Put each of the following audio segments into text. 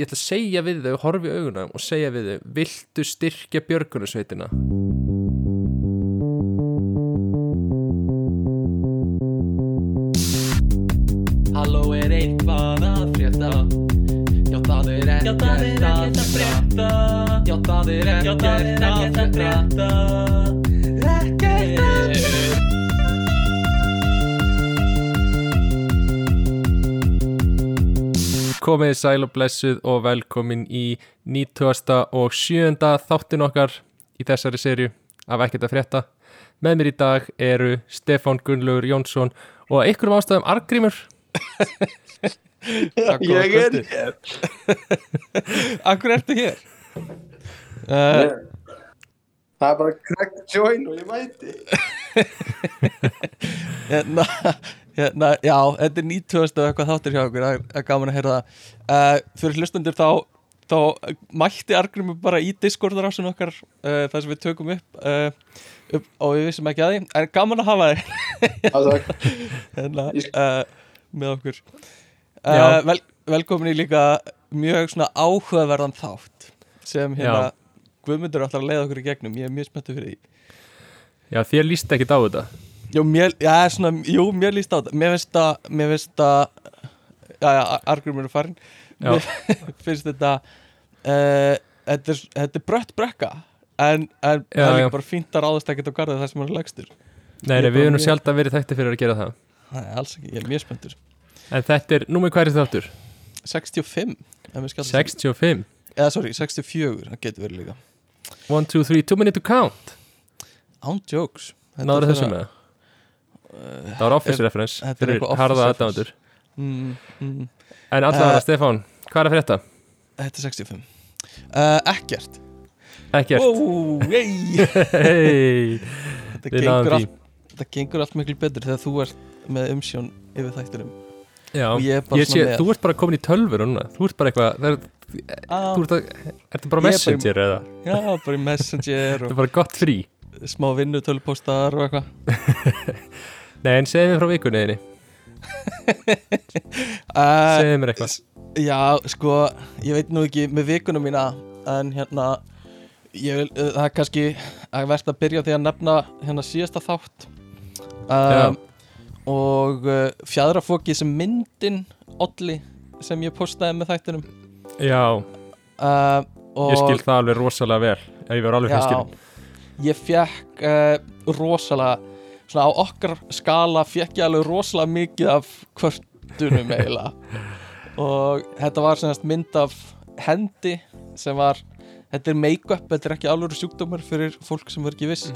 ég ætla að segja við þau, horfi auguna og segja við þau, viltu styrkja björgunarsveitina? Halló er eitthvað að frétta? Já það er ekkert að frétta. Já það er ekkert að frétta Komið sæl og blessuð og velkomin í 90. og 7. þáttin okkar í þessari serju af ekkert að frétta. Með mér í dag eru Stefán Gunnlaugur Jónsson og einhverjum ástæðum Argrímur. Ég er hér Akkur ertu hér? uh, Það er bara crack join og ég mæti Hérna, hérna, já, þetta er 90. og eitthvað þáttir hjá okkur, það er gaman að heyra það uh, Fyrir hlustundir þá, þá mætti Argrimur bara í Discord-rásun okkar uh, það sem við tökum upp, uh, upp og við vissum ekki að því, en gaman að hafa þig hérna, uh, með okkur uh, vel, Velkomin í líka mjög svona áhugaverðan þátt sem hérna Já. Guðmundur ætlar að leiða okkur í gegnum, ég er mjög spenntur fyrir því Já, þér líst ekki á þetta. Jú, mér, já, svona, jú, mér líst á þetta Mér finnst það, mér finnst það Já, já, argumur er farin. Mér finnst þetta uh, þetta, er, þetta er brött brekka En, en Já, það er líka bara fínt að ráðast ekkert á garðið það sem hann legstur Nei, nei, við erum nú sjálf að verið þekkti fyrir að gera það. Nei, alls ekki, ég er mjög spenntur En þetta er, númer hvað er? 65 ef við skallum- 65. Eða, sorry, 64, það getur verið líka 1, 2, 3, 2 minute to count. Án jokes Þetta Náður þessu þeirra- með? Það var office er- reference þetta er fyrir eitthvað harða aðdæmandur. mm, mm, En allavega, Eh, Stefán, hvað er að frétta? Þetta er 65 uh, Ekkert. Ekkert. Wow, hey. Hei, þetta, gengur allt, þetta gengur allt miklu betur þegar þú ert með umsjón yfir þættinum. Já, ég bara ég sé, þú ert bara komin í tölfur núna. Þú ert bara eitthvað, það er, ah, þú ert að, ertu bara Ég er bara messenger eða? Já, bara Messenger Þetta er bara gott frí. smá vinnutölupóstar og eitthvað Nei, en segðu mér frá vikunniðinni, uh, segðu mér eitthvað. Já, sko, ég veit nú ekki með vikunum mína en hérna ég uh, það er kannski að verðt að byrja því að nefna hérna síðasta þátt. Um, og uh, fjadrafóki sem myndin Olli sem ég postaði með þættinum. Já, uh, ég skil það alveg rosalega vel ég var alveg hreinskilin ég fekk rosalega svona á okkar skala fekk ég alveg rosalega mikið af kvörtunum eiginlega. Og þetta var semast mynd af hendi sem var þetta er make-up, þetta er ekki alveg sjúkdómar fyrir fólk sem verður ekki viss.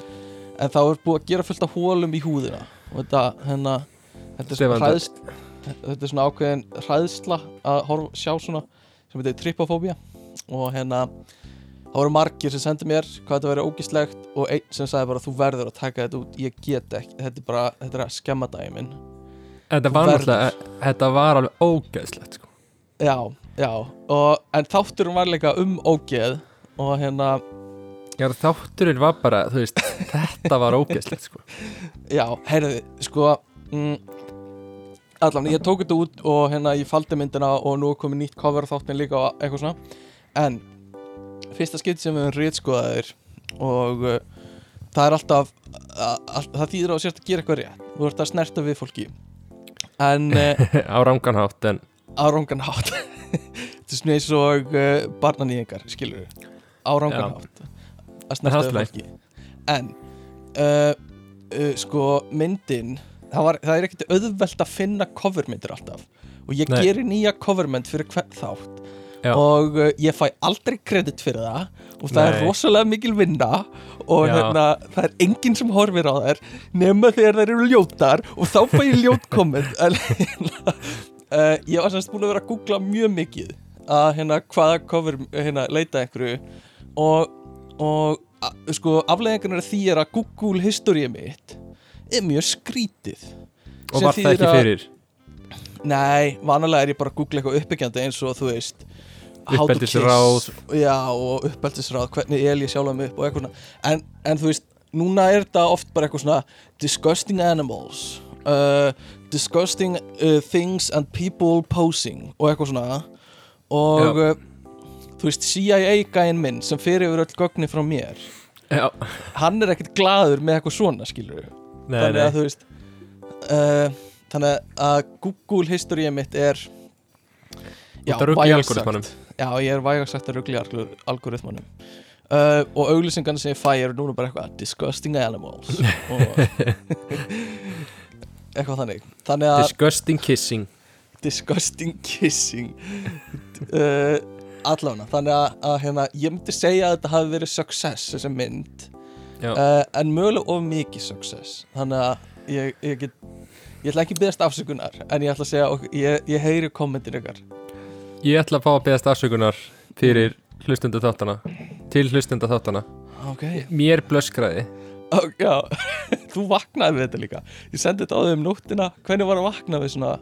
En þá er búið að gera fullt af hólum í húðina. Og þetta hérna þetta er, svona hræðst, þetta er svona ákveðin hræðsla að horf, sjá svona sem þetta er trypofóbía. Og hérna það voru margir sem sendi mér hvað þetta verið ógislegt og einn sem sagði bara þú verður að taka þetta út, ég get ekki. Þetta er bara, þetta er að skemma daginn minn. Þetta var náttúrulega, þetta var alveg ógeðslegt sko. já, já, og, en þátturum var líka um ógeð og hérna, Já, þátturinn var bara, þú veist, þetta var ógeðslegt sko. já, heyrðu sko mm, allan, ég tók þetta út og hérna ég faldi myndina og nú er komið nýtt cover þáttin líka og eitthvað svona. En fyrsta skipt sem við höfum rítskoðaðir og uh, það er alltaf að, það þýðir á sérst að gera eitthvað rétt. Þú ert að snerta við fólki. En uh, Á ranganhátt, en á rángan hátt. Þetta er svona eins og uh, barnanýðingar skilur við, á rángan Já. hátt. Að er snerta í við fólki. En uh, uh, sko myndin það, var, það er ekkert auðvelt að finna covermyndir alltaf. Og ég Nei. gerir nýja covermynd fyrir hvern þátt Já. og uh, ég fæ aldrei kredit fyrir það. Og það er Nei. rosalega mikil vinna. Og hérna, það er enginn sem horfir á þær nema þegar þær eru ljótar. Og þá fæ ég ljót komment en hérna, uh, ég var semst búin að vera að googla mjög mikið að hérna hvaða cover hérna leita að einhverju. Og, og a, sko afleðingarnar af því er að Google history mitt er mjög skrítið. Og var það ekki að- fyrir? Nei, vanalega er ég bara að googla eitthvað uppbyggjandi eins og þú veist Uppeldisráð. Já, og uppeldisráð, hvernig el ég sjálfa mig upp og eitthvað svona. En, en þú veist, núna er þetta oft bara eitthvað svona disgusting animals uh, disgusting uh, things and people posing og eitthvað svona. Og uh, þú veist CIA gæinn minn sem fyrir yfir öll gögnin frá mér Já, hann er ekkert glaður með eitthvað svona skilur nei, þannig nei. að þú veist uh, þannig að Google history mitt er Út að já, ég er vægast ruggla í algoritmanum uh, og auglýsingarna sem ég fæ eru núna bara eitthvað disgusting animals og eitthvað þannig. Þannig að Disgusting kissing. Disgusting kissing. Uh, allavega. Þannig að, að hérna, ég myndi segja að þetta hafi verið success þessi mynd. Uh, en mögulega of mikið success. Þannig að ég, ég get ég ætla ekki að byggast afsökunar en ég ætla að segja, og ég, ég heyri kommentir ykkar ég ætla að fá að beðast afsökunar fyrir hlustunda þáttana til hlustunda þáttana ok, Mér blöskraði. Oh, já. Þú vaknaði við þetta líka. Ég sendi þetta á þau um nóttina. Hvernig var að vakna við svona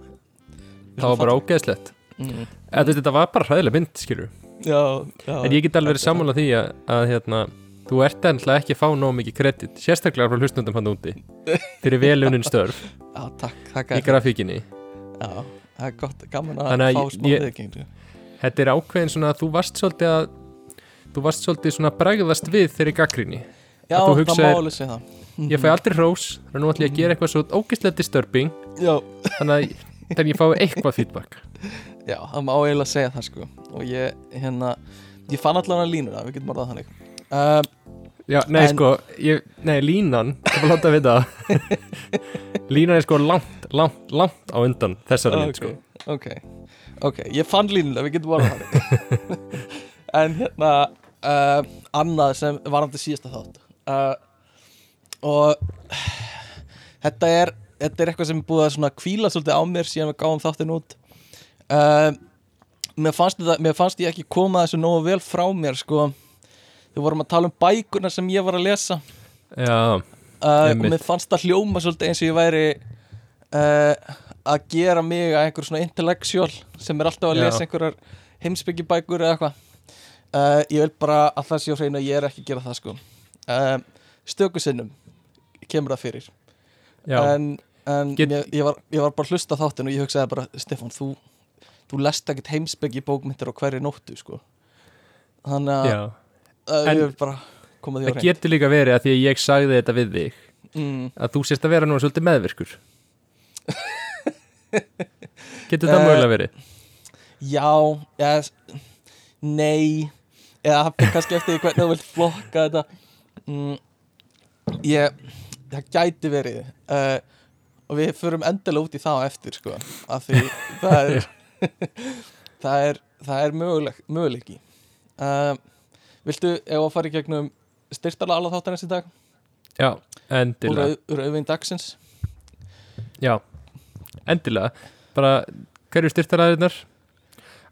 Það var bara ógeðslegt. Mm. Þetta var bara hræðileg mynd, skilur já, já. En ég get alveg verið sammála því að, að hérna, þú ert ennlega ekki að fá nóg mikið kredit sérstaklega frá hlustundum hann úti fyrir velunin störf. Já, takk, takk í grafíkinni. Já, það er gott, gaman að Þannig að fá smá viðkengu Þetta er ákveðin svona að þú varst svolítið að þú varst svolítið svona að bregðast við þeirri gaggrinni já, Að þú það hugsaðir- má alveg segja það. Ég fæ aldrei hrós, þannig að nú ætlum ég að gera eitthvað svo ógeðslega disturbing. Já, þannig að þannig að ég fái eitthvað feedback. Já, það má eiginlega segja það sko. Og ég, hérna, ég fann allan að línuna, við getum orðað þannig. Uh, Já, nei En- sko, ég, nei línan það var láta að vita. Línan er sko langt, langt, langt á undan þessari mynd sko. Ok, ok, ég fann línuna, við getum orðað þannig. En hérna, uh, annað sem varandi síðasta þátt. Uh, og þetta er, þetta er eitthvað sem er búið að svona kvíla svolítið á mér síðan við gáum þáttin út. Uh, mér, fannst þetta, mér fannst ég ekki koma þessu nógu vel frá mér sko Við vorum að tala um bækurna sem ég var að lesa. Já, uh, og mér fannst það hljóma svolítið eins og ég væri uh, að gera mig að einhver svona intellectual sem er alltaf að Já. lesa einhverjar heimsbyggjibækur eða eitthvað. Uh, ég vil bara að það sé á hreinu að ég er ekki að gera það sko. Uh, stöku sinnum kemur það fyrir. Já, en, en Get- ég, ég, var, ég var bara að hlusta á þáttinn og ég hugsaði bara Stefán, þú, þú lest ekkert heimsbyggi bókmyndir á hverju nóttu sko. Þannig að En- Það getur líka verið að því að ég sagði þetta við þig mm, að þú sést að vera nú svolítið meðvirkur. Getur það Eh, mögulega verið? Já, eða, nei eða kannski eftir hvernig þú vilt flokka þetta. Mm, ég, það gæti verið uh, og við förum endilega út í það eftir sko, af því það er það er, það er möguleg, möguleiki. Uh, Viltu, ef að fara í gegnum styrtala alla þáttanins í dag? Já, endilega. Rauð, rauðvin dagsins? Já, endilega. Bara, hverju styrtaræðirnar?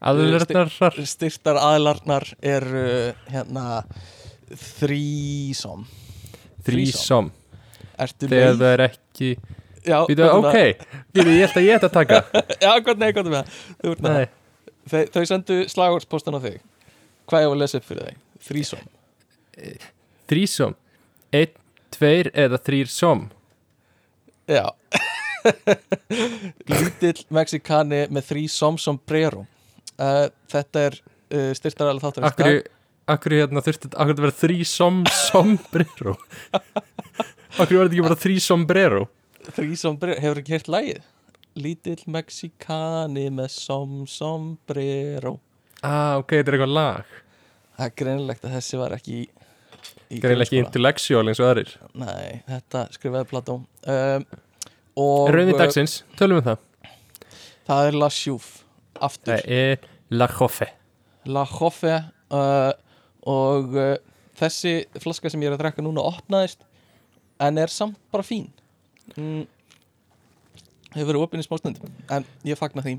Aðlurnar styrtar aðlarnar eru hérna þrísom. Þrísom. Þegar það er ekki Já, Býtu, er ok, býtu, ég ætla að ég ætla að taka? Já, hvað nei, er með það? Þau, sendu slagordspostan á þig. Hvað var að lesa upp fyrir þig? Þrísom. Þrísom. Einn, tveir eða þrýr som Já. Lítill Mexikani með þrísom sombrero uh, Þetta er uh, styrtar alveg þáttur Akkur, akkur hérna þurfti Akkur þetta vera þrísom sombrero Akkur var þetta ekki bara þrísombrero Þrísombrero, hefur ekki heyrt lagið? Lítill Mexikani með som sombrero Ah, ok, þetta er eitthvað lag Það er greinilegt að þessi var ekki Greinlega ekki intellectual eins og aðrir. Nei, þetta skrifaði Plató. Um, og Rauðin dagsins, tölum við það. Það er La Chouffe aftur, Það er La Joffe La Chouffe uh, og uh, þessi flaska sem ég er að drekka núna opnaðist en er samt bara fín. Mm, hefur verið opinn í smá stundum en ég fagna því.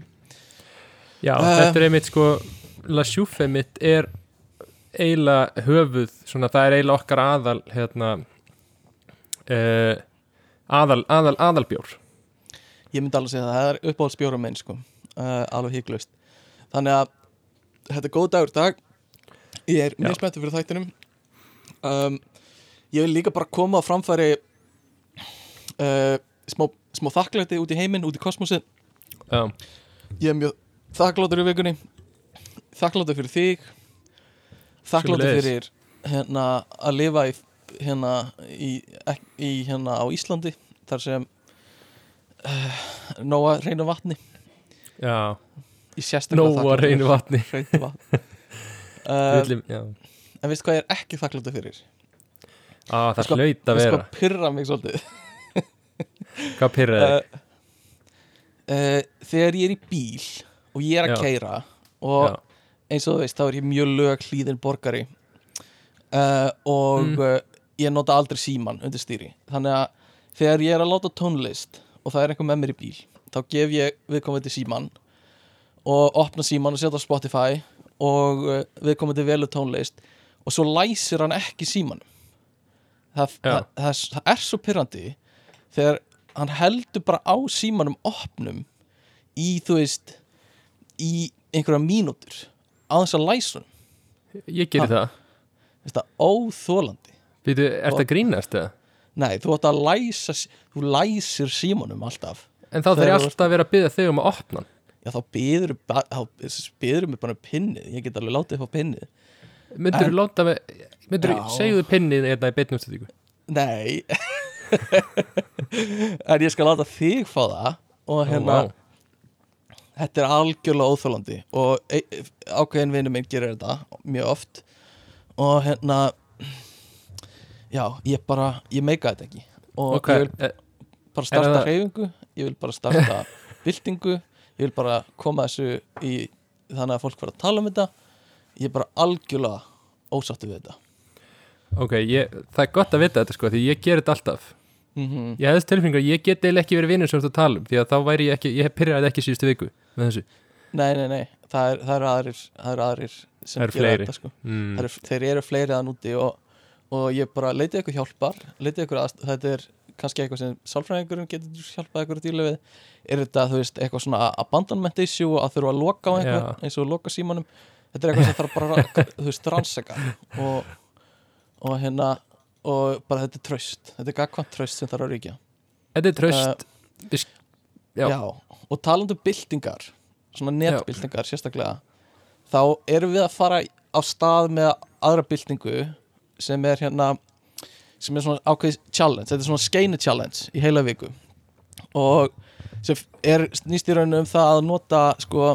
Já, Eh. þetta er einmitt sko La Joffe mitt er eiginlega höfuð svona, það er eiginlega okkar aðal hérna uh, aðal, aðal, aðalbjór. Ég myndi alveg segja það, það er uppáhaldsbjóra minn sko, uh, alveg híklaust þannig að þetta er góð dagur dag. Ég er mjög spenntur fyrir þættinum. Um, ég vil líka bara koma á framfæri uh, smá, smá þakklæti út í heiminn, út í kosmosin Já, ég er mjög þakkláttur í vikunni. Þakkláttur fyrir þig Sömuleiðis. fyrir hérna að lifa í hérna í, í hérna á Íslandi þar sem uh, nóa reynu vatni Já, nóa reynu vatni hreinu vatni já. en veistu hvað ég er ekki þakkláttur fyrir Á, það Sko- hlaut að vera hvað pyrra mig svolítið Hvað pyrraði þig? uh, uh, þegar ég er í bíl og ég er að keira og Já. Eins og þú veist þá er ég mjög lög hlýðin borgari. Uh, og Mm. uh, ég nota aldrei síman undir stýri. Þannig að þegar ég er að láta tónlist og það er einhver með mér í bíl þá gef ég viðkomandi síman og opna síman og setja á Spotify og uh, viðkomandi velu tónlist og svo læsir hann ekki símanum. Það, það, það, það er svo pyrrandi þegar hann heldur bara á símanum opnum í þú veist í einhverja mínútur á þess að læsa hann Ég gerir það þetta óþólandi Býtu, ert að grínast eða? nei, þú ætti að læsa þú læsir símanum alltaf. En þá þarf ég alltaf að vera að byggja þig um að opna já, þá byður þá byður mig bara um pinnið. Ég get alveg látið upp á pinnið. Myndur þú láta með Myndur þú segjuðu pinnið hérna í beinum stundíku nei. En ég skal láta þig fá það og hérna þetta er algjörlega óþólandi og e e- ákveðin vinur minn gerir þetta mjög oft og hérna já, ég bara, ég meika þetta ekki. Og Ok, ég vil eh, bara starta hreyfingu ég vil bara starta byltingu ég vil bara koma þessu í þannig að fólk fara að tala um þetta. Ég er bara algjörlega ósáttu við þetta. Ok, ég, það er gott að vita þetta sko Því ég ger þetta alltaf. Mm Ég hefðist tilfinningu að ég get eiginlega ekki verið vinnur sem þú ert að tala um Því að þá væri ég ekki, ég pyrraði ekki síðustu viku Með þessu nei, nei, nei, það, er, það eru aðrir það eru aðrir sem eru gera þetta sko. mm. Eru, þeir eru fleiri að núti og, og ég bara leitið ykkur hjálpar leitið ykkur að þetta er kannski eitthvað sem sálfræðingurinn getur hjálpað ykkur að díla við er þetta, þú veist, eitthvað svona abandonment issue að þurfa að loka á einhver Já. eins og loka símanum þetta er eitthvað sem þarf bara að, þú veist, rannsaka og, og hérna og bara þetta er tröst þetta er gagkvæmt tröst sem þarf að ríkja Þetta er tröst uh, Já. já. Og talandi um byltingar svona netbyltingar sérstaklega þá erum við að fara á stað með aðra byltingu sem er hérna sem er svona ákveðis challenge, þetta er svona skeinu challenge í heila viku. Og sem er snýst í rauninu um það að nota sko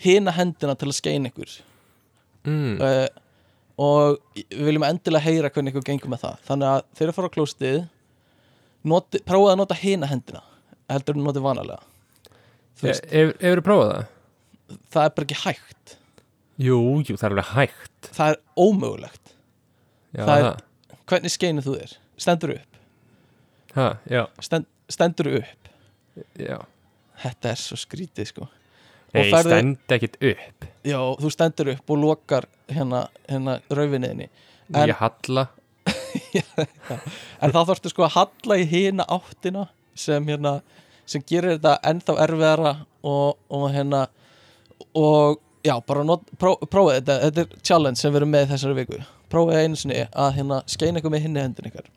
hina hendina til að skeina ykkur. Mm. uh, og við viljum endilega heyra hvernig ykkur gengur með það. Þannig að þeir eru að fara á klóstið prófaði að nota hina hendina heldur en notið vanalega Hefur þú prófað það? það er bara ekki hægt. Jú, jú, það er alveg hægt. Það er ómögulegt. Já, Það er- hvernig skeinu þú þér, stendur upp. Ha, já, Stend, stendur upp. Já. Þetta er svo skrítið sko. Nei, ferðu- stend ekkit upp. Já, þú stendur upp og lokar hérna, hérna raufinniðinni En- Ég halla en þá þarftu sko að halla í hina áttina sem hérna sem gerir þetta ennþá erfiðara og, og hérna og já, bara not, pró, prófið þetta, þetta er challenge sem við erum með þessari viku. Prófið einu sinni að hérna skeina ykkur með hinni hendin ykkar.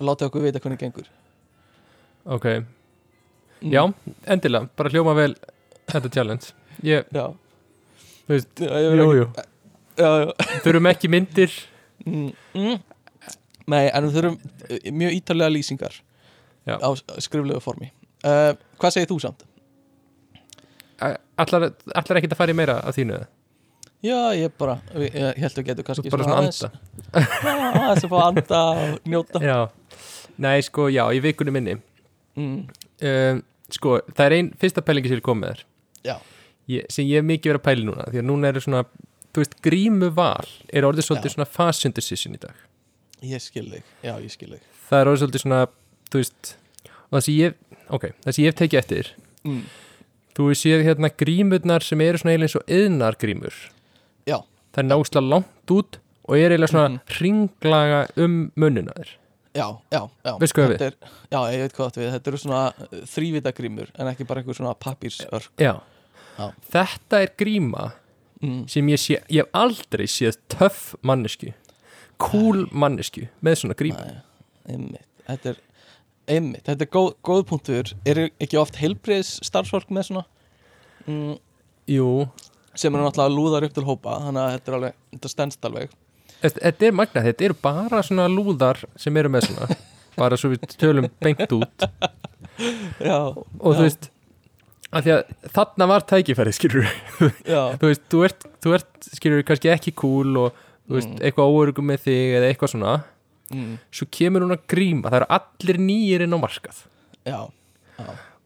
Og láta okkur vita hvernig gengur. Ok, Mm. já, endilega Bara hljóma vel þetta challenge. Ég, já, þú veist, já, ég vil jú, ekki- jú. Já, já. Þurfum ekki myndir. Mm, mm. Nei, en við þurfum uh, mjög ítalega lýsingar Já. á skriflegu formi uh, Hvað segir þú samt? Allar, allar ekkit að fara í meira af þínu? Já, ég bara, ég, ég held að getur kannski bara svona aðeins- aðeins að fá að anda og njóta Já, nei sko, já, í vikunni minni mm. um, Sko, það er ein fyrsta pælingi sem ég kom með þér sem ég hef mikið verið að pæli núna því að núna eru svona, þú veist, grímu val er orðið svolítið Já. svona decision í dag ég skil þig Já, ég skil þig það er orðið svolítið svona, þú veist og það sem ég, ok, það sem ég hef tekið eftir mm. þú séð hérna grímurnar sem eru svona eiginlega eins og yðnar grímur Já, það er náðslega langt út og er eiginlega svona Mhm. hringlaga um munnuna þér já, já, já Veistu hvað Þetta er, Já, ég veit hvað við Þetta eru svona þrývitagrímur en ekki bara einhver svona pappírsörk já. Já. þetta er gríma mm. sem ég sé, ég hef aldrei séð töff mannesku cool mannesku með svona gríma Nei, Þetta er, einmitt, þetta er góð, góð punktur. Er ekki oft heilbriðs starfsfólk með svona? Mm, jú, sem eru náttúrulega lúðar upp til hópa þannig að þetta er alveg, þetta stendst alveg. Þetta er magnað, þetta eru bara svona lúðar sem eru með svona. Bara svo við tölum beint út. Já, og þú veist að því að þarna var tækifæri skilur já, þú veist, þú ert, þú ert skilur kannski ekki cool og þú veist, Mm. eitthvað óörugum með þig eða eitthvað svona mm, svo kemur hún að gríma, það eru allir nýjir inn á markað. Já,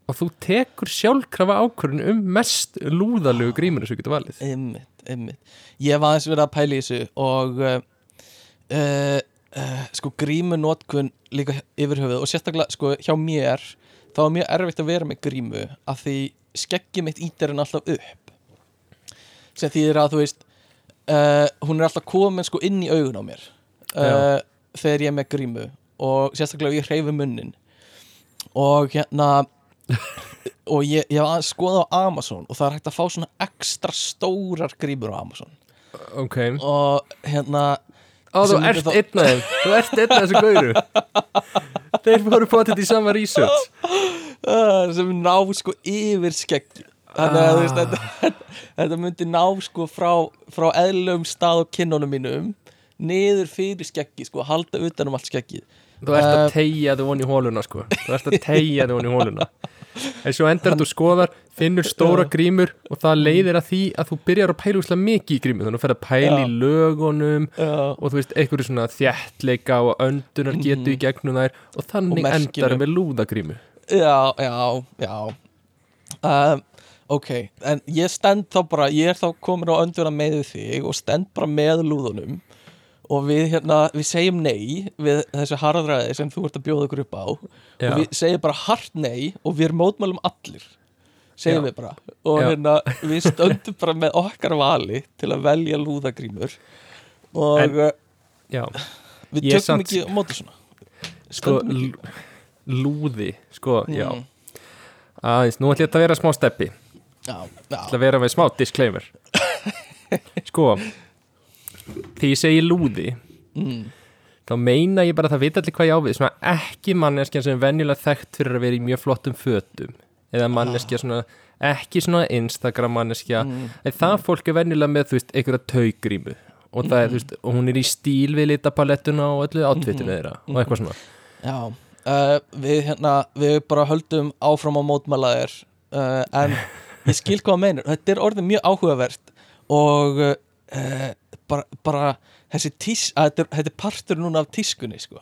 og þú tekur sjálfkrafa ákvörðun um mest lúðalegu grímunu sem getur valið. Einmitt, einmitt. Ég hef aðeins verið að pæla í þessu og uh, uh, uh, sko grímu notkun líka yfir höfuð og sérstaklega sko hjá mér þá er mjög erfitt að vera með grímu af því skeggi mitt ítir henni alltaf upp. Sem þýðir að þú veist uh, hún er alltaf komin sko inn í augun á mér. Uh, þegar ég er með grímu og sérstaklega ég hreyfi munnin. Og hérna og ég, ég hef aðeins skoðað á Amazon og það er hægt að fá svona ekstra stórar grímur á Amazon. Ok, og hérna Ó, þú ert myndir þá- einn af þeim. Þú ert einn af þessu gauru. Þeir voru potið í sama research. Uh, sem ná sko yfir skegg þannig að Ah. þetta, þetta myndi ná sko frá, frá eðlum stað og kinnunum mínum niður fyrir skeggi sko, halda utan um allt skeggið. Þú ert að Uh, tegja þig von í hóluna sko. Þú ert að tegja þig von í hóluna En svo endar þú skoðar, finnur stóra grímur og það leiðir að því að þú byrjar að pæla úslega mikið í grímu þannig að þú fer að pæla í Já. lögunum uh, og þú veist, einhverju svona þjættleika og öndunar getu í gegnum þær og þannig Mhm. Og endar með lúðagrímu. Já, já, já. Um, ok, en ég stend þá bara ég er þá komin á önduna með þig og stend bara með lúðunum og við hérna, við segjum nei við þessu harðræði sem þú ert að bjóða okkur upp á. Já. og við segjum bara hart nei og við mótmælum allir segjum Já. við bara. Og Já. hérna, við stöndum bara með okkar vali til að velja lúðagrímur. Og En- Já, við tökum samt- ekki á móti svona. Sko lúði, sko, já. Mm. aðeins, nú ætlum ég að vera smá steppi. Já, já, ætla að vera með smá disclaimer. Sko þegar ég segi lúði mm, þá meina ég bara að það vita allir hvað ég á við svona ekki manneskja sem er venjulega þekkt fyrir að vera í mjög flottum fötum eða manneskja svona ekki svona Instagram manneskja mm, en það fólk er venjulega með þú veist einhverja taugrímu og það er þú veist og hún er í stíl við litapalettuna og öllu átvittinu þeirra og eitthvað svona. Já, uh, við hérna, við bara höldum áfram á mótmæla þér uh, en ég skil hvað að meinur, þetta er orðið mjög áhugavert og uh, bara, bara þessi tís, að þetta, þetta er partur núna af tískunni sko,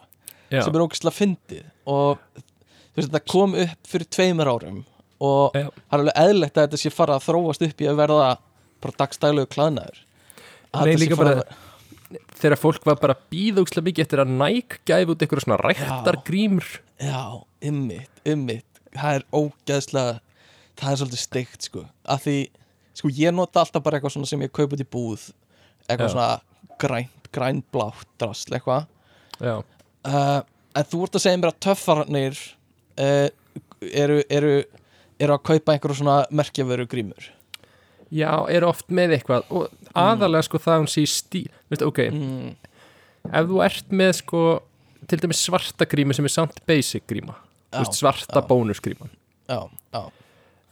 já, sem er ógæslega fyndið. Og þú veist, þetta kom upp fyrir tveimur árum og Já. það er alveg eðlegt að þetta sé fara að þróast upp í að verða bara dagstæglegu klæðnaður. Að Nei, líka bara- að- þegar fólk var bara býðugslega mikið eftir að næk gæfi út einhverja svona rættar grímur Já, ymmit, ymmit Það er ógeðslega Það er svolítið steikt sko. Af því, sko ég nota alltaf bara eitthvað svona sem ég kaup út í búð Eitthvað svona grænt, grænblátt drasl eitthvað. Uh, En þú ert að segja mér að töffarnir uh, eru, eru, eru að kaupa einhverju svona merkjavöru grímur já, er oft með eitthvað. Og aðalega sko það að hún sé stíl Veistu, ok, mm, ef þú ert með sko til dæmis svarta grímu sem er samt basic gríma Já, Þú veist, svarta bónusgríman.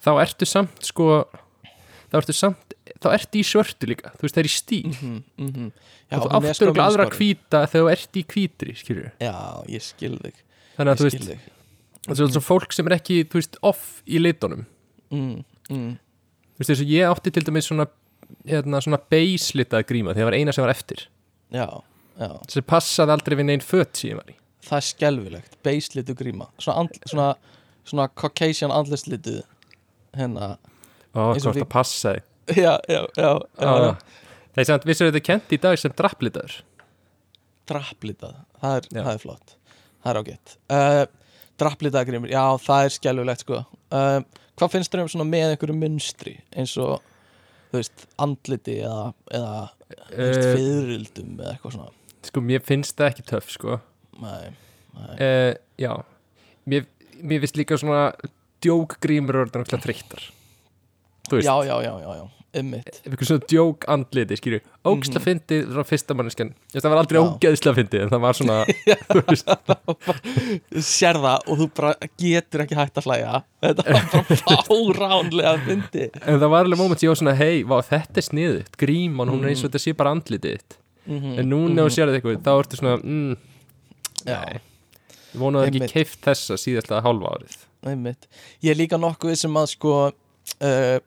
Þá ertu samt sko þá ertu samt, þá ertu í svörtu líka þú veist, það er í stíl. Mhm, mhm. Já, og þú er áttur sko aðra hvíta þegar þú ert í hvítri skilju, Já, ég skil þig. Þannig að þú veist það er svona fólk sem er ekki, þú veist, off í litunum. Mm, mm, þú veist, þess að ég átti til dæmis svona hérna, svona base litað gríma því það var eina sem var eftir. Já, já. Sem passaði aldrei við neinn fött ég var í. Það er skelfilegt, beislitu gríma. Svona, andl, svona, svona Caucasian andlislitu hérna, Ó, og hvort það passaði já, já, já, já, Það er samt, vissur þetta kent í dag sem drapplitaður. Drapplitað það er, það er flott, það er ágætt. Uh, drapplitað grímur, já, það er skelfilegt sko. Uh, hvað finnst þér um svona með einhverju munstri? Eins og þú veist, andliti eða, eða uh, fyririldum eða eitthvað svona? Sko, mér finnst það ekki töff, sko. Nei, nei. Já. Mér, mér finnst líka svona djókgrímur orðan Þú veist, já, já, já, já, já eitthvað svona djók andliti, skilju. Ógislega fyndið, svona fyrsta manneskjan. Ég veist, það var aldrei Mhm. Já. ógeðslega fyndið en það var svona, Sér það og þú bara getur ekki hægt að hlæja. Þetta var bara fáránlega fyndi en það var alveg moment ég var svona, hei, þetta er sniðugt. Gríman, hún er eins og Mhm. þetta sé bara andlitið mm en núna þú sér eitthvað, þá ertu svona mm, nei. Ég vonaði ekki keift þessa síðasta hálfa árið. Einmitt. Ég er líka nokkuð sem að sko uh,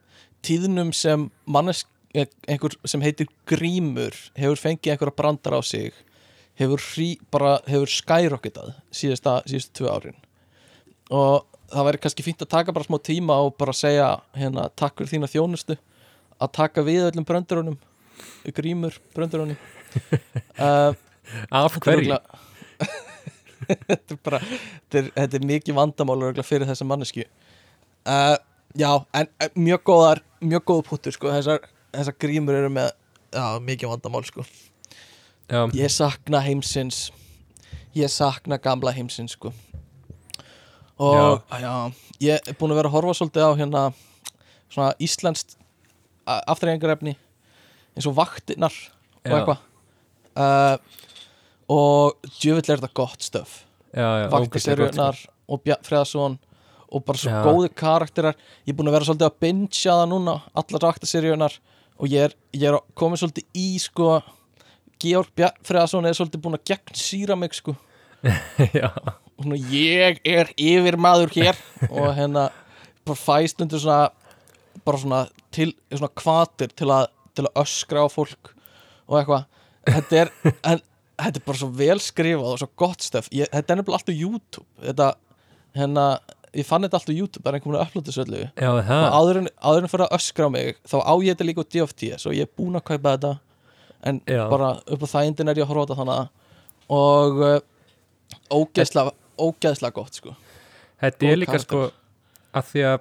tíðnum sem mannesk einhver sem heitir Grímur hefur fengið einhverja brandar á sig hefur hrí, bara hefur skyrocketað síðasta, síðustu tvö árin. Og það væri kannski fínt að taka bara smá tíma og bara segja hérna takk fyrir þína þjónustu að taka við öllum bröndurunum Grímur bröndurunum uh, af Þetta er hverju? þetta er bara þetta er, þetta er mikið vandamál fyrir þessa mannesku uh, já, en mjög góðar mjög góðu púttur sko. Þessar, þessar grímur eru með já, mikið vandamál sko. Já, ég sakna heimsins. Ég sakna gamla heimsins sko. Og já. ég er búin að vera að horfa svolítið á hérna svona íslenskt afturrengarefni eins og vaktinnar og Já. eitthvað. Uh, og djöfull er þetta gott stöf já, já vaktaserjunar og Freðarsson og bara svo Já. góði karakterar. Ég er búin að vera svolítið að bingja það núna allar vaktaserjunar og ég er, ég er komin svolítið í sko Georg Bjarn Freðarsson er svolítið búin að gegn síra mig sko. Og svona, ég er yfir maður hér og hérna bara fæst undir svona bara svona til svona kvatir til að, til að öskra á fólk og eitthvað. Þetta er, en, þetta er bara svo vel skrifað og svo gott stöf ég, þetta er nefnilega allt á YouTube. Þetta, hérna, ég fann þetta allt á YouTube það er einhvern veginn að upplota þessu öllu já, og það áður en, áður en fyrir að öskra á mig þá á ég þetta líka á DFT svo ég er búinn að kaupa þetta. En Já. bara upp á þægindin er ég að horfa á þetta og uh, ógeðslega, ógeðslega gott sko. Þetta er Góð líka sko karakter. að því að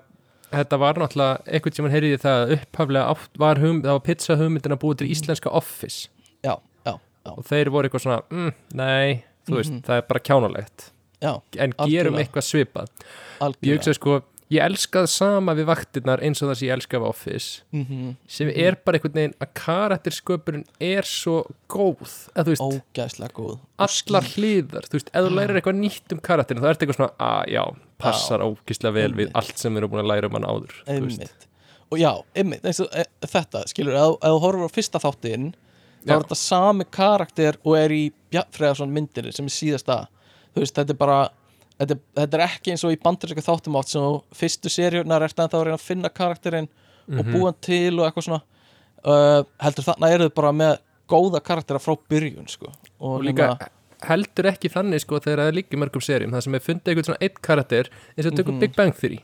þetta var náttúrulega einhvern sem hann heyrði það að upphaflega átt var hum, það var pizza hugmyndin að búa til íslenska office. Já, já, já, og þeir voru eitthvað svona, mm, nei þú veist, Mhm. það er bara kjánalegt já en gerum Algjörlega. eitthvað svipað. Ég algjörlega. hugsaði sko, ég elskaði sama við vaktirnar eins og það sem ég elskaði við office mm sem er bara einhvern veginn að karaktersköpurinn er svo góð ógeðslega góð. Allar hliðar þú veist, ef þú lærir eitthvað nýtt um karakterin þá ertu eitthvað svona, að já, passar ógislega vel við Einmitt. allt sem við erum búin að læra um hann áður einmitt. Og já, einmitt, eins og e, þetta skilur, ef þú horfur á fyrsta þáttinn þá er þetta sami karakter og er í Bjarnfreðarsson myndinni sem er síðasta þú veist, þetta er bara þetta, er- þetta er ekki eins og í bandaríska þáttum átt sem þú fyrstu seríunar ert ennþá að reyna að finna karakterinn og Mhm. búa hann til og eitthvað svona. Uh, heldur þarna eru þau bara með góða karaktera frá byrjun sko. og, og líka hérna- heldur ekki þannig sko þegar það er líka mörgum serjum það sem er fundið einhvern svona eitt karakter eins og tökum Mhm. Big Bang Theory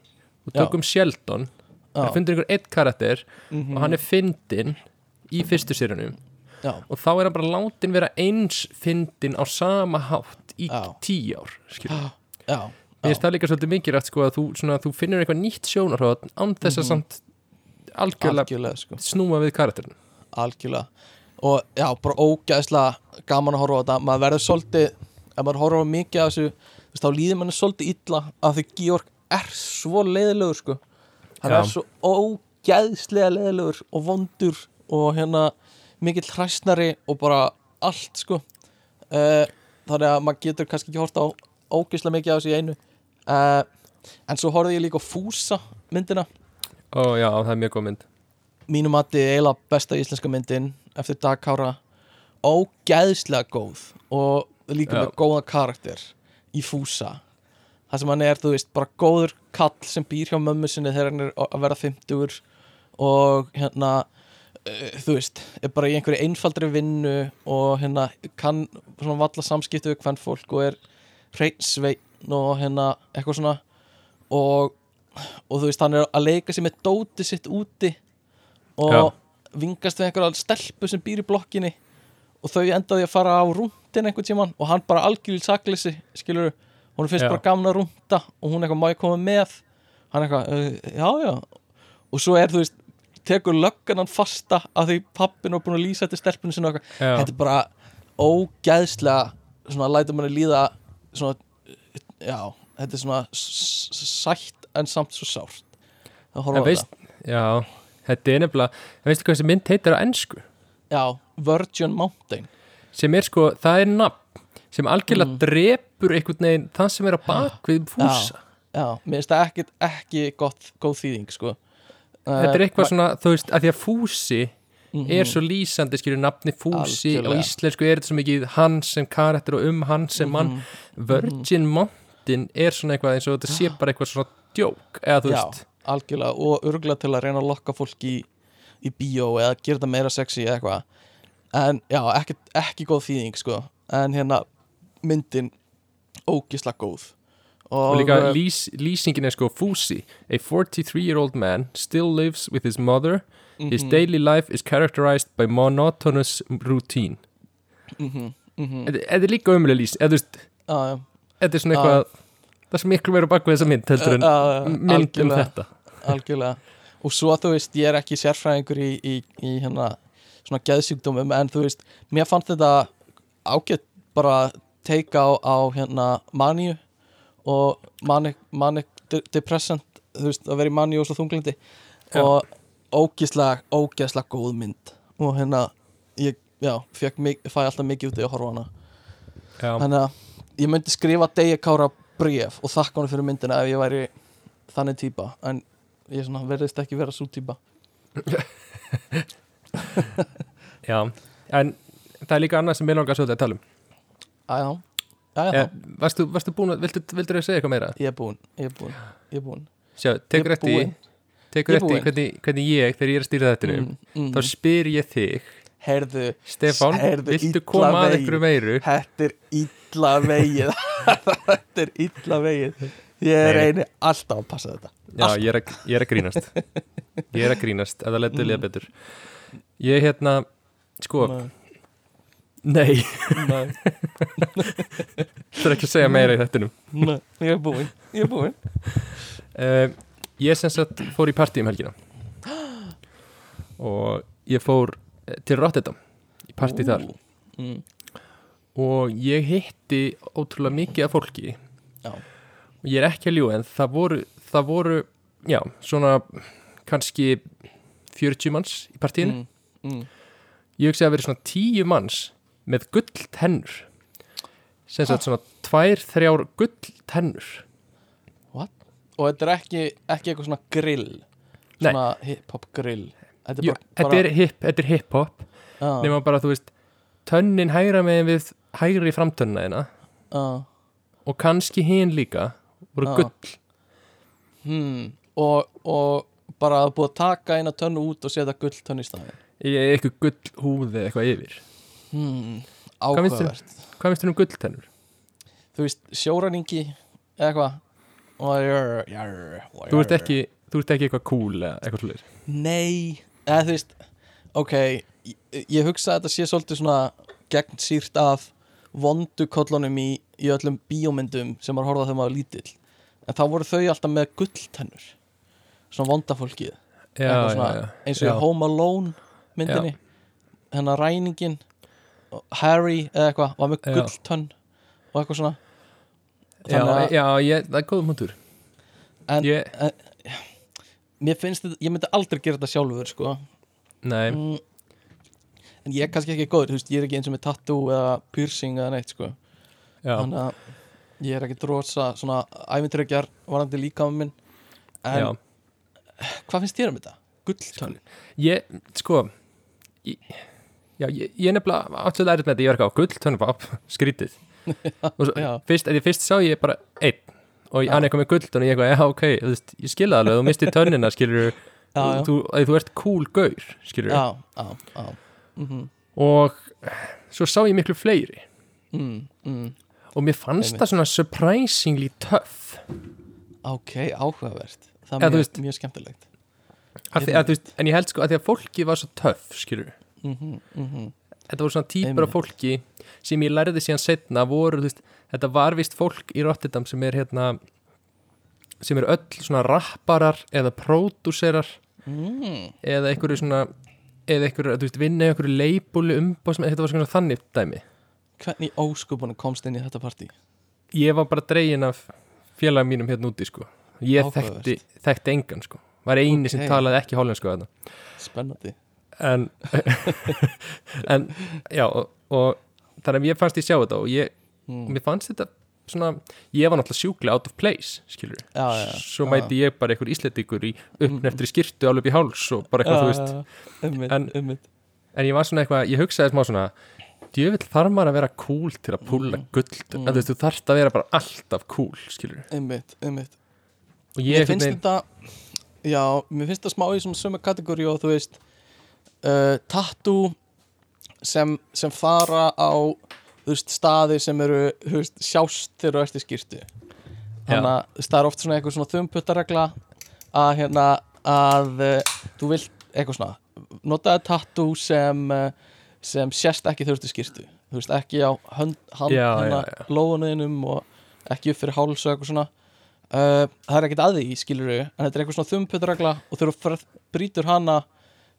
og tökum Sheldon. Það fundir einhver eitt karakter mhm, og hann er fyndin í fyrstu serjunum já, og þá er hann bara látin vera eins fyndin á sama hátt í Já. tíu ár Mér finnst það líka svolítið mikilvægt sko að þú, svona, þú finnur eitthvað nýtt sjónarhótt án þess að Mhm. samt algjörlega algjörlega sko. snúa við karakterin algjörlega. Og já, bara ógæðslega gaman að horfa á þetta. Maður verður svolítið, ef maður horfa mikið af þessu, þú veist, þá líður manni svolítið illa af því Georg er svo leiðilegur sko, hann Já. er svo ógæðslega leiðilegur og vondur og hérna mikill hræsnari og bara allt sko. Uh, þannig að maður getur kannski ekki horta á ógæðslega mikið af þessu í einu. Uh, en svo horfði ég líka Fúsa myndina. Og já, það er mjög góð mynd. Mínum mati eiginlega besta íslenska myndin eftir Dag Kára. Ógæðslega góð og líka Já. með góða karakter í fúsa. Það sem hann er, þú veist, bara góður kall sem býr hjá mömmu sinni þegar hann er að vera 50 og hérna þú veist, er bara í einhverju einfaldri vinnu og hérna kann svona valla samskipti við hvern fólk og er hreinsveitn og hérna eitthvað svona og, og þú veist, hann er að leika sér með dóti sitt úti og Já. vingast við einhverja stelpu sem býr í blokkinni og þau endaði að fara á rúndin einhvern tímann og hann bara algjörlega sakleysi skilur, hún finnst Já. bara gaman að rúnda og hún eitthvað má ég koma með hann eitthvað, uh, já já og svo er þú veist, tekur löggan hann fasta að því pappin var búin að lýsa þetta stelpunni eitthvað, já, þetta er bara ógæðslega svona lætur manni líða svona, já, þetta er svona sætt en samt svo sárt. Það horfa á veist, já þetta er nefnilega, veistu hvað þessi mynd heitir á ennsku já, Virgin Mountain. Sem er sko, það er nafn sem algjörlega Mm. drepur einhvern veginn það sem er á bakvið fúsa. Já, mér finnst það ekki, ekki gott, góð þýðing sko þetta er eitthvað svona, þú veist, að því að fúsi Mhm. er svo lýsandi, skilur nafni fúsi Algjörlega. á íslensku er þetta svo mikið hann sem karakter og um hann sem mann. Mhm. Virgin Mountain er svona eitthvað eins og þetta sé bara eitthvað svona djók, eða þú já, veist. algjörlega og örgulega til að reyna að lokka fólk í, í bíó eða gera þetta meira sexy eða eitthvað. En já, ekki, ekki góð þýðing sko. En hérna myndin ógisla góð og líka eh, lýs, lýsingin er sko Fúsi a 43 year old man still lives with his mother. His mhm, daily life is characterized by monotonous routine. Mhm, mhm, þetta er líka umlega lýs þetta er svona eitthvað það svo miklu meira bak við þessa mynd heldur en mynd um þetta. algjörlega. Og svo þú veist, ég er ekki sérfræðingur í, í, í hérna svona geðsjúkdómum en þú veist, mér fannst þetta ágætt bara teika á, á hérna maníu og manic, manic de depressant þú veist, að vera í maníu og svo þunglindi Já. og ógislega, ógislega góð mynd. Og hérna, ég, já, mig, fæ alltaf mikið út í að horfa hana. Já, þannig að ég myndi skrifa Deja Kára bref og þakka hann fyrir myndina ef ég væri þannig típa en ég svona verðist ekki vera svo típa já, en það er líka annað sem ég langar svolítið að tala um. Æjá, æjá eh, varstu búin að, viltu, viltu að segja eitthvað meira? Ég er búinn, ég er búinn, ég er búinn. Sjá, tekur er eftir búinn. tekur er eftir búinn. hvernig, hvernig ég, þegar ég er að stýra þetta mm, mm, þá spyr ég þig Heyrðu, Stefán, Heyrðu, viltu koma að einhverju meiru? þetta er illa vegið. Þetta er illa vegið. Ég reyni alltaf að passa þetta. Já, ég er, að, ég er að grínast. Ég er að grínast, eða letur Mm. liða betur. Ég hérna, sko Nei, Nei, nei, það er ekki að segja meira í þettinum nei, ég er búinn Ég er búinn. Uh, Ég sem sagt fór í partí um helgina. Og ég fór eh, til Rotterdam Í partí þar. Mm, Og ég hitti ótrúlega mikið af fólki. Já. Og ég er ekki að ljúga En það voru, það voru Já, svona kannski 40 manns í partíinu. Mm, mm. ég hugsi að vera svona tíu manns með gulltennur. Sem sagt svona tvær, þrjár gulltennur. Og þetta er ekki, ekki eitthvað svona grill. Svona hip-hop grill? Þetta er Jú, bara, þetta er hip, þetta er hip-hop. Já, nema bara þú veist tönnin hægra megin við hægri framtönna þeina já, og kannski hinn líka voru Já. gull. Hmm, og, og bara að búið að taka eina tönnu út og setja gull tönnu í staðin eitthvað gull húði eitthvað yfir hmm, Hvað? Áhugavert. hvað finnst þér um gulltennur? Þú veist, sjóræningi eða og Þú jör. ekki, þú ert ekki eitthvað cool eða eitthvað svolítið Nei, eða þú veist Ok, ég, ég hugsa að þetta sé svolítið svona gegnsýrt af vondukollunum í, í öllum bíómyndum sem maður horfða þegar maður var lítill. En þá voru þau alltaf með gulltennur. Svona vondafólkið Já, Eitthvað já, svona, já eins og í. Home Alone myndinni. Hennar ræningin Harry eða eitthvað var með Já. gulltönn og eitthvað svona. Já, Þannig að- já, ég, það er góðum hundur En- ég, mér finnst þetta, ég myndi aldrei gera þetta sjálfur sko. Nei, mm, en ég er kannski ekki góður, þú veist, ég er ekki eins og með tattoo eða piercing eða neitt sko. Já. Þannig að ég er ekki drosa svona æfintrykjar varandi líka minn. En Já, hvað finnst þér um þetta? Gulltönn? Ég, sko ég, Já, ég, ég nefnilega áttulega erið með þetta, ég var ekki á gull, tönnu pop, skrítið. Og svo, Já. fyrst, að ég fyrst sá ég bara einn. Og Já. hann er komið gull og ég eitthvað, já ok, þú veist, ég skilða alveg þú mistir tönnina, skilur þú, að þú ert cool gaur, skilur já, já, mm og svo sá ég miklu fleiri. Mm, mm. og mér fannst Einmitt. það svona surprisingly tough. Ok, áhugavert. Það er mjög, mjög skemmtilegt. Að, þú veist, en ég held sko að því að fólki var svo tough, skilur mm -hmm, mm -hmm. þetta voru svona típur af fólki sem ég lærði síðan setna voru, veist, þetta var vist fólk í Rotterdam sem er hérna sem er öll svona rapparar eða pródúserar mm. eða einhverju svona eða einhverju, þú veist, vinna í einhverju leipúli umbásum, þetta var svona þannig dæmi hvernig óskupunum komst inn í þetta partí ég var bara dregin af félagum mínum hérna úti, sko ég Áhugavert. þekkti, þekkti engan, sko var eini sem Ok. talaði ekki hollensku þarna spennandi en, en já og, og þannig að mér fannst ég sjá þetta og ég, mm. mér fannst þetta svona, ég var náttúrulega sjúklega out of place skilur já, já, svo Já. mæti ég bara einhver íslendingur í uppneftri skirtu alveg í háls og bara eitthvað, þú veist En- en ég var svona eitthvað, ég hugsaði smá svona djövill þarf maður að vera cool til að púla gull, Mm. mm. þú veist, þú þarft að vera bara alltaf cool, skilur einmitt, einmitt og Mér ég finnst einhvern þetta Já, mér finnst þetta smá í svona sömu kategóri og þú veist uh, tattoo sem, sem fara á veist, staði sem eru veist, sjást þegar þú ert í skýrtu þannig að það er oft svona eitthvað svona þumputtaregla að hérna að uh, þú vilt eitthvað svona notaði tattoo sem uh, sem sést ekki í skýrtu þú veist, ekki á hönd, hand, Já, hérna, já, já. lóðunniðinum og ekki upp fyrir háls og eitthvað svona. Uh, það er ekkert að því, skilur en þetta er eitthvað svona þumputregla og þegar þú brýtur hana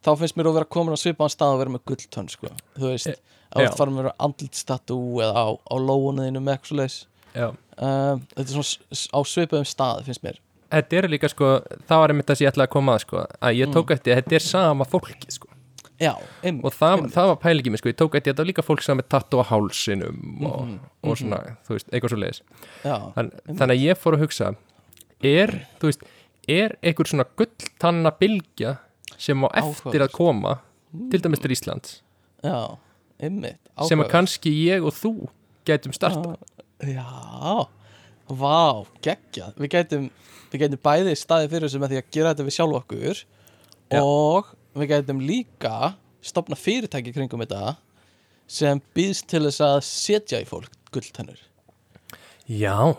þá finnst mér að vera komin á svipaðan stað og vera með gulltönn sko. þú veist, að já. þú fara með andlitstatú eða á, á lóunniðinu með eitthvað svo leis já, uh, þetta er svona á svipaðum stað finnst mér. Þetta er líka sko það var einmitt það sem ég ætlaði að koma að sko að ég tók eftir að þetta er sama fólki sko. Já, einmitt, og það, það var pælingið mér sko, ég tók eftir að þetta var líka fólk sem með tattu á hálsinum og, Mhm, og svona, þú veist, eitthvað svo leiðis Þann, þannig að ég fór að hugsa er, þú veist, er einhver svona gulltanna bylgja sem á eftir að koma til dæmis til Íslands. Já, einmitt sem að kannski ég og þú gætum starta já, vá, geggjað. Við gætum, við gætum bæði staðið fyrir þessu með því að gera þetta við sjálf okkur Já. og við gætum líka stopna fyrirtæki kringum þetta sem býðst til þess að setja í fólk gulltennur. Já,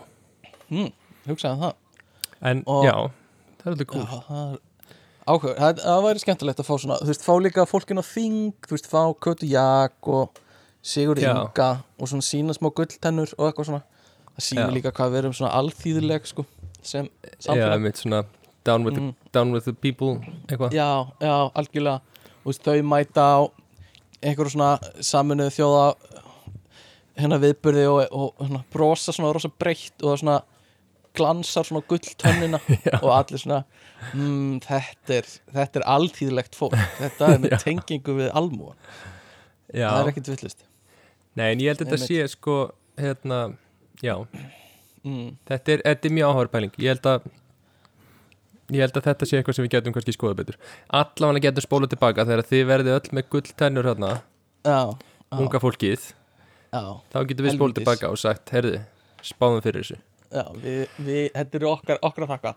hm, hugsaðum það. En Og- já það er alveg Já, cool það er áhuga, það, það væri skemmtilegt að fá svona þú veist, fá líka fólkin á þing þú veist, fá Kötu Jak og Sigur Já. Inga og svona sína smá gulltennur og eitthvað svona það Já. líka hvað við erum svona alþýðileg sko, sem já, samfélag mitt svona down with, Mm. the, down with the people eitthvað já, já, algjörlega Þú veist, þau mæta á einhverju svona saminuðu þjóða hérna viðburði og, og hérna, brosa svona rosa breytt og það svona glansar svona gulltönnina og allir svona mm, þetta, er, þetta er alþýðlegt fólk. Þetta er með tengingu við almúan já, það er ekkert villist nei, en ég held að þetta sé sko, hérna já, mm, þetta er, þetta er mjög áhverð pæling. Ég held að ég held að þetta sé eitthvað sem við getum kannski skoða betur. Allavega getum spólað tilbaka þegar þið verðið öll með gulltennur hérna, já, já, unga fólkið já, þá getum við spólað tilbaka og sagt herði, spáðum fyrir þessu já við, við, þetta eru okkar, okkar að þakka.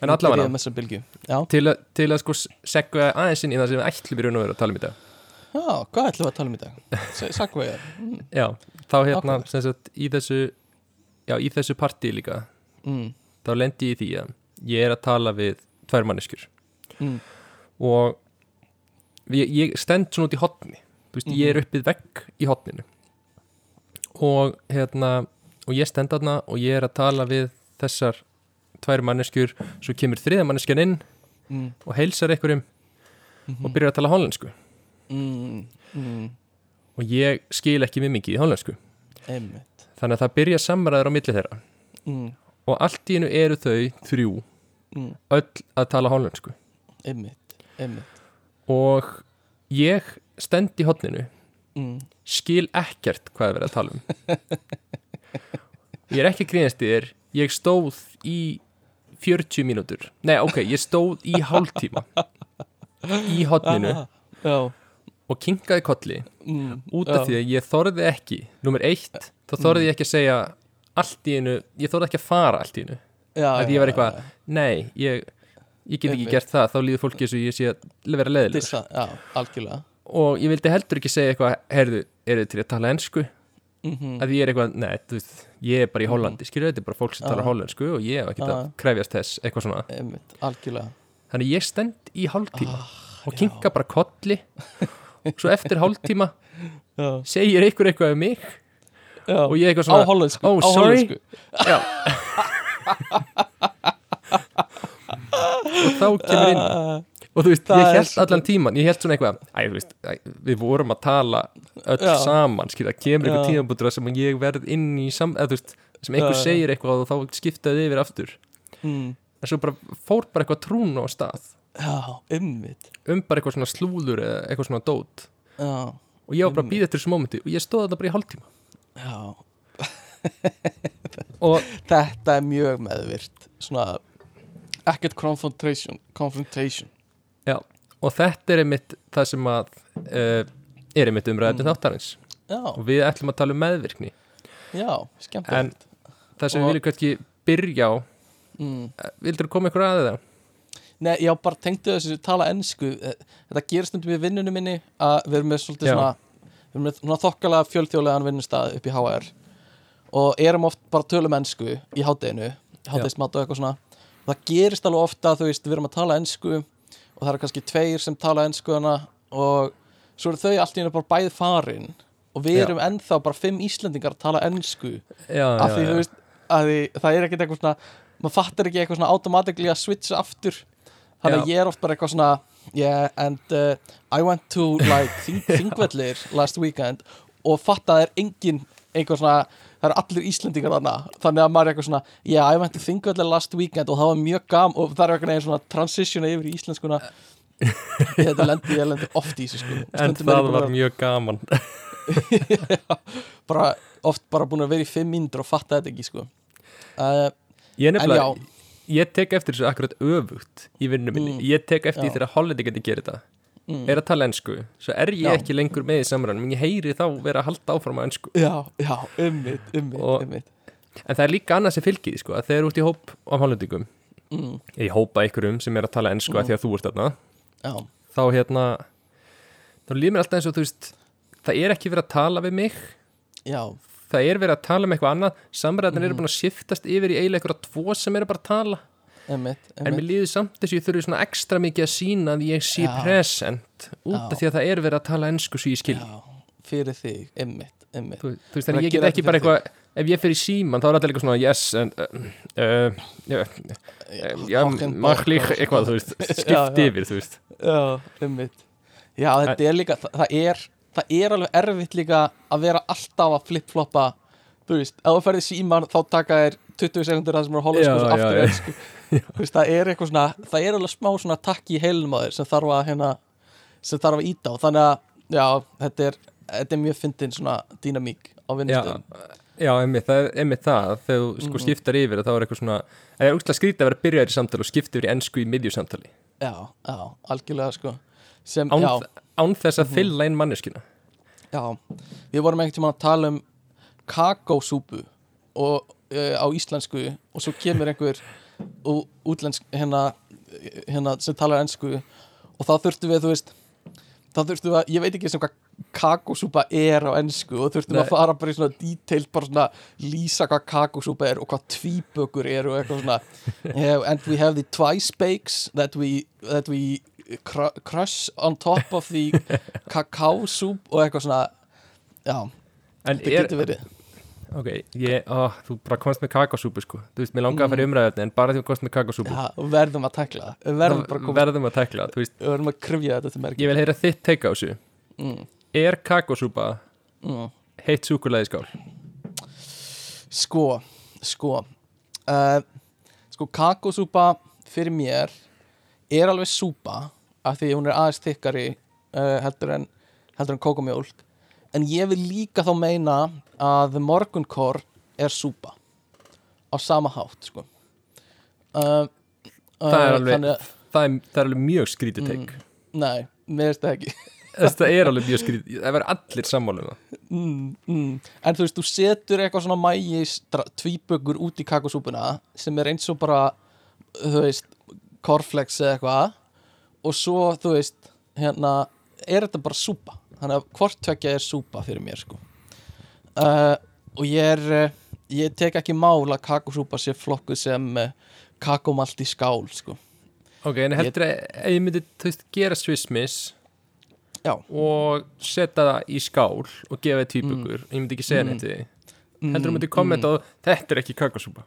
En allavega, til, að- til að sko segja aðeins inn í það sem við ætlum í raun og veru að tala um í dag. Já, hvað ætlum við að tala um í dag? Sagvegar já, þá hérna sagt í þessu já, í þessu partí líka mm, þá lendi ég í því að ég er að tala við tvær manneskjur. Mm, og ég, ég stend svona út í hotni veist, ég er uppið vegg í hotninu og hérna og ég stend þarna og ég er að tala við þessar tvær manneskjur. Svo kemur þriða manneskjan inn mm, og heilsar einhverjum Mhm. og byrjar að tala hollensku. Mm, mm, og ég skil ekki mjög mikið í hollensku. Einmitt. Þannig að það byrja samræður á milli þeirra. Mm, og allt í hennu eru þau þrjú mm, öll að tala hollensku. Einmitt, einmitt. Og ég stend í hotninu mm, skil ekkert hvað er verið að tala um ég er ekki grínast í þér ég stóð í 40 mínútur. Nei ok, ég stóð í hálftíma í hotninu já, og kinkaði kolli mm, út af já, því að ég þorði ekki nummer eitt, þá þorði ég ekki að segja allt í einu, ég þorði ekki að fara allt í já, að ég var eitthvað, nei, ég ég get ekki gert það, þá líður fólki eins og ég sé að vera leðilegur og ég vildi heldur ekki segja eitthvað heyrðu, eru þið til að tala ensku mm að ég er eitthvað, nei, þú veist, ég er bara í Hollandi skilur þetta er bara fólk sem Já. talar hollensku og ég hef ekki að Já. krefjast þess, eitthvað svona einmitt, þannig ég stend í hálftíma Ah, og kinka bara kolli svo eftir hálftíma já, segir einhver eitthvað um mig já. og ég eitthvað á svona hollensku Oh, á hollensku. já. og þá kemur inn Ah, og þú veist, Það ég er held allan tíman ég held svona eitthvað, æ, þú veist æ, við vorum að tala öll Já. saman skilja, kemur einhver Já. tímabútur sem ég verð inn í sam, eða, þú veist, sem einhver Já, segir eitthvað og þá skiptaði yfir aftur. Mm, en svo bara fór bara eitthvað trún á stað. Já, ymmit um bara eitthvað svona slúður eða eitthvað svona dót. Já, og ég var bara að býða eftir þessu mómenti og ég stóð þetta bara í hálftíma. Já. Og Þetta er mjög meðvirt Svona Ekkert confrontation Confrontation Já, og þetta er einmitt það sem að uh, er einmitt umræðin Mm. þáttarins. Já, og við ætlum að tala um meðvirkni. Já, skemmtilegt. Það sem Og- við viljum kannski byrja á mm. vildur þú koma ykkur að það? Nei, já, bara tengdu þessu tala ennsku Þetta gerist stundum í vinnunum minni að við erum með svolítið Já. svona við erum með svona þokkalega fjölþjóðlegan vinnustað upp í HR og erum oft bara að tölum ennsku í hátteginu háttegismat og eitthvað svona. Það gerist alveg ofta, þú veist, við erum að tala ennsku og það eru kannski tveir sem tala ennsku hana og svo eru þau allt í henni bara bæð farin og við Já. erum ennþá bara fimm Íslendingar að tala ennsku Já, af því, þú veist, að því, það er ekkert eitthvað svona maður fattar ekki eitthvað svona automatically að switcha aftur þannig að Já. ég er oft bara eitthvað svona yeah, and uh, I went to like þing, þingvellir last weekend og fatta að það er engin einhver svona, það eru allir Íslendingar þarna. Þannig að maður er eitthvað svona yeah, I went to þingvellir last weekend og það var mjög gam og það er eitthvað neginn svona transitiona yfir í íslenskuna. Þetta lendi, ég lendi oft í þessu sko en það ég var að- mjög gaman. Bara, oft bara búin að vera í fimm mínútur og fatta þetta ekki sko. Uh, ég nefnilega, já, ég tek eftir þessu akkurat öfugt í vinnu minni, Mm. ég tek eftir Já. því þegar hollendingandi gerir þetta mm. er að tala ensku, svo er ég Já. ekki lengur með í samræðanum, en ég heyri þá vera að halda áfram á ensku, Já, já, ummið, ummið, en það er líka annað sem fylgir sko, að þeir eru út í hóp af hollendingum, mm, ég hópa einhverjum sem er að tala ensku Mm. að því að þú ert þarna Já, þá hérna þá líður mér alltaf eins og þú veist það er ekki verið að tala við mig já, það er verið að tala um eitthvað annað samræðan eru Mhm. búin að shiftast yfir í eiginlega eitthvað tvo sem eru bara að tala ummið, en mér líður samt þess að ég þurfi svona ekstra mikið að sína að ég sé present út af því að það er verið að tala ensku svo ég skil. Já, fyrir þig, ummið, ummið þú, þú veist þannig ég get ekki bara fyrir eitthvað ef ég fer í síman þá er allir eitthvað svona yes and uh, uh, uh, já, maður líka eitthvað skipt yfir þú veist. Já, ummið Já, þetta er líka, það, er það er alveg erfitt líka að vera alltaf að flip-floppa þú veist, ef þú ferði síman þá taka þér 20 sekundur það sem er Já, og svo aftur já, já. veist, það er eitthvað svona, það er alveg smá svona takk í heilum á þér sem þarf að hérna, sem þarf að íta á, þannig að já, þetta er, þetta er mjög fyndin svona dýnamík á já, vinnustöðum já einmitt, það einmitt það þegar þú sko Mhm. skiptar yfir þá er eitthvað svona það er úrslega skrítið að vera byrjaðir í samtali og skipta yfir í ensku í miðjusamtali já, já, algjörlega sko sem, án, já, án þess að Mhm. fylla inn manneskina já við vorum einhvern tímann að tala um kakósúpu og uh, á íslensku og svo kemur einhver útlensk hérna, hérna sem talar ensku og þá þurftum við, þú veist þá þurftum við að, ég veit ekki sem hvað kakósúpa er á ensku og þurftum Nei. að fara bara í svona detail bara svona lýsa hvað kakósúpa er og hvað tvíbökur er og eitthvað svona. Yeah, and we have the twice bakes that we, that we cru crush on top of the kakao soup og eitthvað svona. Já, þetta getur verið ok, ég, ó, þú bara komst með kakosúpu sko, þú veist, mér langaði að fara í umræðið en bara því þú komst með kakosúpu já, við verðum að tekla það. verðum bara að koma, verðum að tekla, þú veist, verðum að krifja þetta til merki ég vil heyra þitt teika á þessu. Mm, er kakosúpa mm. heitt súkulæði skál? Sko, sko uh, sko kakósúpa fyrir mér er alveg súpa af því hún er aðeins þykkari uh, heldur en heldur en kókomjólk en ég vil líka þá meina að morgunkor er súpa. Á sama hátt sko. Uh, Það er alveg- þannig að, það er, það er alveg mjög skrítið teik nei, mér veist það ekki. Það er alveg mjög skrítið, það verður allir sammála um það. Mm, mm. en þú veist, þú setur eitthvað svona mægis tvíböggur út í kakosúpuna sem er eins og bara þú veist, korflex eða eitthvað og svo, þú veist hérna, er þetta bara súpa þannig að hvort tvekja er súpa fyrir mér sko. Uh, og ég er uh, ég tek ekki mál að kakosúpa sé flokkuð sem uh, kakomalt í skál sko. Ok, en heldur að ef ég myndi, veist, gera Swiss Miss já, og setja það í skál og gefa þið tvíbugur, ég myndi ekki segja Mm. þig. Heldur að myndi kommenta á þetta er ekki kakosúpa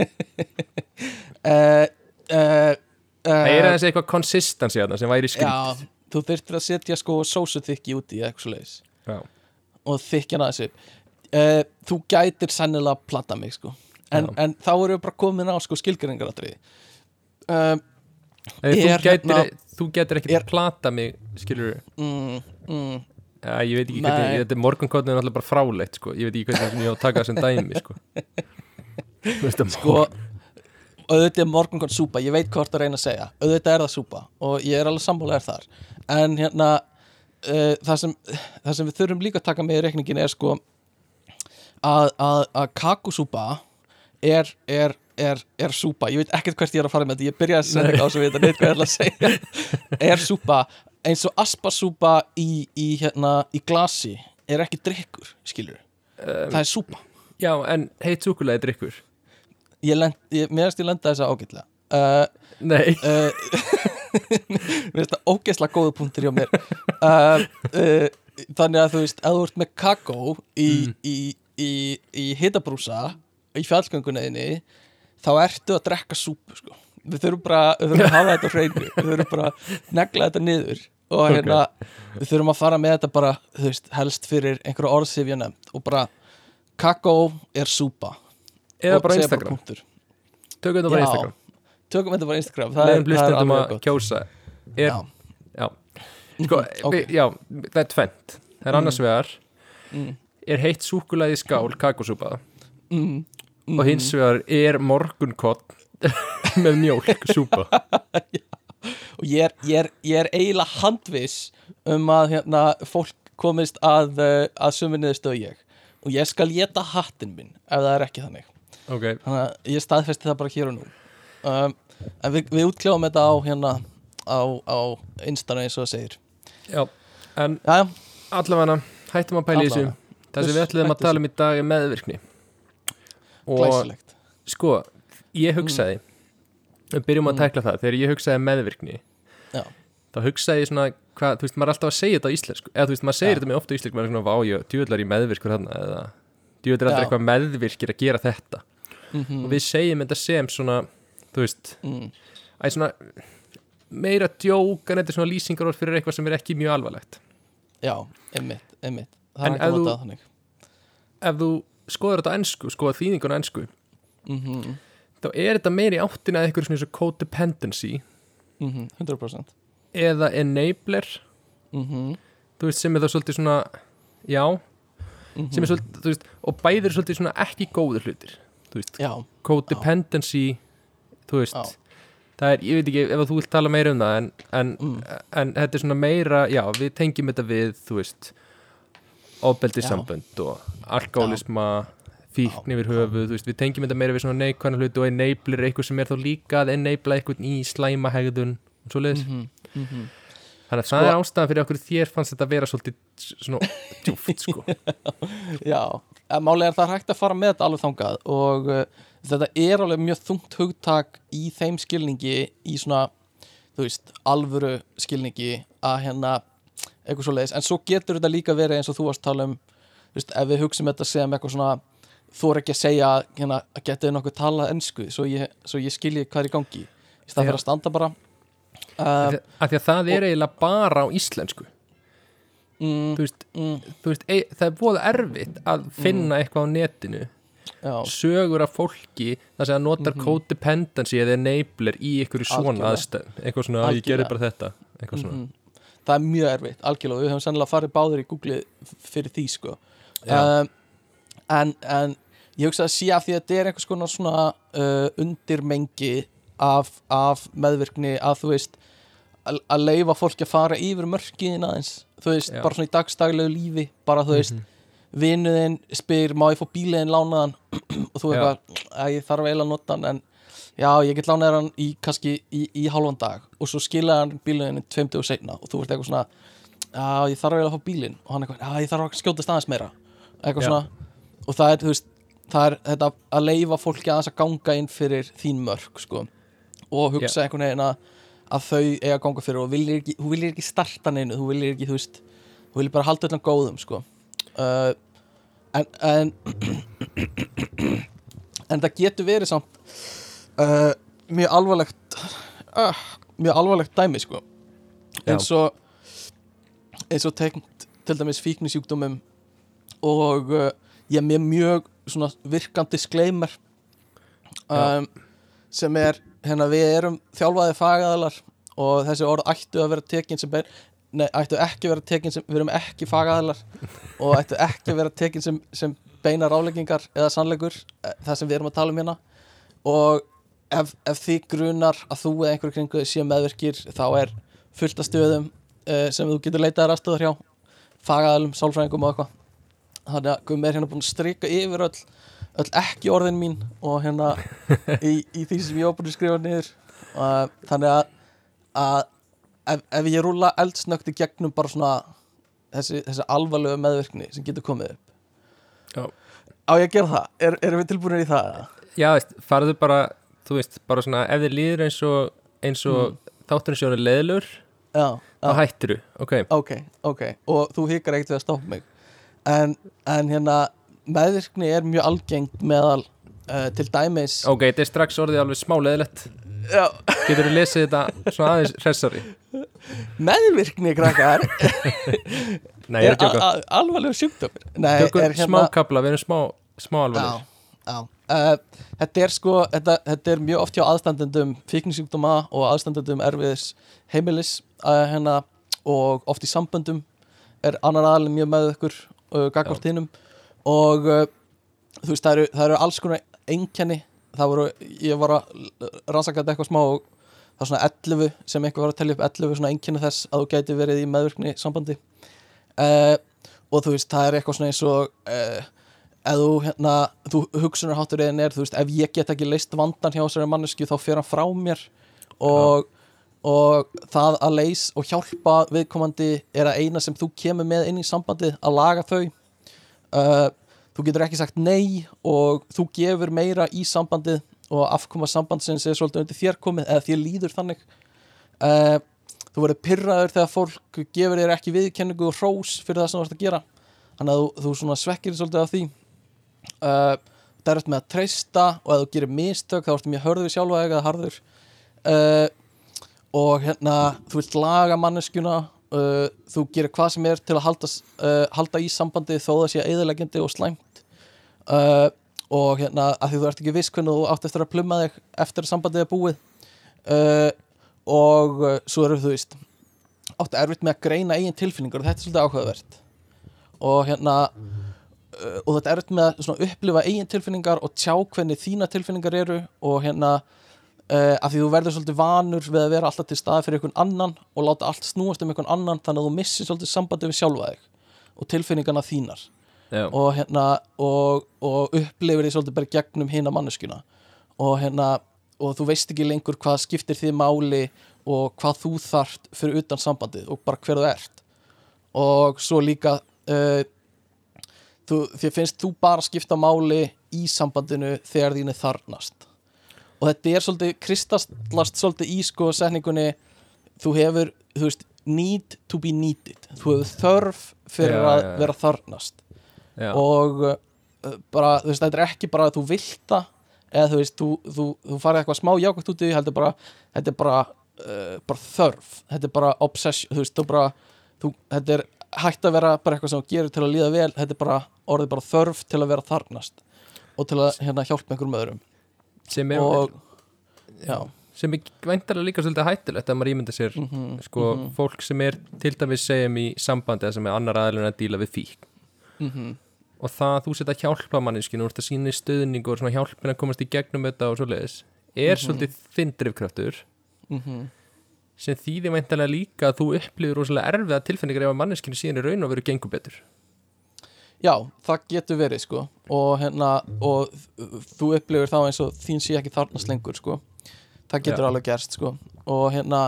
uh, uh, það er aðeins eitthvað konsistansi þarna sem væri Já, þú þurftir að setja sko sósu þykki úti eitthvað svo leiðis og þykja hana þessu. Uh, Þú gætir sennilega að platta mig sko. En, en þá erum við bara komin á sko þú, Er gætir, hérna- þú getur ekki er- plata mig skilur mm, mm, ja, ég veit ekki hvernig, þetta morgunkotni er náttúrulega bara frálegt sko. ég veit ekki hvernig ég á að taka það sem dæmi sko. Að sko auðvitað er morgunkort súpa, ég veit hvort að reyna að segja. Auðvitað er það súpa. Og ég er alveg sammálaðir þar en hérna uh, það, sem, það sem við þurfum líka að taka með í reikningin er sko að, að, að kakosúpa er, er, er, er súpa. Ég veit ekkert hvert ég er að fara með þetta. Ég byrjaði að segja á svo við þetta neitt hvað ég ætla að segja. Er súpa eins og aspasúpa í, í, hérna, í glasi er ekki drikkur, skilur það er súpa. Já, en heitt súkulega er drikkur ég lend, ég, mér finnst ég lenda þess að ágætlega. Uh, nei, uh, mér finnst það ógeðslega góða punktur hjá mér. Uh, uh, þannig að þú veist að þú ert með kakó í, í, í, í hitabrúsa í fjallgöngunniðinni þá ertu að drekka súpu sko. við þurfum bara við þurfum að hafa þetta hreinu. Við þurfum bara að negla þetta niður og Ok. hérna við þurfum að fara með þetta bara veist, helst fyrir einhverju orðsifja nefnd og bara kakó er súpa. Eða bara Instagram. tökum þetta bara Instagram tökum þetta bara Instagram það er, það er alveg gott. kjósa. Er, Já. já. Sko, ok. við, já, það er tvent það er annars vegar Mm. er heitt súkulega í skál kakosúpa mm. og hins vegar er morgunkott með mjólk súpa og ég er, ég er, ég er eiginlega handviss um að hérna, fólk komist að, uh, að sömu niðurstöðu ég. Og ég skal geta hattinn minn ef það er ekki þannig. Ok, þannig að ég staðfesti það bara hér og nú um, en við, við útkljáum þetta á hérna á, á instana eins og það segir. Já en já, allavega hættum að pæla í þessu. Það sem við ætlum að tala um í dag er meðvirkni. Og glæsilegt. sko, ég hugsaði við byrjum að Mm. tekla það, þegar ég hugsaði meðvirkni Já. þá hugsaði ég svona hvað, þú veist, maður er alltaf að segja þetta á íslensku eða þú veist, maður segir Já. þetta með ofta á íslensku maður er svona, vá, ég, djúvillar í meðvirkur þarna eða djúvillar alltaf Já. eitthvað meðvirkir að gera þetta. Mm og við segjum þetta sem svona þú veist, mm. æ, svona meira djók en þetta er svona lýsingar fyrir eitthvað sem er ekki mjög alvarlegt. Já, einmitt, einmitt. Það En er ef að þú- ef þú skoður þetta ennsku, skoður þýningun á ennsku mm þá er þetta meira í áttina að eitthvað svona og codependency. 100% eða enabler. Mm þú veist, sem er það svolítið svona já, sem er svolítið veist, og bæðir svolítið svona ekki góður hlutir. Veist, já, codependency þú veist, er, ég veit ekki ef þú vilt tala meira um það en, en, Mm. en þetta er svona meira, já, við tengjum þetta við, þú veist ofbeldi Já. sambönd og alkoholisma fíkn yfir höfuð, þú veist, við tengjum þetta meira við svona neikvæna hluti og enabler eitthvað sem er þá líka að enabla eitthvað í slæma hegðun og svo leiðis, mm -hmm. þannig að Sko- það er ástæðan fyrir okkur þér fannst þetta vera svolítið svona djúft, sko Já, málega er það hægt að fara með þetta alveg þangað og uh, þetta er alveg mjög þungt hugtak í þeim skilningi í svona, þú veist, alvöru skilningi að hérna eitthvað svo leiðis, en svo getur þetta líka verið eins og þú varst að tala um, þú veist, ef við hugsum þetta sem eitthvað svona, þú er ekki að segja hérna, að getið nokkuð talað ennsku svo ég, svo ég skilji hvað er í gangi. Í stað fyrir að standa bara því- af því að það er eiginlega bara á íslensku mm, þú veist, mm, þú veist ei, það er búið erfitt að finna eitthvað á netinu. Já, sögur af fólki það sem að notar codependency eða enabler í einhverju svona aðstæðum. Eitthvað svona, að ég gerði bara þetta. Eitthvað svona, Mhm. það er mjög erfitt, algjörlega. Við höfum sennilega farið báður í Google fyrir því sko. Um, en, en ég hugsa að sé að því að þetta er einhvers konar svona uh, undirmengi af, af meðvirkni að þú veist að að leifa fólki að fara yfir mörkiðin aðeins þú veist, Já. bara svona í dagstaglegu lífi bara þú veist, Mhm. vinuðin spyr, má ég fá bíliðin lánaðan og þú Já. eitthvað, að ég þarf eiginlega að nota hann en já, ég get lánaðir hann í kannski í, í hálfan dag og svo skilaði hann bíliðin tveimtu og seinna og þú ert eitthvað svona já, ég þarf eiginlega að fá bílin og hann eitthvað, já, ég þarf að skjóta staðins meira eitthvað Já. svona og það er, þú veist, það er þetta að leifa fólki aðeins að ganga inn fyrir þín mörk, sko og hugsa einhvern veginn að, að þau eiga að ganga fyrir og viljir ekki, þú viljir ekki starta neinu, þú viljir ekki, þú veist þú viljir bara halda öllum góðum, sko. Uh, en en en það getur verið samt uh, mjög alvarlegt uh, mjög alvarlegt dæmi, sko. Eins og eins og tengt til dæmis fíknisjúkdómum og uh, ég er mjög svona virkandi skleimer um, sem er, hérna við erum þjálfaði fagaðalar og þessi orð ættu að vera tekin sem bein, nei, ættu ekki að vera tekin sem, við erum ekki fagaðalar og ættu ekki að vera tekin sem, sem beina ráleggingar eða sannleikur eh, það sem við erum að tala um hérna. Og ef, ef því grunar að þú eða einhver kringu sé meðvirkir þá er fullt af stöðum uh, sem þú getur leitað aðstöður hjá fagaðalum, sálfræðingum og eitthvað. Þannig að Gummi er hérna búin að strika yfir öll, öll ekki orðin mín og hérna í, í því sem ég var búin að skrifa niður uh, þannig að, að ef, ef ég rúla eldsnögt í gegnum bara svona þessi, þessi alvarlegu meðvirkni sem getur komið upp Já. á ég að gera það? Er, erum við tilbúinir í það? Já, farðu bara, þú veist, bara svona ef þið líður eins og, eins og mm. þátturinn sjónu leðlur, Já, þá hættir þú, ok ok, ok og þú hikar ekkert við að stoppa mig en, en hérna meðvirkni er mjög algengt meðal uh, til dæmis Ok, þetta er strax orðið alveg smá leðilegt Getur þú lesið þetta svona aðeins hressari? meðvirkni krakkar. Nei, ég er að tjóka a- a- alvarlegur sjúkdómur. Nei, Tökum er smá kapla, við erum smá, smá alvarlegir. Já, já. Uh, þetta er sko þetta, þetta er mjög oft hjá aðstandendum fíkningsjúkdóma og aðstandendum erfiðis heimilis uh, hérna, og oft í samböndum er annar aðalinn mjög með ykkur uh, gagvart hinnum og uh, þú veist það eru, það eru alls konar einkenni. Það voru, ég var að rannsaka þetta eitthvað smá og það er svona 11 sem eitthvað var að telja upp 11 svona einkenni þess að þú gæti verið í meðvirkni sambandi. Uh, og þú veist það er eitthvað svona eins og uh, ef þú hérna, þú hugsunarhátturinn er, þú veist, ef ég get ekki leist vandan hjá þessari mannesku þá fer hann frá mér. Og, og það að leys og hjálpa viðkomandi er að eina sem þú kemur með inn í sambandið að laga þau uh, þú getur ekki sagt nei og þú gefur meira í sambandið og afkoma sambandsins er svolítið undir þér komið eða þér líður þannig. Uh, þú verður pyrraður þegar fólk gefur þér ekki viðkenningu og hrós fyrir það sem þú ert að gera. Þannig að þú, þú svekkir svolítið af því. Uh, það er eftir með að treysta og ef þú gerir mistök þá ertu mjög hörður sjálfa eða harður. Og hérna þú vilt laga manneskjuna uh, þú gerir hvað sem er til að halda, uh, halda í sambandi þó það sé eðilegjandi og slæmt. Uh, og hérna að því þú ert ekki viss hvernig þú átt eftir að plumma þig eftir að sambandið er búið. Uh, og uh, svo eru þú veist áttu erfitt með að greina eigin tilfinningar og þetta er svolítið áhugavert. Og hérna uh, og þetta er erfitt með að upplifa eigin tilfinningar og tjá hvernig þína tilfinningar eru og hérna uh, af því þú verður svolítið vanur við að vera alltaf til staði fyrir einhvern annan og láta allt snúast um einhvern annan þannig að þú missir svolítið sambandi við sjálfa þig og tilfinningarna þínar. Já, og hérna og, og upplifir því svolítið bara gegnum hina manneskuna og hérna og þú veist ekki lengur hvað skiptir því máli og hvað þú þart fyrir utan sambandið og bara hver þú ert. Og svo líka uh, þú, þér finnst þú bara skipta máli í sambandinu þegar þínu þarnast og þetta er svolítið kristallast svolítið í sko setningunni þú hefur, þú veist, need to be needed. Þú hefur þörf fyrir Já, að já, vera þarnast já, og uh, bara, þú veist, þetta er ekki bara að þú vilt það eða þú veist, þú, þú, þú farið eitthvað smá jákvæmt út í heldur bara þetta er bara, uh, bara þörf. Þetta er bara obsession, þú veist, þú bara þú, þetta er hægt að vera bara eitthvað sem þú gerir til að líða vel, þetta er bara orðið bara þörf til að vera þarnast og til að hérna hjálpa einhverjum öðrum sem er, og sem er væntalega líka svolítið hættulegt að maður ímynda sér mhm, sko, mhm, fólk sem er til dæmis segjum í sambandi eða sem er annar aðlun að díla við fík mhm, og það að þú setja að hjálpa manneskinu að sína í stöðning og svona hjálpin að komast í gegnum þetta og svoleiðis er Mhm. svolítið þinn drifkraftur. Mhm. Sem þýðir væntalega líka að þú upplifir rosalega erfiða tilfinningar ef að manneskinu síðan í raun og veru gengur betur Já, það getur verið sko. Og hérna og þú upplifir þá eins og þín sé ekki þarnast lengur sko. Það getur Já. alveg gerst sko. Og hérna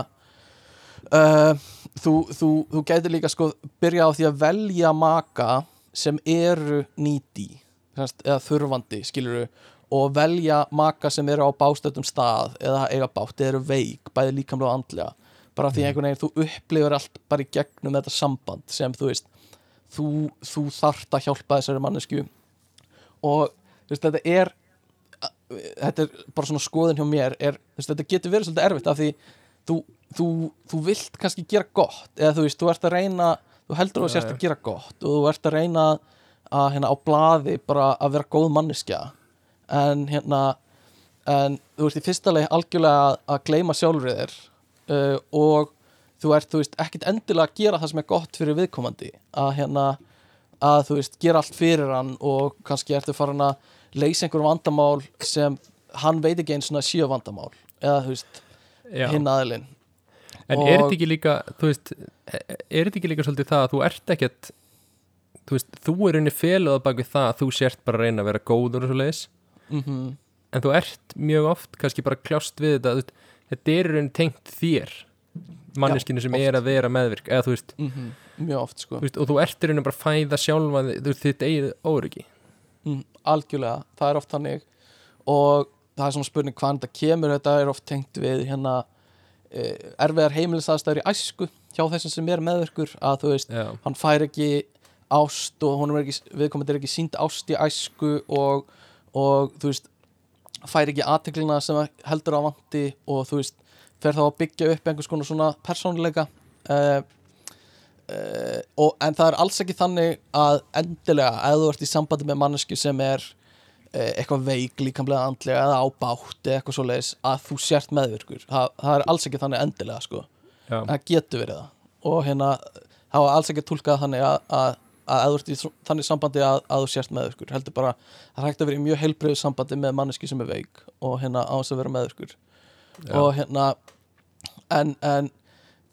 uh, þú, þú, þú getur líka sko byrja á því að velja maka sem eru nýti eða þurfandi skiluru og velja maka sem eru á bástöðum stað eða eiga bátt eða eru veik bæði líkamlega og andlega. Bara því einhvern veginn þú upplifir allt bara í gegnum þetta samband sem þú veist þú, þú þart að hjálpa þessari mannesku og veist, þetta er þetta er bara svona skoðin hjá mér er, veist, þetta getur verið svolítið erfitt af því þú, þú, þú vilt kannski gera gott eða þú veist, þú ert að reyna þú heldur að þú já. að gera gott og þú ert að reyna að hérna á blaði bara að vera góð manneskja en hérna en þú veist í fyrsta leið algjörlega að, gleyma sjálfur þér uh, og þú ert, þú veist, ekkit endilega að gera það sem er gott fyrir viðkomandi. Að hérna, að þú veist, gera allt fyrir hann og kannski ertu farin að leysa einhverjum vandamál sem hann veit ekki eins svona sjö vandamál. Eða þú veist, hinn aðilinn. En er þetta ekki líka, þú veist, er þetta ekki líka svolítið það að þú ert ekkert, þú veist, þú er unni féluð á bak við það að þú sért bara að reyna að vera góður og svo leiðis, mm en þú ert mjög oft kannski bara kljást við þetta, þetta er rauninni tengt þér, manneskinu sem oft. er að vera meðvirk, eða þú veist, mjög oft sko þú veist, og þú ert í rauninni bara að fæða sjálfa þitt eigið óryggi. mm, algjörlega, það er oft þannig og það er svona spurning hvaðan þetta kemur þetta er oft tengt við hérna eh, erfiðar heimilisaðstæður í æsku hjá þessum sem er meðverkur að þú veist, Já, hann fær ekki ást og honum er ekki, viðkomandi er ekki sínd ást í æsku og, og þú veist fær ekki aðteklina sem heldur á vanti og þú veist, fer þá að byggja upp einhvers konar svona persónuleika uh, uh, og, en það er alls ekki þannig að endilega ef þú ert í sambandi með mannesku sem er uh, eitthvað veik líkamlega andlega eða ábátt eða eitthvað svoleiðis að þú sért meðvirkur. Það, það er alls ekki þannig endilega sko. Já, það getur verið það. Og hérna það var alls ekki tólkað þannig að, að, að þú ert í svo- þannig sambandi að, að þú sért meðvirkur. Heldur bara það hægt að vera í mjög heilbreyðu sambandi með manneski sem er veik og hérna á þess að vera meðvirkur Já. og hérna en, en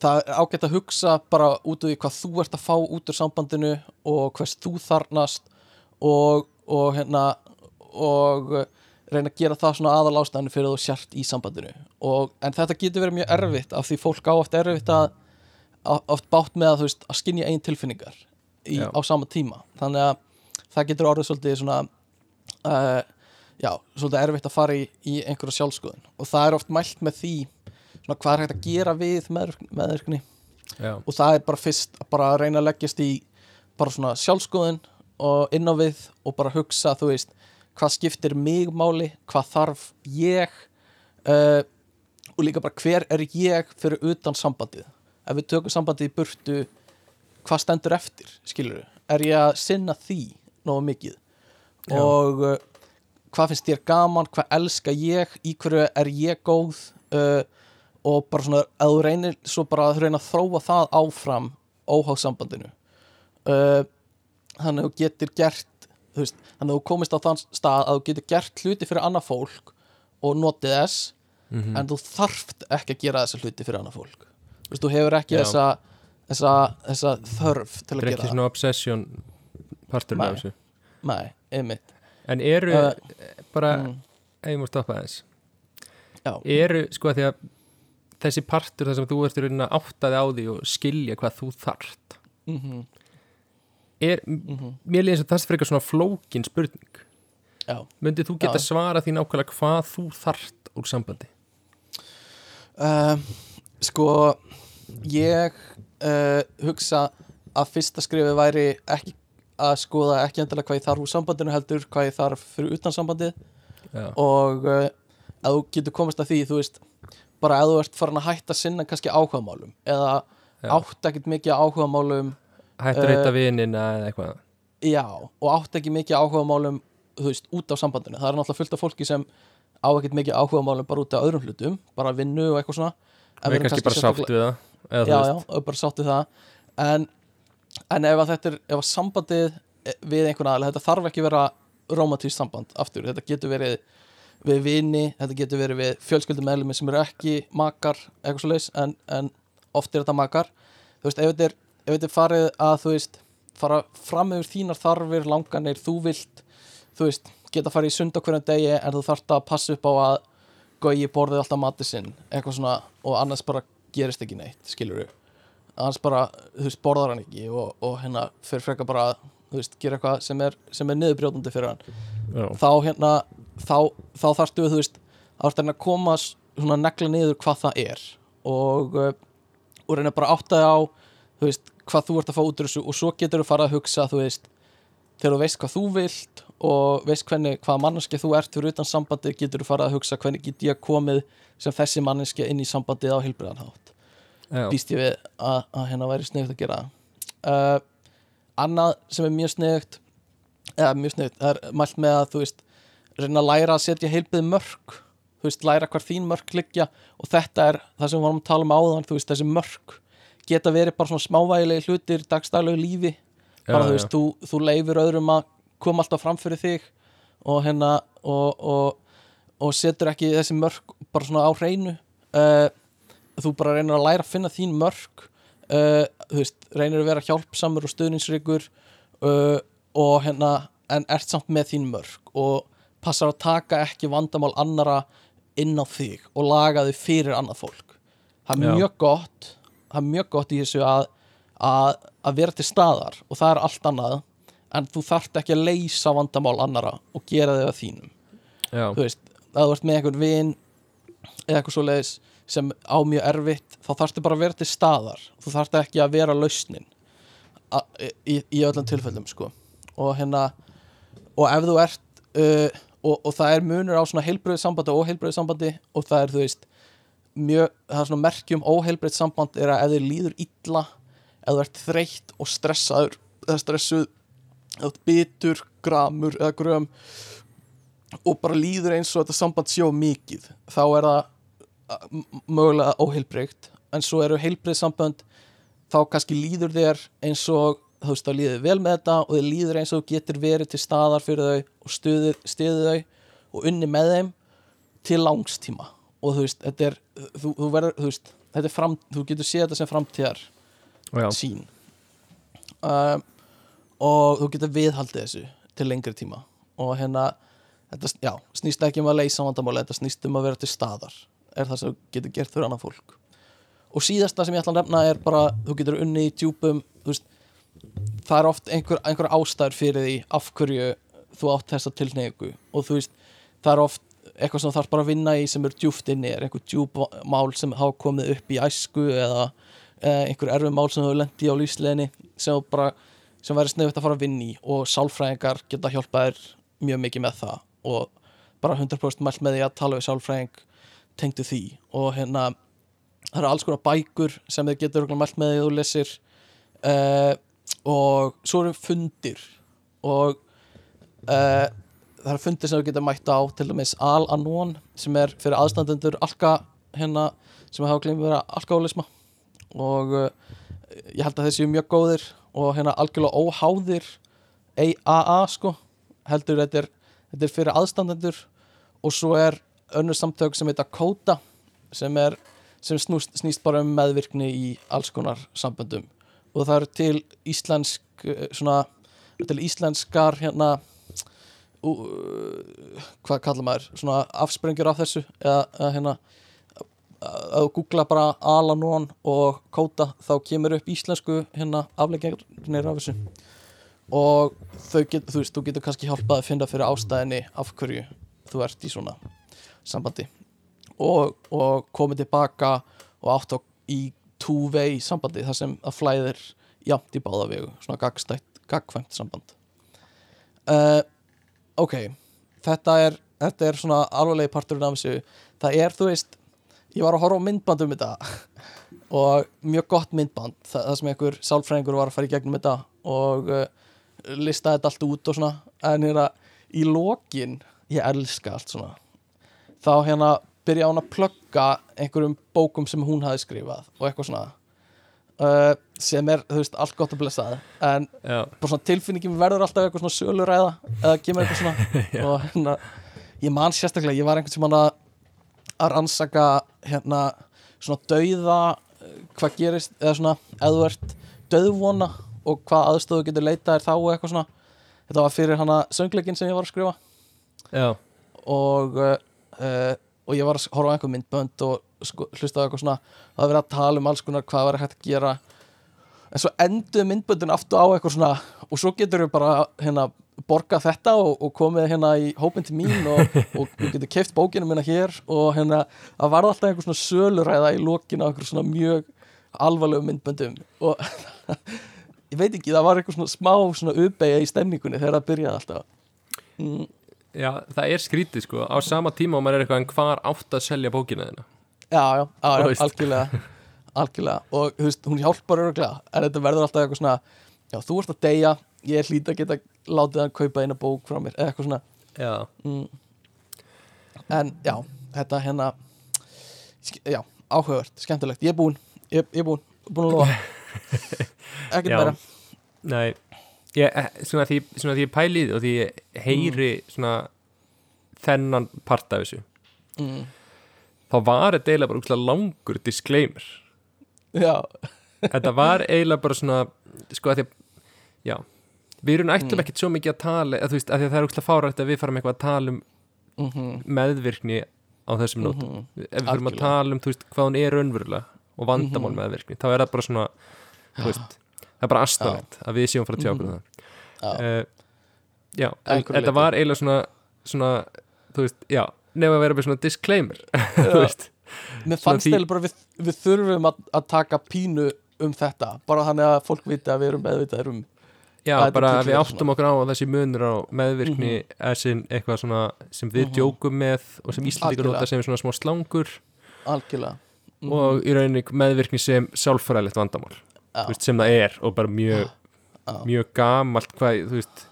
það er ágætt að hugsa bara út af því hvað þú ert að fá út úr sambandinu og hvers þú þarnast og, og hérna og reyna að gera það svona aðal ástæðinu fyrir þú sért í sambandinu. Og, en þetta getur verið mjög erfitt af því fólk á oft erfitt að oft bátt með að veist að skinja einn tilfinningar í, á sama tíma. Þannig að það getur orðið svolítið svona uh, já, svolítið erfitt að fara í, í einhverja sjálfskoðun og það er oft mælt með því svona hvað er hægt að gera við meðvirkni já, og það er bara fyrst að bara reyna að leggjast í bara svona sjálfskoðun og inn á við og bara hugsa þú veist hvað skiptir mig máli, hvað þarf ég uh, og líka bara hver er ég fyrir utan sambandið. Ef við tökum sambandið í burtu hvað stendur eftir, skilur er ég að sinna því nógu mikið? Já. og uh, hvað finnst þér gaman, hvað elska ég í hverju er ég góð uh, og bara svona að þú reynir svo bara að reyna að þróa það áfram óháð sambandinu. Uh, þannig að þú getur gert þú veist, þannig að þú komist á þann stað að þú getur gert hluti fyrir annað fólk og notið þess mhm, en þú þarft ekki að gera þessa hluti fyrir annað fólk. Þú veist, þú hefur ekki þessa, þessa, þessa þörf til að er gera ekki það svona obsession parturinn Nei. af þessu. Nei, einmitt En eru, Uh, bara, mm, ef ég má stoppa þess, Já, eru, sko, að því að þessi partur þar sem þú ert í rauninni að áttaði á því og skilja hvað þú þarft mhm, er, mhm, mér líður eins og það er frekar svona flókin spurning. Myndið þú geta Já. svara því nákvæmlega hvað þú þarft úr sambandi? Um, sko ég uh, hugsa að fyrsta skrifi væri ekki að skoða ekki endilega hvað ég þarf úr sambandinu heldur hvað ég þarf fyrir utan sambandið. Já, og uh, að þú getur komast að því þú veist, bara að þú ert farin að hætta sinna kannski áhugamálum eða Já. átt ekkert mikið áhugamálum hættur að Uh, reyta vinina eða eitthvað. Já, og átt ekki mikið áhugamálum þú veist, út af sambandinu. Það er náttúrulega fullt af fólki sem á ekkert mikið áhugamálum bara út af öðrum hlutum, bara vinnu og eitthvað svona. Við við erum erum kannski bara sátt við það já, já, bara sáttu það. En, en ef að þetta er ef að sambandið við einhvern aðeins þetta þarf ekki vera romantískt samband aftur, þetta getur verið við vini, þetta getur verið við fjölskyldum sem eru ekki makar eitthvað svo leis, en, en oft er þetta makar. Þú veist, ef þetta er, ef þetta er farið að þú veist, fara fram yfir þínar þarfir, langanir, þú vilt þú veist, geta farið í sund á hverjum degi en þú þarft að passa upp á að gói borðið alltaf matið sinn eitthvað svona, og annars bara gerist ekki neitt, skilur við annars bara, þú veist, borðar hann ekki og, og hérna fyrir frekar bara þú veist, gera eitthvað sem er, sem er niðurbrjótandi fyrir hann. Já, þá hérna, þá, þá þarftu við, þú veist, þá ertu að koma svona negla niður hvað það er og, uh, og reyna bara að átta þig á, þú veist, hvað þú ert að fá út úr þessu og svo getur þú fara að hugsa, þú veist, þegar þú veist hvað þú vilt og veist hvernig, hvaða manneski þú ert fyrir utan sambandi, getur þú fara að hugsa hvernig get ég komið sem þessi manneski inn í sambandið á heilbriðanhátt já, býst ég við að, að hérna væri sniðugt að gera uh, annað sem er mjög sniðugt eða mjög sniðugt, það er mælt með að þú veist reyna að læra að setja heilbið mörg þú veist, læra hvar þín mörk liggja og þetta er það sem við varum að tala um áðan þú veist, þessi mörk geta verið bara svona smávægilegi hlutir dagstæðlegu lífi. Bara þú veist, þú, þú leifir öðrum að koma alltaf fram fyrir þig og hérna og, og, og setur ekki þessi mörk bara svona á hreinu. Uh, þú bara reynir að læra að finna þín mörk uh, þú veist, reynir að vera hjálpsamur og stöðninsríkur uh, og hérna en ert samt með þín mörk og passar að taka ekki vandamál annara inn á þig og laga þau fyrir annað fólk. Það er Já. mjög gott það er mjög gott í þessu að, að, að vera til staðar og það er allt annað en þú þarft ekki að leysa vandamál annara og gera þau að þínum. Já, þú veist, að þú ert með einhvern vin eða eitthvað svoleiðis sem á mjög erfitt, þá þarftu bara að vera til staðar þú þarftu ekki að vera lausnin í, í öllum tilfellum sko. og hérna og ef þú ert uh, og, og það er munur á svona heilbröðu sambandi og óheilbröðu sambandi og það er þú veist mjög, það er svona merkjum óheilbröð samband er að ef þið líður illa ef þú ert þreytt og stressaður eða stressuð ert bitur, gramur eða gröm og bara líður eins og þetta samband sjó mikið þá er það mögulega óheilbreygt en svo eru heilbreyð sambönd þá kannski líður þér eins og þú veist þá líður vel með þetta og þér líður eins og getur verið til staðar fyrir þau og stuðið, stuðið þau og unni með þeim til langstíma og þú veist, þetta er þú, þú verður, þú veist, þetta er fram þú getur séð þetta sem framtíðar já, sín um, og þú getur viðhaldið þessu til lengri tíma. Og hérna þetta, já, snýst ekki um að leysa vandamáli þetta snýst um að vera til staðar er það sem getur gert fyrir annað fólk. Og síðasta sem ég ætla að nefna er bara þú getur unni í djúpum veist, það er oft einhver, einhver ástæður fyrir því af hverju þú átt þessa tilneigu og þú veist, það er oft eitthvað sem þarf bara að vinna í sem er djúpt inni er einhver djúp mál sem hafa komið upp í æsku eða eh, einhver erfið mál sem hefur lent í á lífsleginni sem bara, sem væri sniðvægt að fara að vinna í. Og sálfræðingar geta hjálpað þér mjög mikið með það. Og bara 100% mælt með því að tala við sálfræðing tengdu því. Og hérna það eru alls konar bækur sem þið getur mælt með því að þú lesir uh, og svo eru fundir. Og uh, það eru fundir sem þú getur mætt á til dæmis Al-Anon sem er fyrir aðstandendur alka hérna sem hafa glemt vera alkoholisma og uh, ég held að þessi er mjög góðir og hérna algjörlega óháðir AAA sko. Heldur þetta er, þetta er fyrir aðstandendur og svo er önnur samtök sem heita Kóta sem er sem snúst, snýst bara um meðvirkni í alls konar samböndum. Og það eru til íslensk eh, svona, til íslenskar hérna ú, hvað kallar maður svona afsprengjur af þessu eða, eða hérna að þú googla bara Alanon og Kóta þá kemur upp íslensku hérna afleggjarnir af þessu. Og get, þú veist, þú getur kannski hjálpað að finna fyrir ástæðinni af hverju þú ert í svona sambandi. Og, og komið tilbaka og átt á í two-way sambandi þar sem að flæðir jafnt í báða vegu, svona gagstætt, gagkvæmt samband. Uh, ok þetta er, þetta er svona alvarlegi parturinn af þessu. Það er, þú veist ég var að horfa á myndband um þetta og mjög gott myndband það, það sem einhver sálfræðingur var að fara í gegnum þetta og uh, listaði þetta allt út og svona. En hérna í lokin ég elska allt svona þá hérna byrja hún að plugga einhverjum bókum sem hún hafi skrifað og eitthvað svona uh, sem er, þú veist, allt gott að blessað en já, bara svona tilfinningin verður alltaf eitthvað svona söluræða eða kemur eitthvað svona. Og hérna, ég man sérstaklega, ég var einhvern sem hann að að rannsaka hérna svona dauða hvað gerist, eða svona eða þú ert dauðvona og hvað aðstöðu getur leitað þér þá eitthvað svona. Þetta var fyrir hana söngleikin sem ég var að skrifa. Já, og uh, og ég var að horfa á einhver myndbönd og sko, hlusta á eitthvað svona það var verið að tala um alls konar hvað var hægt að gera. En svo enduð myndböndin aftur á eitthvað svona og svo getur við bara hérna borga þetta og, og komið hérna í hópin til mín og, og við getum keift bókinu minna hér og hérna það varð alltaf einhver svona söluræða í lokinu á einhver svona mjög alvarlegu myndböndum. Og ég veit ekki, það var eitthvað svona smá svona uppeyja í stemningunni þegar það byrjaði alltaf. Mm, já, það er skrítið sko. Á sama tíma og maður er eitthvað en hvar átt að selja bókina þina Já, já, já, já algjörlega algjörlega. Og þú veist, hún hjálpar öruglega en þetta verður alltaf eitthvað svona já, þú ert að deyja, ég er hlýt að geta látið hann kaupa eina bók frá mér, eitthvað svona. Já, mm. en já, þetta hérna já, áhugavert, skemmtilegt, ég er búinn ég, ég er búinn, búinn að lofa. Ekkert meira. Nei, ég, eh, svona, því, svona því ég pæli í því og því ég heyri svona þennan part af þessu. Mm. þá var þetta eiginlega bara úkslega langur disclaimer. Já, þetta var eiginlega bara svona sko að því að já, við erum ætlum Mm. ekkert svo mikið að tala að, þú veist, að það er úkslega fárætt að við farum eitthvað að tala um mhm, meðvirkni á þessum nótum. Mhm. Ef við fyrir að tala um þú veist, hvað hún er raunverulega og vandamál Mhm. meðvirkni þá er það bara svona þú veist, það er bara astanlegt að við séum fara að tjá okkur um Mhm. já, það uh, já, en einhverju þetta var eiginlega svona, svona þú veist, já, nefn að vera með svona disclaimer þú veist, mér fannst því- eiginlega bara við, við þurfum að, að taka pínu um þetta, bara þannig að fólk vita að við erum meðvitaðir um já, bara við áttum okkur á þessi munur á meðvirkni er sinn eitthvað svona sem við Mhm. djókum með og sem Íslandíkur nota sem svona smá slangur. Algjörlega. Mhm. og í rauninni meðvirkni sem sálfræðilegt vandamál veist, sem það er og bara mjög mjög gamalt hvað, þú veist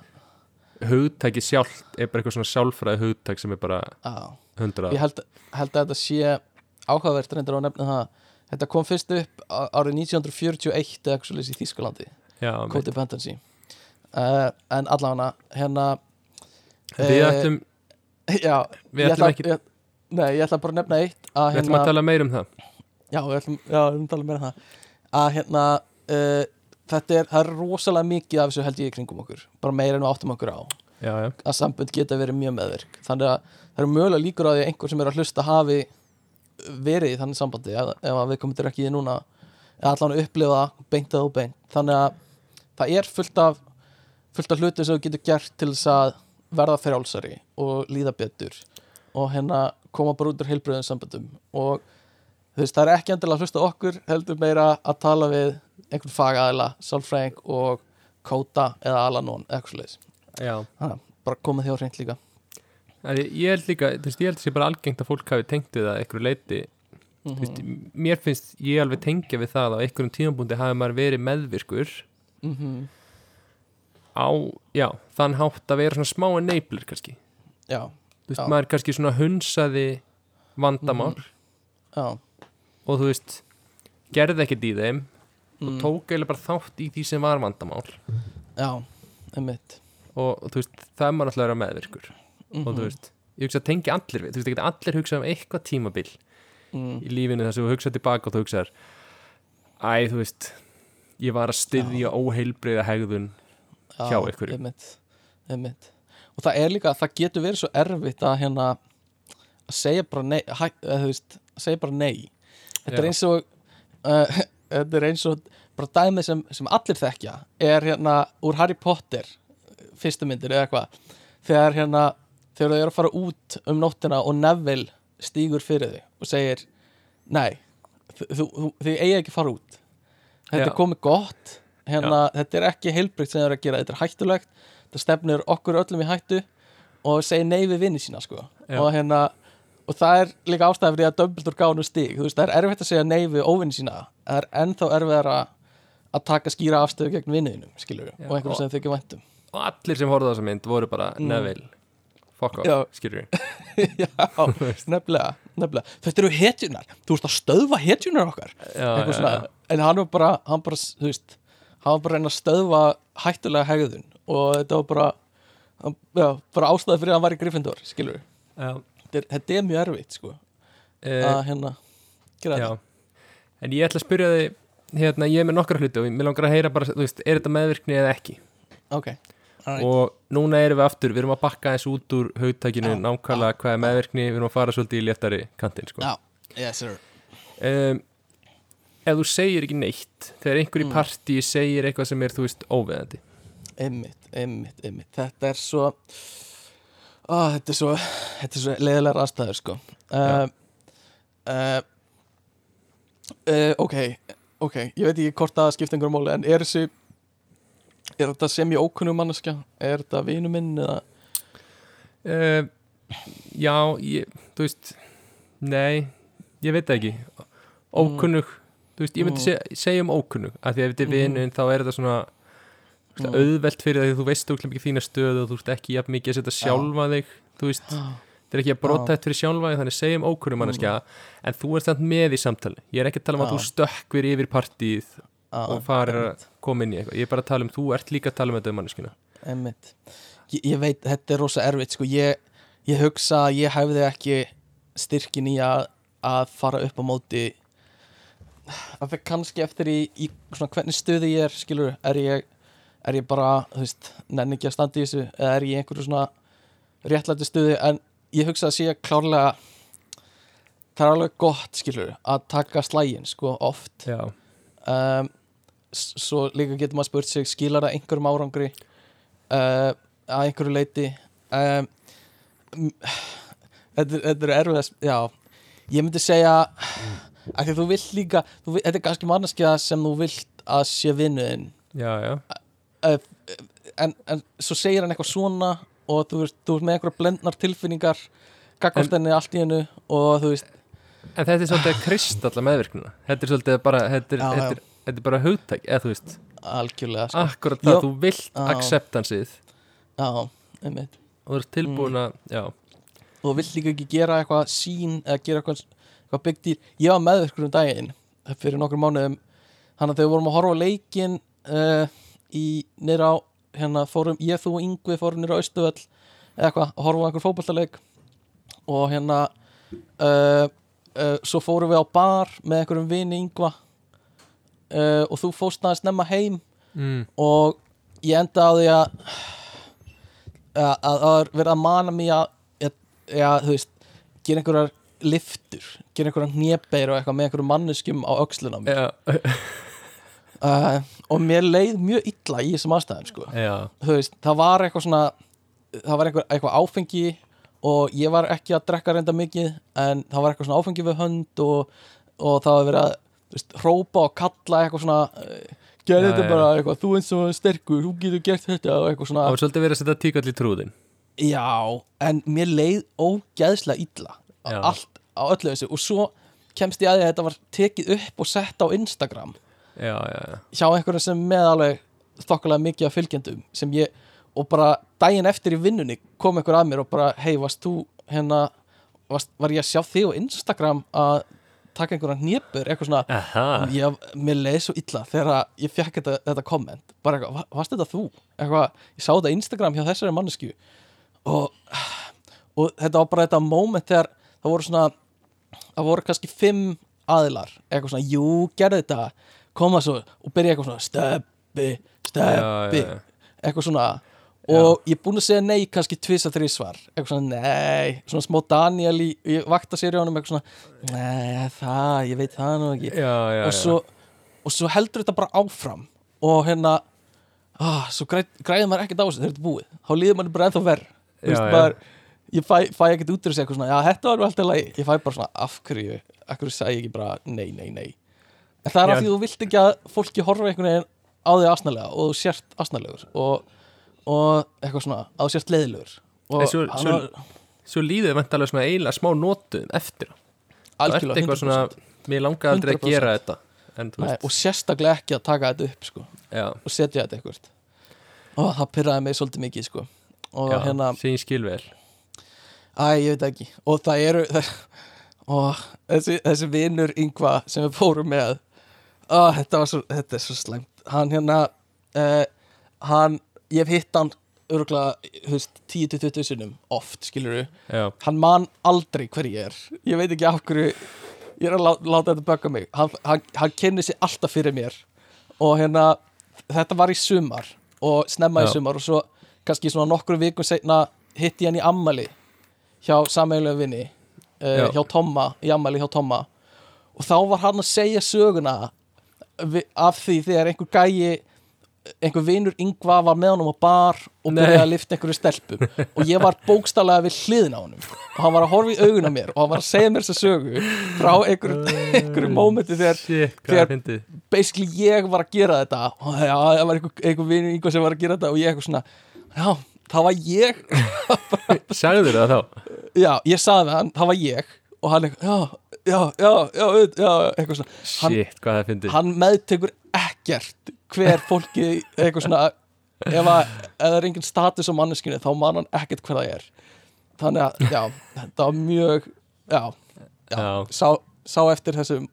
hugtæki sjálft er bara eitthvað svona sjálfræði hugtæk sem er bara hundrað. Ég held, held að þetta sé áhugavert reyndar á að nefna það þetta kom fyrst upp árið 1941 eða eitthvað í mitt. codependency uh, en allavega hérna við eh, ætlum, já, við ætlum ætla, ekki ég, nei, ég ætla bara að nefna eitt að við ætlum hérna, að tala meir um það. Já, við ætlum, já, við ætlum að tala meira um það að hérna uh, þetta er, er rosalega mikið af þessu held ég kringum okkur. Bara meira en við áttum okkur á. Já, já, að sambönd geta verið mjög meðvirk. Þannig að það eru mögulega líkur á því að einhver sem er að hlusta hafi verið í þannig sambandi ef, ef að við komum til ekki í núna eða allan að upplifa beint eða óbeint. Þannig að það er fullt af fullt af hluti sem þú getur gert til þess að verða frjálsari og líða betur og hérna koma bara út úr heilbröðum samböndum. Og þú veist, það er ekki endilega að hlusta okkur heldur meira að tala við einhvern fagaðila, sálfræðing og kóta eða alanón eitthvað að bara komið því á hreint líka. Það ég held líka, þú veist, ég held þessi bara algengt að fólk hafi tengt við það einhverju leiti mm Þú veist, mér finnst ég alveg tengja við það að á einhverjum tímabúndi hafi maður verið meðvirkur. -hmm. á, já, þann hátt að vera svona smá enabler kannski. Já, þú veist, Já. maður kannski svona hunsaði vandamál. Já og þú veist gerði ekkert í þeim og mm, tók eiginlega bara þátt í því sem var vandamál. Já, einmitt. Og, og þú veist, það er maður alltaf að vera meðvirkur. Mm og þú veist, ég hugsa að tengja allir við þú veist, það geta allir hugsað um eitthvað tímabil mm, í lífinu þar sem þú hugsað tilbaka og þú hugsaðar æ, þú veist ég var að styðja óheilbreyða hegðun já, hjá einhverjum. einmitt, einmitt. Og það er líka, það getur verið svo erfitt að hérna að segja bara nei, hæ, eða, þú veist, að segja bara nei Þetta er eins og uh, þetta er eins og bara dæmið sem, sem allir þekkja er hérna úr Harry Potter fyrstu myndir eða eitthvað þegar hérna, þegar þau eru að fara út um nóttina og Neville stígur fyrir þau og segir nei, þið eigi ekki fara út. Þetta er komið gott. Hérna, þetta er ekki heilbrygt sem þau eru að gera, þetta er hættulegt. Þetta stefnir okkur öllum í hættu. Og segir nei við vinni sína sko. Já. og hérna og það er líka ástæða fyrir að Dumbledore gáði nú stig. Þú veist, það er erfitt að segja nei við óvinni sína. Það er ennþá erfiðar að taka skýra afstöðu gegn vinniðinum skilur Já, og einhverjum sem þau ekki væntum. og allir sem horfðu á þessa mynd voru bara Mm. Neville fuck Já. off, skilur já, nefnilega, nefnilega. Þetta eru hetjunar, þú veist að stöðva hetjunar okkar. Já, Eitthvað já, svona, já. en hann var bara hann bara, þú veist hann var bara reyna að stöðva hættulega hegðun. Og þetta var bara hann, já, bara ástæða fyrir að hann var í Gryffindor skilur, Já. Þetta er, þetta er mjög erfitt sko, Eh, að hérna gera já. en ég ætla að spyrja þig hérna, ég er með nokkra hluti og mér langar að heyra bara, þú veist, er þetta meðvirkni eða ekki? Þetta ok, alright. Og núna erum við aftur, við erum að bakka eins út úr haugtækinu Já, nákvæmlega hvað er meðvirkni, við erum að fara svolítið í léttari kantinn, sko. Já, yes sir. Um, ef þú segir ekki neitt þegar einhver í Mm. partí segir eitthvað sem er, þú veist, óveðandi einmitt, einmitt, einmitt. Þetta er svo ó, þetta er svo, þetta er svo leiðilega aðstæður sko. Uh, uh, ok ok, ég veit ekki hvort það skipta einhverjum máli en er þessi er þetta sem ég ókunnum manneskja? Er þetta vinu minn eða? Já, ég, þú veist nei, ég veit ekki. Ókunnug, þú veist, ég myndi Mm. segja, segja um ókunnug, af því að ef þetta er Mhm. vinun þá er þetta svona Mm. auðvelt fyrir því að þú veist óklæm ekki þína stöðu og þú veist ekki jafn mikið að setja sjálfa þig þú veist, þetta þetta er ekki að brotætt fyrir sjálfvægi þannig segjum ókurum manneskja en þú ert þannig með í samtali. Ég er ekki að tala um að Já. þú stökkvir yfir partíð og farir að koma inn í eitthvað. Ég er bara að tala um, þú ert líka að tala um þetta um manneskjuna. Einmitt. Ég, ég veit, þetta er rosa erfitt sko. ég, ég hugsa að ég hefði ekki styrkin í að, að fara upp á móti. Að það kannski eftir í, í svona hvernig stöði ég er skilur, er ég, er ég bara þú veist, nenni ekki að standa í þessu? Eða er ég í einhverju svona réttlæti stöði en ég hugsa að sé klárlega það er alveg gott skilur að taka slægin sko oft. Um, svo líka getur maður spurt sig skilar það einhverjum árangri? Uh, að einhverju leiti um, m- þetta, þetta er erfiðast já, ég myndi segja að því þú vilt líka þú, þetta er kannski manneskja sem þú vilt að sé vinnuðin já, já en, en svo segir hann eitthvað svona og þú veist, þú veist með einhverja blendnar tilfinningar gagvart henni allt í hennu og þú veist, en þetta er svolítið kristalla meðvirknina þetta er svolítið bara þetta er, Já, já. þetta er, þetta er bara hugtæk, eða þú veist algjörlega sko. akkurat það, Já. þú vilt Já. acceptanceið já, einmitt og þú ert tilbúin að, já, og þú vill líka ekki gera eitthvað sín eða gera eitthvað, eitthvað big deal ég var meðvirkur um daginn fyrir nokkur mánuðum þannig að þegar við vorum að horfa á leikin uh, í nýra á hérna fórum, ég, þú og Yngvi fórum nýra á Östuöll eða eitthvað, að horfa á einhver fótballtaleik og hérna uh, uh, svo fórum við á bar með einhverjum vini Yngva uh, og þú fóst aðeins snemma heim. Mm, og ég enda á því að að er verið að mana mig að, að, að þú veist, gera einhverjar liftur, gera einhverjar hnébeir og eitthvað með einhverjum manneskjum á mér. Já, uh, og mér leið mjög illa í þessum aðstæðum sko. veist, það var eitthvað svona það var einhver, eitthvað áfengi og ég var ekki að drekka reynda mikið en það var eitthvað svona áfengi við hönd og, og það var verið að veist, hrópa og kalla eitthvað svona uh, gerði Já, þetta bara eitthvað, þú eins og sterkur þú getur gert þetta og eitthvað svona. Og svolítið verið að setja tíkall í trúðin Já, en mér leið ógeðslega illa á allt á öllu þessu. Og svo kemst ég að því að þetta var tekið upp og sett á Instagram já, já, já, hjá einhverjum sem með alveg þokkalega mikið af fylgjendum sem ég, og bara daginn eftir í vinnunni kom einhver að mér og bara hei, varst þú hérna, varst, var ég að sjá þig á Instagram að taka einhverja hnépur, eitthvað svona. Aha. Ég, mér leið svo illa þegar ég fekk þetta, þetta komment bara eitthvað, "Va- varst þetta þú? Eitthvað, ég sá þetta Instagram hjá þessari mannesku og, og þetta var bara þetta moment þegar það voru svona það voru kannski fimm aðilar eitthvað svona, jú, gerði þetta koma svo og byrja eitthvað svona steppi, steppi Já, já, já. eitthvað svona. Og ég er búin að segja nei kannski tvisa þrísvar eitthvað svona nei, svona smá Daniel í, í vaktaseríunum eitthvað svona nei það, ég veit það nú ekki. Já, já, og, svo, og svo heldur þetta bara áfram. Og hérna ah, svo græ, græðir maður ekkert á þessu þegar þetta er búið. Þá líður maður bara ennþá verð Já, já. maður, ég fæ, fæ ekkert út úr þessu eitthvað svona já þetta var vel alltaf lagi. Ég fæ bara svona af hverju, af hverju sagði ég ekki bara nei, nei, nei en það er af því þú vilt ekki að fólki horfa einhvern veginn á því asnalega og þú sért asnalegur og, og eitthvað svona að þú sért leiðilegur. Svo- svo- svo líður vantarlega svona eiginlega smá notuðum eftir það ert eitthvað svona 100%. mér langaði aldrei að 100%. gera þetta en Nei, og sérstaklega ekki að taka þetta upp sko. Og setja þetta eitthvað og það pyrraði mig svolítið mikið sko. Og já hérna, sem ég skil vel. Æ, ég veit ekki. Og það eru og þessi, þessi vinur yngva sem við fórum með ó, þetta svo, þetta er svo slæmt. Hann hérna uh, hann, ég hef hitt hann þú veist, 10-20 sinnum oft, skilur já, hann man aldrei hver ég er. Ég veit ekki af hverju ég er að lá, láta þetta bögga mig. Hann, hann, hann kynni sig alltaf fyrir mér. Og hérna þetta var í sumar og snemma Já. í sumar og svo kannski svona nokkru vikum seinna hitti ég hann í ammali hjá sameiginlega vinni uh, Já. hjá Tomma, í ammali hjá Tomma. Og þá var hann að segja söguna af því þegar einhver gæi einhver vinur yngva var með honum á bar og byrjaði að lifta einhverju stelpum. Og ég var bókstallega við hliðin á honum. Og hann var að horfa í augun á mér og hann var að segja mér þessa sögu frá einhverju, einhverju mómenti þegar shit, þegar- basically ég var að gera þetta. Og já, það var einhver, einhver vinur yngva sem var að gera þetta og ég eitthvað svona já, það var ég. Sagður það þá? já, ég sagði við hann, það var ég og hann eitthvað, já, já, já, já, já eitthvað svona, hann, shit, hvað er fyndið. hann meðtekur ekkert hver fólki eitthvað svona ef, að, ef það er engin status á manneskinu þá man hann ekkert hver það er. Þannig að, já, þetta var mjög já, Já. Já. sá, sá eftir þessum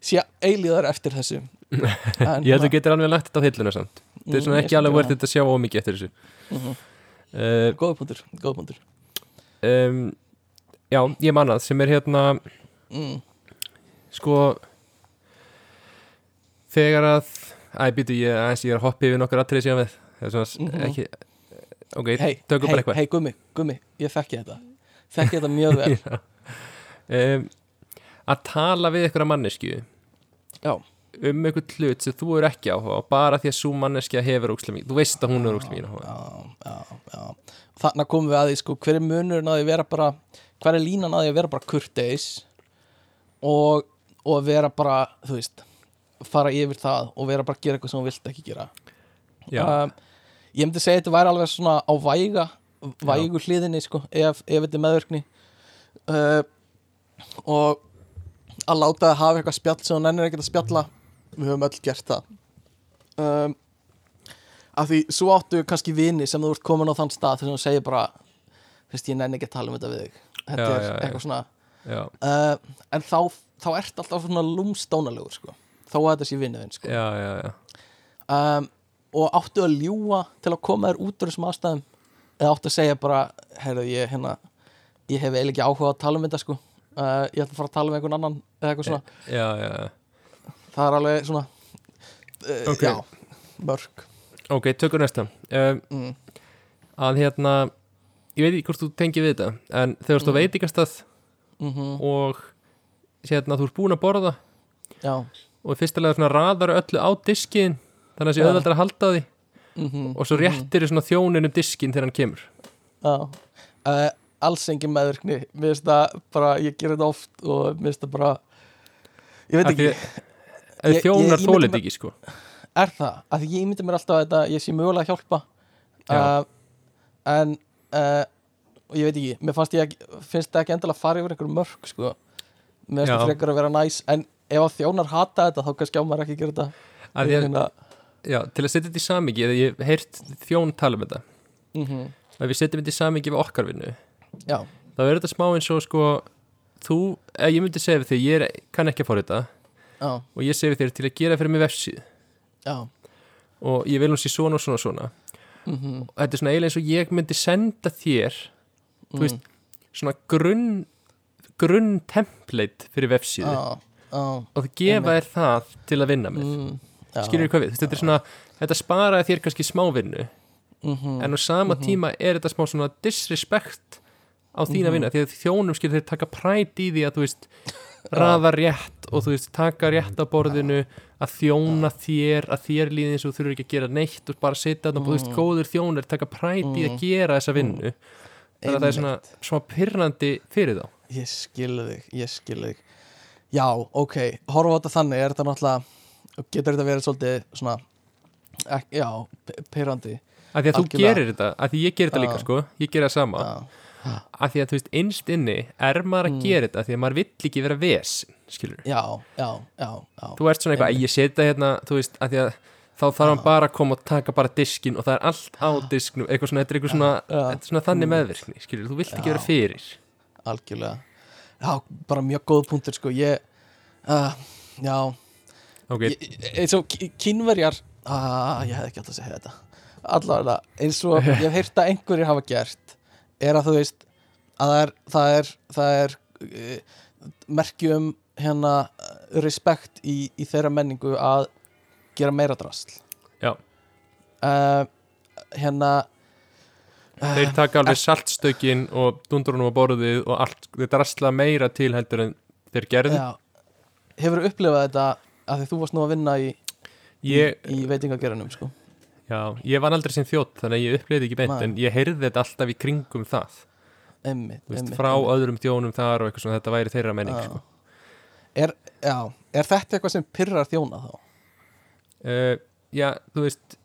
sé eilíðar eftir þessum En Ég held að þú getur alveg lagt þetta á hilluna samt. Þetta er Mm, svona ég ekki alveg verið þetta að sjá ómikið eftir þessu. Mhm. uh, góða punktur, góða punktur um, Já, ég mannað sem er hérna mm. sko þegar að Æ, býtu, ég, aðeins, ég er að hoppa yfir nokkur atriði síðan við svona Mhm. ekki Ok, hei, tökum hei, bara eitthvað. hei, gummi, gummi, ég þekki þetta. Þekki þetta mjög vel. Um, Að tala við að mannesku já, um einhvern hlut sem þú er ekki áhuga bara því að svo manneskja hefur mikið. Þú veist að hún er ókslega mikið áhuga þannig komum við að því, sko, hver er munurinn að því vera bara hver er línan að því að vera bara kurteis og, og vera bara, þú veist fara yfir það og vera bara að gera eitthvað sem þú vilt ekki gera? Um, ég myndi segja að þetta væri alveg svona á væga vægu hliðinni sko, ef, ef þetta er meðvirkni. Uh, og að láta það hafa eitthvað spjall sem þú nennir ekkert að spjalla við höfum öll gert það. Um, af því svo áttu kannski vini sem þú ert komin á þann stað þess að þú segir bara þú veist, ég nenni ekki að tala um þetta við þig þetta Já, er já, eitthvað svona uh, en þá, þá ert alltaf svona lúmstónalegur sko, þó að þetta sé vinniðin sko. Um, og áttu að ljúa til að koma þér út úr þessum aðstæðum? Eða áttu að segja bara heyrðu ég hérna ég hef eiginlega ekki áhuga að tala um þetta sko. Uh, ég ætla að fara að tala um einhvern annan eða eitthvað svona, já. það er alveg svona uh, Ok. já, mörg Ok, tökur næsta. Um, mm. að hérna ég veit ekki hvort þú tengir við þetta en þegar þú ert á Mm. veitingastað Mm og hérna þú ert búin að borða já. og í fyrsta lega svona raðar öllu á diskin þannig að það sé Já. auðveldar að halda því mm og svo réttir svona þjónin um diskin þegar hann kemur. Já. Uh, alls engin meðvirkni. Mér finnst það bara, ég ger þetta oft og mér finnst það bara ég veit Af því ekki, að Ég- þjónar myndi- ekki sko. Er það? Að ég myndi mér alltaf að þetta, ég sé mögulega að hjálpa. Já. uh, en uh, og ég veit ekki, mér fannst ég ekki, finnst það ekki endilega að fara yfir einhverjum mörg sko. mér finnst það frekar að vera næs en ef að þjónar hata þetta þá kannski á maður ekki að gera þetta. Að Hérna, já, til að setja þetta í samingi eða ég hef heyrt þjón tala um þetta. Mhm, að við setjum þetta í samingi við okkar vinnu já, þá er þetta smá eins og sko þú, eða ég myndi segja við þig ég er, kann ekki að fóra þetta já, og ég segi við þér til að gera fyrir mig vefsíð já. Og ég vil hún sé svona og svona og svona mhm, og þetta er svona eiginlega eins og ég myndi senda þér þú mm, veist, svona grunn grunn template fyrir vefsíðu. Já, já, og það gefa þér það til að vinna með. Mm, skilur hvað við, Þú þetta er svona þetta sparaði þér kannski smávinnu mhm, en á sama Mhm. tíma er þetta smá svona disrespect á þína Mhm. vinna því að þjónum skilur þeir taka præt í því að þú veist raða rétt og þú veist taka rétt á borðinu að þjóna þér að þér líði eins og þú þurfur ekki að gera neitt og bara þarna og þú veist Mhm. góður þjónur taka præt í að Mhm. gera þessa vinnu. Þannig að það er svona, svona pyrrandi fyrir þá. Ég skilði þig, ég skilði þig. Já, ok, horfa á þetta þannig er þetta náttúrulega, getur þetta verið svolítið svona ek, já, p- pirrandi? Að því að þú gerir þetta, að því ég gerir þetta líka sko, ég gerir það sama. Já, að því að þú veist, innst inni er maður að Mm. gera þetta því að maður vill ekki vera ves skilur, já, já, já, já. þú ert svona eitthvað að ég setja hérna, þú veist, að því að þá þarf hann bara að koma og taka bara diskin og það er allt á disknum, eitthvað svona, þetta er eitthvað svona, er svona þannig Mm. meðvirkni skilur, þú vilt ekki vera fyrir. Algjörlega. Já, bara mjög góð punktur sko ég, uh, já. Ok, ég, eins og kínverjar uh, ég hef ekki alltaf að segja þetta. Allavega, eins og ég hef heyrt að einhverjir hafa gert er að þú veist að það er það er, það er uh, merkjum hérna respekt í, í þeirra menningu að gera meira drasl. Já. uh, hérna uh, þeir taka alveg saltstökin og dundurunum á borðið og allt, þeir drasla meira til heldur en þeir gerðu. Já, hefur upplifað þetta að því þú varst nú að vinna í, í, í veitingagerunum sko já, ég var aldrei sem þjótt þannig að ég upplýði ekki beint en ég heyrði þetta alltaf í kringum það þú veist, einmitt, frá einmitt. öðrum þjónum þar og eitthvað svona þetta væri þeirra menning Já. sko. er, já, er þetta eitthvað sem pyrrar þjóna þá? uh, já, þú veist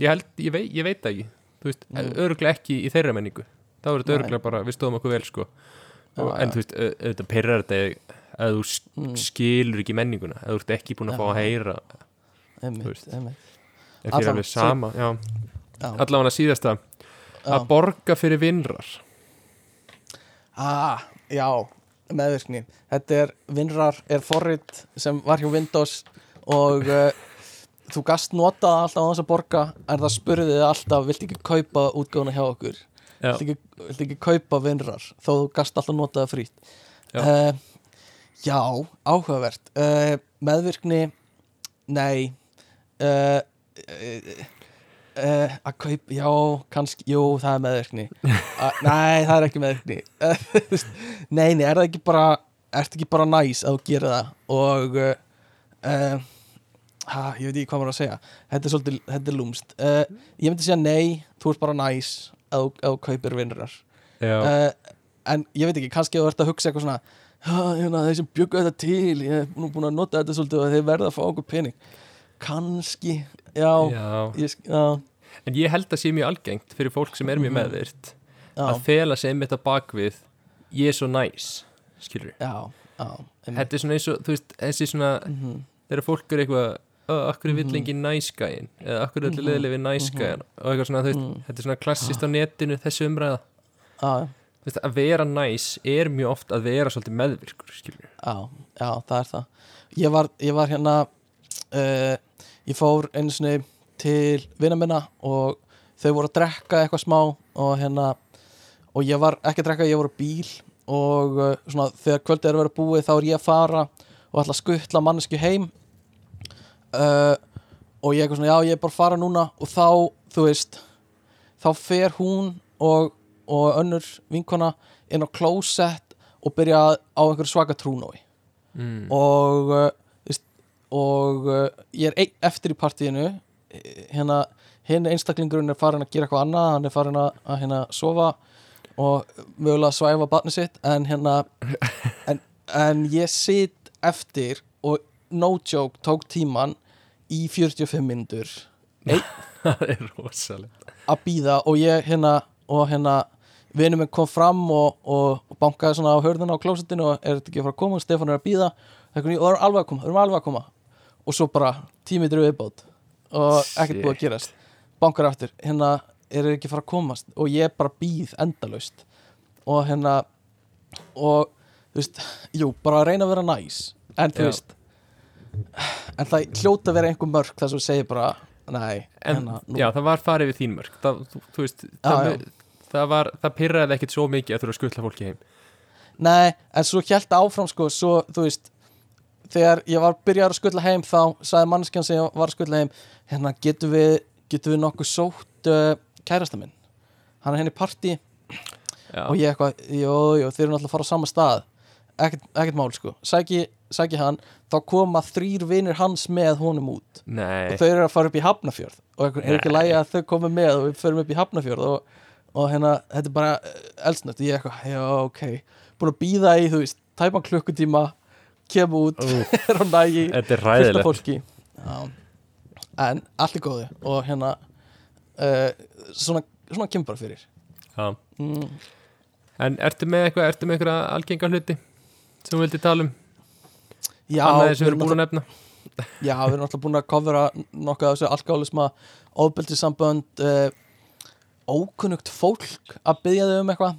ég held, ég, vei, ég veit ekki þú veist, Mm. öruglega ekki í þeirra menningu þá er þetta öruglega bara, við stóðum okkur vel sko Já, en þú veist, auðvitað pyrrar þetta að þú Mm. skilur ekki menninguna að þú ert ekki búin að fá að heyra Þú veist. einmitt Allan- er alveg sama já, já, allavega síðasta. Já, að borga fyrir vinnrar ah, já, meðvirkni. Þetta er Vinrar, er forrit sem var hjá Windows og uh, þú gast nota það alltaf á þess að borga en það spurði þið alltaf vilt ekki kaupa útgáfuna hjá okkur? Vilt ekki, vilt ekki kaupa Vinrar? Þó þú gast alltaf nota það frýtt Já. uh, já áhugavert. Uh, meðvirkni nei uh, að kaupa já, kannski, jú, það er meðvirkni. Uh, nei, það er ekki veist, nei, nei, er það ekki bara er það ekki bara næs að þú gerir það? Og uh, ha, ég veit ekki hvað maður að segja. Þetta er svolítið, þetta er lúmst uh, ég myndi segja nei, þú ert bara næs að þú- kaupir uh, en ég veit ekki, kannski þú ert að hugsa eitthvað svona "Ha, hérna, þeir sem bjöggu þetta til ég hef nú búin að nota þetta svolítið og þeir verða að fá okkur pening kannski, já, já. Ég, já, En ég held að sé mjög algengt fyrir fólk sem er mjög Mhm. meðvirt já, að fela sig einmitt að bakvið ég er svo næs, skilur. Þetta er svona eins og, þú veist, þessi svona Mhm. þegar fólk er eitthvað "Ö, akkur Mhm. engin næskæin eða akkur er allir Mhm. leðileg við næskæin og eitthvað svona, þú veist, Mhm. þetta er svona klassist á netinu þessi umræða, já, veist, að vera næs er mjög oft að vera svolítið meðvirkur skilur, já, já, það er það ég var, ég var hérna uh, ég fór einu sinni til vina minna og þau voru að drekka eitthvað smá og hérna og ég var ekki að drekka, ég voru bíl og uh, svona þegar kvöldið er að vera búið þá er ég að fara og ætla að skuttla mannesku heim uh, og ég er svona, já ég er bara að fara núna og þá, þú veist þá fer hún og, og önnur vinkona inn á klósett og byrja á einhverju svaka trúnói mm. og uh, og uh, ég er eftir í partíinu. Eh, hérna, hinn einstaklingurinn er farin að gera eitthvað annað. Hann er farin að, að hérna sofa og mögulega svæfa barni sitt. En hérna en, en ég sitt eftir og no joke tók tíman í 45 minnur það er rosalega að býða og ég hérna og hérna vinur minn kom fram og, og, bankaði svona á hörðuna á klósettinu og er þetta ekki að fara að koma? Og Stefán er að býða og það er alveg að koma, það er alveg að koma og svo bara tímiður viðbót og ekkert búið að gerast. Bankar aftur, hérna er ekki fara að komast og ég bara býð endalaust. Og hérna og þú veist, jú, bara að reyna að vera næs. En þú Já. veist en það hljóta að vera einhver mörk þar sem þú segir bara, nei en hérna, já, það var farið við þín mörg það, þú, þú veist, það, það var það pyrraði ekkit svo mikið að þurfa að skuttla fólki heim. Nei, en svo hjælt áfram sko, svo, þú veist þegar ég var byrjar að skuttla heim þá sagði mannskjan sem ég var að skuttla heim hérna, getum við, getum við nokkuð sótt uh, kærasta minn? Hann er henni partí já, og ég eitthvað, jú, jú, þeir eru náttúrulega að fara á sama stað. Ekkert, ekkert mál sko. Sæki, sæki hann, þá koma þrýr vinir hans með honum út. Nei, og þau eru að fara upp í Hafnafjörð og er ekki lægi að þau komi með og við förum upp í Hafnafjörð og, og hérna, þetta er bara eldsnött, ég eitthvað, já, ok. Búin að býða í, þú veist, tæpan klukkutíma kem út, er á nægi er ræðilegt fólki. Já. en allt er góðu og hérna uh, svona, svona kemur bara fyrir. Já. mm, en ertu með eitthvað, ertu með eitthvað algenga hluti sem þú vildi tala um? Já, annað sem við erum búin að nefna. Já, við erum alltaf búin að kofra nokkuð af þessu alkoholisma, ofbeldissambönd uh, ókunnugt fólk að byggja þau um eitthvað.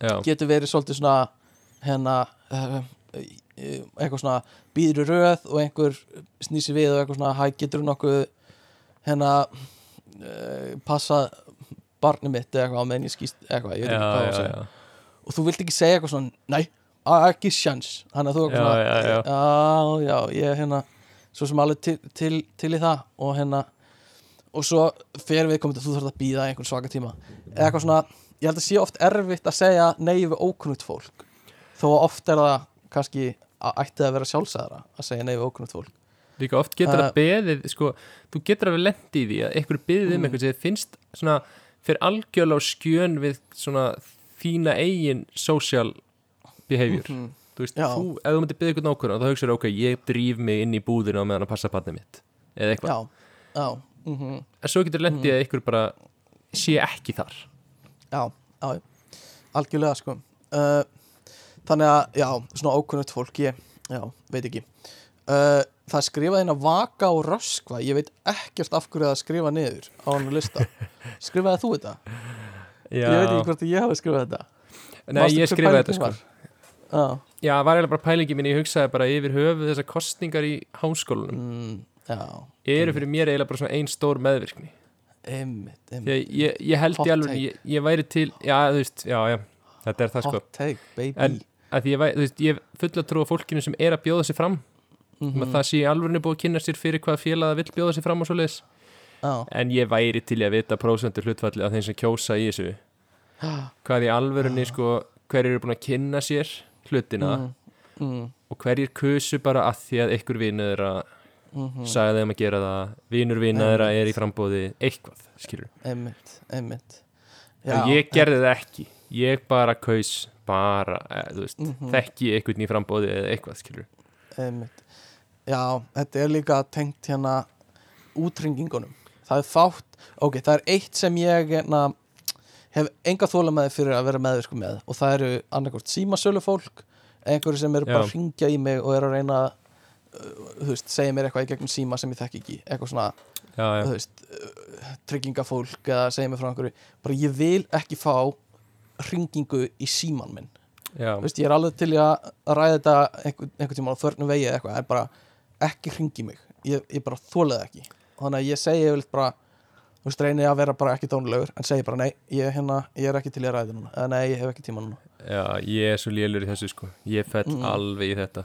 Já, getur verið svolítið svona hérna uh, eitthvað svona býður röð og einhver snýsi við og eitthvað svona hæ, getur nokkuð hérna uh, passa barnið mitt eða eitthvað á meðan ég skýst eitthvað, ég veit ekki hvað já, að segja. og þú vilt ekki segja eitthvað svona, á- ekki sjans. Þannig að þú Já, svona, já, já. já, ég er hérna svo sem alveg til, til, til í það og hérna og svo fer við komið þú þarf að býða einhvern svaka tíma. Eða eitthvað svona, ég held að sé oft erfitt að segja nei við ókunnugt fólk. Þó að oft er það kannski að ætti að vera sjálfsæðara að segja nei við ókunnugt fólk líka oft getur að beðið sko, þú getur að við lendi í því að einhver beðið um Mm. eitthvað sem þér finnst svona fyrir algjörlega skjön við svona þína eigin social behavior Mhm. þú veist, Já. þú, ef þú myndir beðið eitthvað nákvæmlega þá hugsaður, ok, ég drýf mig inn í búðina meðan að passa barnið mitt eða eitthvað, já, já, mhm en svo getur lendið að einhver bara sé ekki þar já, já. algjörlega sko uh, Þannig að, já, svona ókunnugt fólk ég, já, veit ekki. Uh, Það skrifað inn að vaka og röskva. Ég veit ekkert af hverju það skrifað niður á hann lista. Skrifaði þú þetta? já, Ég veit ekki hvort ég hafi skrifað þetta. Nei, Manstu ég skrifaði þetta sko. var? Já, það var eiginlega bara pælingi mín, ég hugsaði bara yfir höfu þessar kostningar í háskólanum. Mm, eru fyrir mér eiginlega bara svona ein stór meðvirkni. Einmitt, einmitt. að ég, ég held Hot í alveg, take. ég, ég væri til já, þú veist, já, já, þetta er það sko. Hot take, baby. En að ég, þú veist, ég fulla trú á fólkinu sem er að bjóða sig fram. Mm. Að það sé alvörinu búið að kynna sér fyrir hvað félag það vill bjóða sig fram og svoleiðis. Já, en ég væri til að vita prósentur hlutfalli af þeim sem kjósa í þessu. Hvað í alvörinu sko hverjir eru búin að kynna sér hlutina mm, mm, og hverjir kusu bara að því að einhver vinur þeirra mm, sagði þeim að gera það vinur vinur þeirra er í frambóði eitthvað, skilur Einmitt, einmitt. Og ég gerði það ekki. Ég bara kaus bara, eh, þú veist, Mhm. þekki einhvern í frambóði eða eitthvað, skilur Einmitt. Já, þetta er líka tengt hérna útringingunum það er fátt, ok, það er eitt sem ég hérna, hef enga þóla með fyrir að vera meðvirku með og það eru annarkort símasölu fólk einhverju sem eru bara Já. að ringja í mig og eru að reyna uh, þú veist, segja mér eitthvað í gegnum síma sem ég þekki ekki eitthvað svona, já, veist uh, tryggingafólk eða segja mér frá einhverju bara ég vil ekki fá ringingu í síman minn. Veist, ég er alveg til að ræða þetta einhvern, einhvern tíma á þörnum vegi eða eitthvað en bara ekki hringi mig. Ég, ég bara þólaði ekki. Og þannig að ég segi yfirleitt bara þú veist, reyni að vera bara ekki dónulegur en segi bara nei, ég, hérna, ég er ekki til að ræða núna. Eða nei, ég hef ekki tíma núna. Já, ég er svo lélur í þessu sko. Ég fell Mm. alveg í þetta.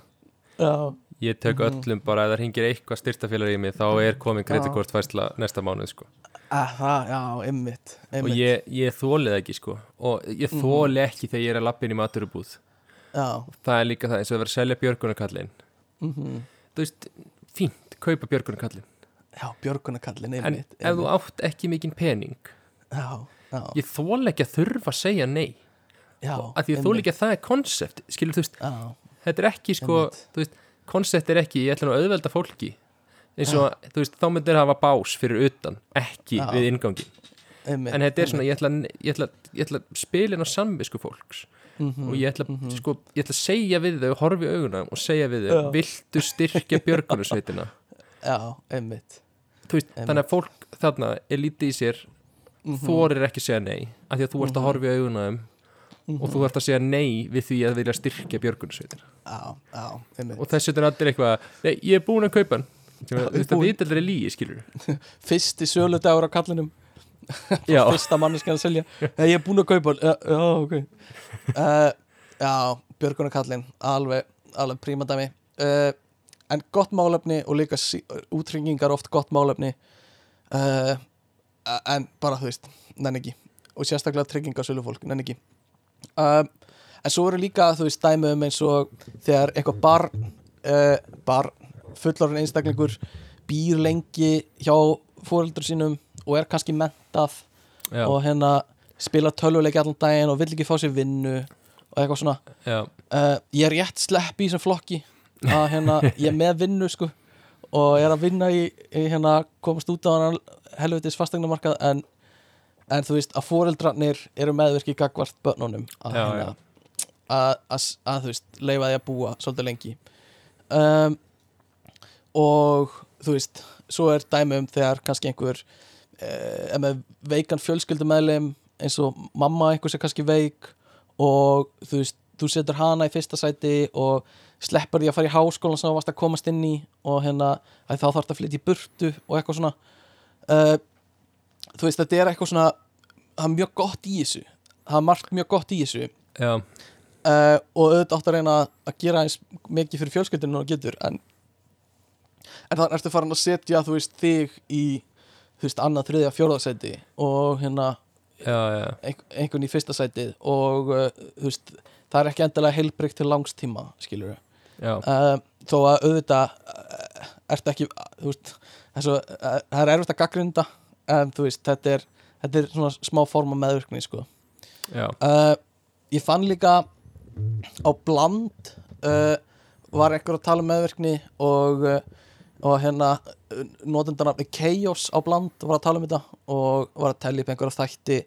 Já, ég Mhm. öllum bara, ef það hringir eitthvað styrtafélag í mig, þá er komin kreditkortfærsla næsta mánuð sko það, já, ymmit, og ymmit ég, ég þóli það ekki sko. Og ég Mhm. þóli ekki þegar ég er að lappin í maturubúð Já, það er líka það eins og að vera að selja björgunarkallin mm þú veist, fínt, kaupa björgunarkallin já björgunarkallin en ymmit ef þú átt ekki mikinn pening Já, já, ég þóli ekki að þurfa að segja nei. Já að því ég þóli ekki að það er konsept skilur þú veist, Já, þetta er ekki sko, Einmitt. þú veist, konsept er ekki ég ætla nú að auðvelda fólki eins og, þú veist, þá myndir hafa bás fyrir utan, ekki Já. við ingangi en þetta er svona, ég ætla, ég ætla, ég ætla að spila inn á samvisku fólks Mhm. og ég ætla, sko, ég ætla að segja við þau horfi auguna og segja við þau viltu styrkja björgunarsveitina? Já, þú veist, þannig að fólk þarna er lítið í sér Mhm. þorir ekki að segja nei af því að þú ert að horfi í auguna um og þú ert að segja nei við því að vilja styrkja ymmit og þess vegna er allir eitthvað nei, ég er búin að kaupa hann þú ég er veist að búinn. vita allir er lígi, skilur Fyrsti söludagur á kallinum. Fyrsta manneskjan að selja. Ég er búinn að kaupa já, já, ok. Uh, já, Björgunarkallin alveg, alveg prímadæmi uh, en gott málefni og líka útringingar oft gott málefni. Uh, en bara þú veist, nenni ekki. Og sérstaklega tryggingasölu fólk, nenni ekki. En svo eru líka þú veist dæmi um eins og þegar eitthvað barn barn, fullorinn einstaklingur býr lengi hjá fóreldur sínum og er kannski mentað já, og hérna spila tölvuleiki allan daginn og vill ekki fá sér vinnu og eitthvað svona. Já, uh, ég er rétt slepp í þessum flokki að hérna, ég er með vinnu sko og er að vinna í, í hérna komast út á hann helvitis fastegnumarkað en, en þú veist að foreldrarnir eru meðvirki gagvart börnunum að, Já, hérna, að, að, að þú veist leifa því að búa svolítið lengi. Um, og þú veist svo er dæmi um þegar kannski einhver eh, með veikan fjölskyldumæðlim eins og mamma einhvers er kannski veik og þú veist, þú setur hana í fyrsta sæti og sleppur því að fara í háskólan sem þú varst að komast inn í og hérna að þá þarf það að flytja í burtu og eitthvað svona. Uh, þú veist, þetta er eitthvað svona það er mjög gott í þessu. Það er margt mjög gott í þessu. Uh, og auðvitað átt að reyna að gera eins mikið fyrir fjölskyldinu og getur en, en þannig ertu farin að setja þú veist þig í þú veist annað, þriðja, fjórðasæti og hérna já, já, ein- einhvern í fyrsta sætið og uh, þú veist það er ekki endilega heilbreykt til langstíma skilur já, uh, þó að auðvitað uh, ertu ekki þú veist þessu, uh, það er erfitt að gaggrinda en þú veist þetta er, þetta er svona smá forma meðvirkni sko. Uh, ég fann líka á bland uh, var einhver að tala um meðvirkni og, uh, og hérna notendanafni Chaos á bland var að tala um þetta og var að tellja upp einhverja þætti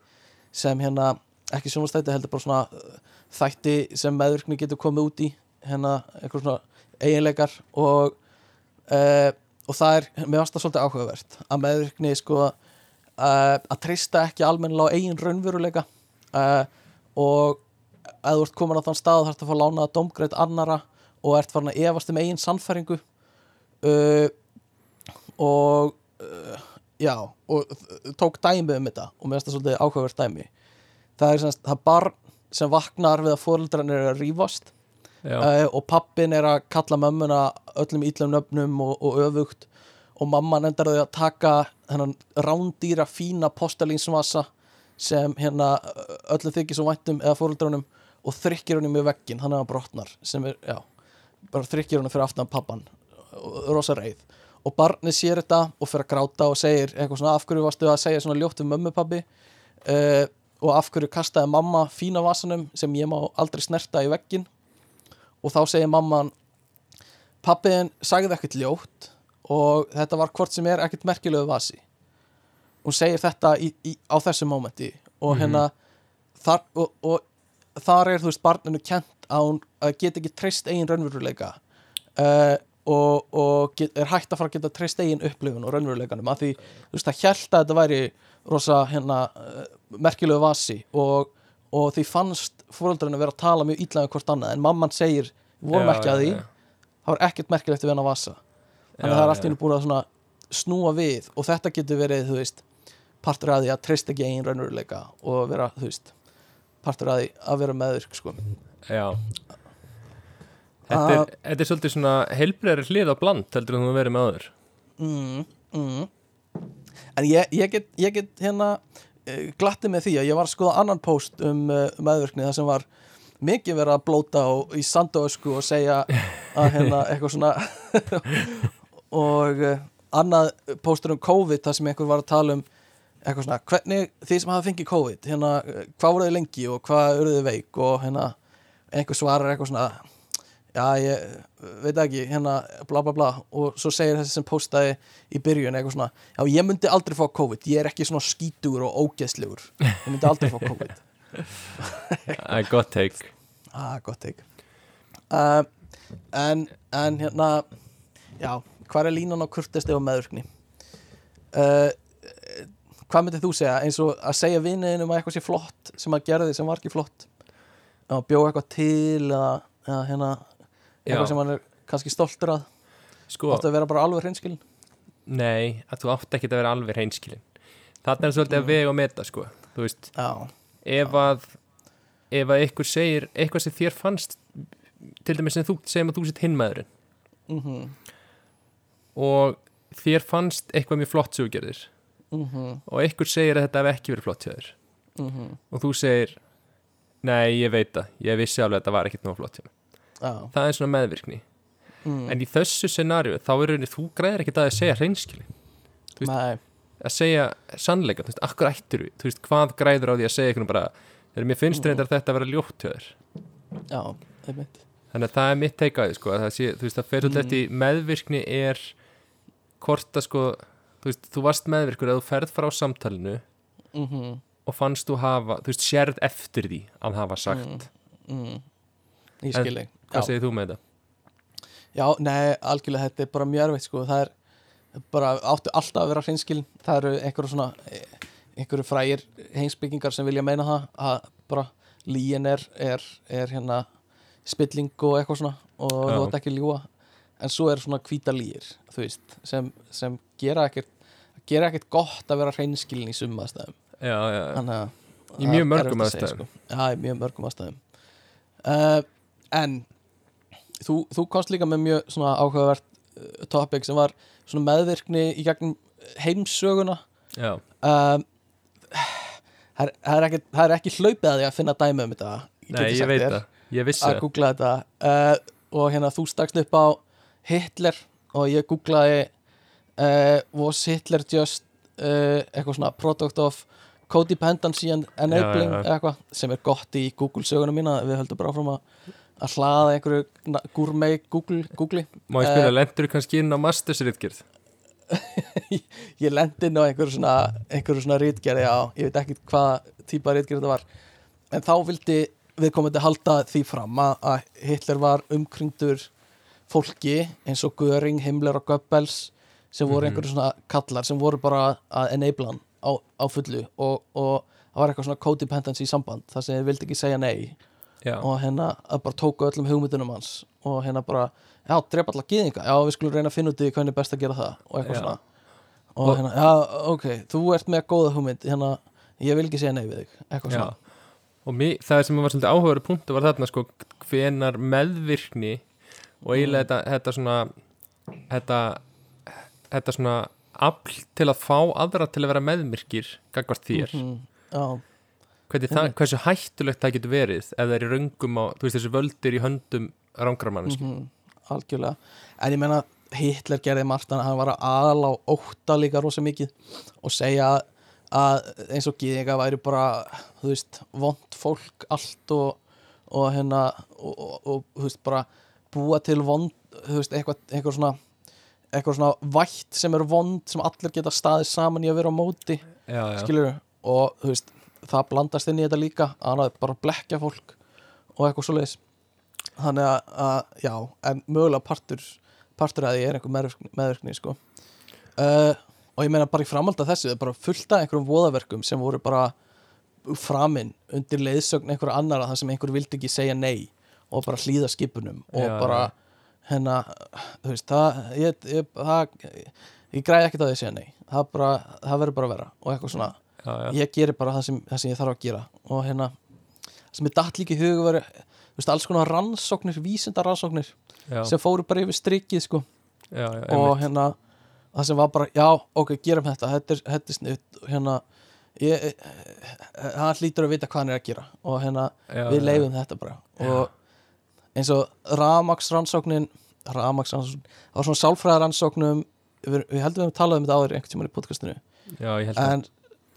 sem hérna ekki sjónastætti heldur bara svona uh, þætti sem meðvirkni getur komið út í hérna einhver svona eiginleikar og uh, og það er, mér varst það svolítið áhugavert að meðvirkni sko uh, að treysta ekki almennilega á eigin raunveruleika uh, og ef þú ert komin á þann stað þarf að fá lánaða domgreit annara og ert farin að efast um eigin sannfæringu uh, og uh, já, og tók dæmi um þetta og mér finnst það svolítið áhugavert dæmi. Það er semst, það barn sem vaknar við að fóreldran er að rífast já, uh, og pappin er að kalla mömmuna öllum ítlum nöfnum og, og öfugt og mamman endar að taka þennan rándýra fína postalínsvasa sem hérna öllum þykir svo væntum eða fóreldrunum og þrykkir honum í veggin, hann er að brotnar sem er, já, bara þrykkir honum fyrir aftan pappan, rosa reið. Og barnið sér þetta og fyrir að gráta og segir eitthvað svona af hverju varstu að segja svona ljótt um mömmu pabbi? Uh, og af hverju kastaði mamma fína vasanum sem ég má aldrei snerta í veggin og þá segir mamman pappiðin sagði ekkert ljótt og þetta var hvort sem er ekkert merkilegu vasi. Hún segir þetta í, í, á þessu mómenti og hérna þar, og, og þar er þú veist barninu kent að hún að geta ekki treyst eigin raunveruleika. Uh, og, og get, er hægt að fara að geta treyst eigin upplifun og raunveruleikanum að því þú veist það hjælt að þetta væri rosa hérna uh, merkilegu vasi og, og því fannst fóröldurinn að vera að tala mjög ítlaðið hvort annað en mamman segir, vorum ekki að því já. það var ekkert merkilegt við hann að vasa þannig að það er allt í já. henni búin að svona snúa við og þetta getur verið, þú veist partur að því að treysta ekki eigin raunveruleika og vera, þú veist partur að því að vera meðvirk sko. já Þetta er, þetta er svolítið svona heilbreyri hlið á bland heldur þú verið með áður. Mm, mm. en ég, ég, get, ég get hérna uh, glatti með því að ég var að skoða annan post um uh, meðvirkni það sem var mikið verið að blóta og, í sandóösku og segja að hérna eitthvað svona og uh, annað póstur um COVID það sem einhver var að tala um eitthvað svona, hvernig þið sem hafa fengið COVID hérna, uh, hvað voruð þið lengi og hvað eruð þið veik? Og hérna einhver svarar eitthvað svona já, ég veit ekki, hérna bla bla bla og svo segir þessi sem postaði í byrjun eitthvað svona, já ég myndi aldrei fá COVID, ég er ekki svona skítugur og ógeðslegur ég myndi aldrei fá COVID. Það er gott teik ah, gott teik uh, en, en hérna já, hvað er línan á kurtesti og meðurkni uh, hvað myndið þú segja eins og að segja vinniðinum að eitthvað sé flott sem að gerði sem var ekki flott? Að bjóða eitthvað til eða, eða hérna eitthvað Já. sem hann er kannski stoltur að Sko, áttu að vera bara alveg hreinskilin nei, að þú átt ekki að vera alveg hreinskilin Þarna er svolítið að vega og meta sko. Þú veist, já, ef að ef að ykkur segir eitthvað sem þér fannst til dæmis sem þú segjum að þú sitt hinmaðurinn mhm. Og þér fannst eitthvað mjög flott sem þú gerðir. Mhm. Og ykkur segir að þetta hef ekki verið flott hjá þér. Mhm. Og þú segir nei, ég veit það, ég vissi alveg að þetta var ekkert nóg flott hjá mér já, það er svona meðvirkni. Mm, en í þessu scenariu þá er rauninni þú græðir ekkert að segja hreinskili að segja sannleika, þú veist, akkur ættir við þú veist, hvað græður á því að segja einhvern bara þegar mér finnst Mhm. reyndar þetta að vera ljótt hjá þér. Já, einmitt. Þannig að það er mitt teikaði sko, það sé, þú veist, það fer svolítið Mhm. eftir meðvirkni er hvort að sko þú veist, þú varst meðvirkur að þú ferð frá samtalinu mhm. og fannst þú hafa, þú veist, sérð eftir því að hafa sagt, mm, ég En- skil þig hvað segir þú með þetta? já, nei, algjörlega þetta er bara mjög erfitt sko, það er bara áttu alltaf að vera hreinskilin. Það eru einhverju svona einhverju frægir heimsbyggingar sem vilja meina það að bara líin er, er, er hérna spilling og eitthvað svona og þú ætti ekki að ljúa en svo er svona hvíta lýr þú veist, sem, sem gera ekkert gera ekkert gott að vera hreinskilin í summa aðstæðum. Já, já, að Í mjög mörgum aðstæðum. sko. Já, í mjög mörgum aðstæðum. Uh, En þú, þú komst líka með mjög svona áhugavert uh, topic sem var svona meðvirkni í gegnum heimsöguna já. um, það, er, það, er ekki, það er ekki hlaupið að því að finna dæmi um þetta Nei, ég veit það, ég vissi að googla þetta uh, og hérna þú stakst upp á Hitler og ég googlaði uh, was Hitler just eitthvað svona product of codependency and enabling Já, já, já. eitthvað sem er gott í Google söguna mína við höldum bara áfram að, að hlaða einhverju gourmet Google, Google. Má ég spyrja, Eh, lendur kannski inn á mastersritgerð? ég lendi inn á einhverju svona, einhverju svona rítgerði já, ég veit ekki hvað típa rítgerði þetta var en þá vildi við komandi halda því fram að, Hitler var umkringdur fólki eins og Göring, Himmler og Goebbels sem voru Mhm. einhverju svona kallar sem voru bara að enabla hann á, á fullu og, og það var eitthvað svona codependency samband þar sem þeir vildi ekki segja nei já, og hérna bara tóku öllum hugmyndunum hans og hérna bara, já, drepa alla gýðinga já, við skulum reyna að finna út í hvernig er best að gera það og eitthvað Já. svona. Og hérna, já, ok, þú ert með góða hugmynd. Hérna, ég vil ekki segja nei við þig eitthvað já. svona. Og mi, það sem var svolítið áhugaður punktu var þarna sko hvenar meðvirkni og eiginlega þetta, þetta svona þetta, þetta svona afl til að fá aðra til að vera meðmyrkir gagvart þér. Já, Hvernig það, hversu hættulegt það getur verið ef það er í röngum á, þú veist þessi völdir í höndum rángramanniski mhm, algjörlega. En ég menna Hitler gerði margt en hann var að ala og ótta líka rosa mikið og segja að eins og gýðinga væri bara þú veist, vond fólk allt og, og hérna og, og, og þú veist, bara búa til vond, þú veist, eitthvað, eitthvað svona eitthvað svona vætt sem er vond sem allir geta staðið saman í að vera á móti já, já, skilur og þú veist, það blandast inn í þetta líka að hann hafði bara blekja fólk og eitthvað svoleiðis. Þannig að, að já, en mögulega partur partur að því er einhver meðvirkni, meðvirkni sko. Uh, og ég meina bara í framhald af þessu, það er bara fullt af einhverjum voðaverkum sem voru bara framinn undir leiðsögn einhverja annara þar sem einhver vildi ekki segja nei og bara hlýða skipunum og Já, bara hérna, þú veist, það ég, ég, það, ég græði ekkert að að segja nei. Það, bara, það verður bara að vera og eitthvað svona já, já. ég gerir bara það sem, það sem ég þarf að gera. Og hérna sem ég datt líka í hug var veist, alls konar rannsóknir, vísindar rannsóknir já, sem fóru bara yfir strikið sko. Og hérna það sem var bara, já, ok, gerum þetta. Þetta er, þetta er snitt hérna ég, hann hlýtur að vita hvað hann er að gera. Og hérna, við leifum þetta bara. Og eins og Ramax rannsóknin Ramax rannsóknin, það var svona sálfræðar rannsóknum við, við heldum við að tala um þetta áður einhvern tímann í podcastinu. Já, en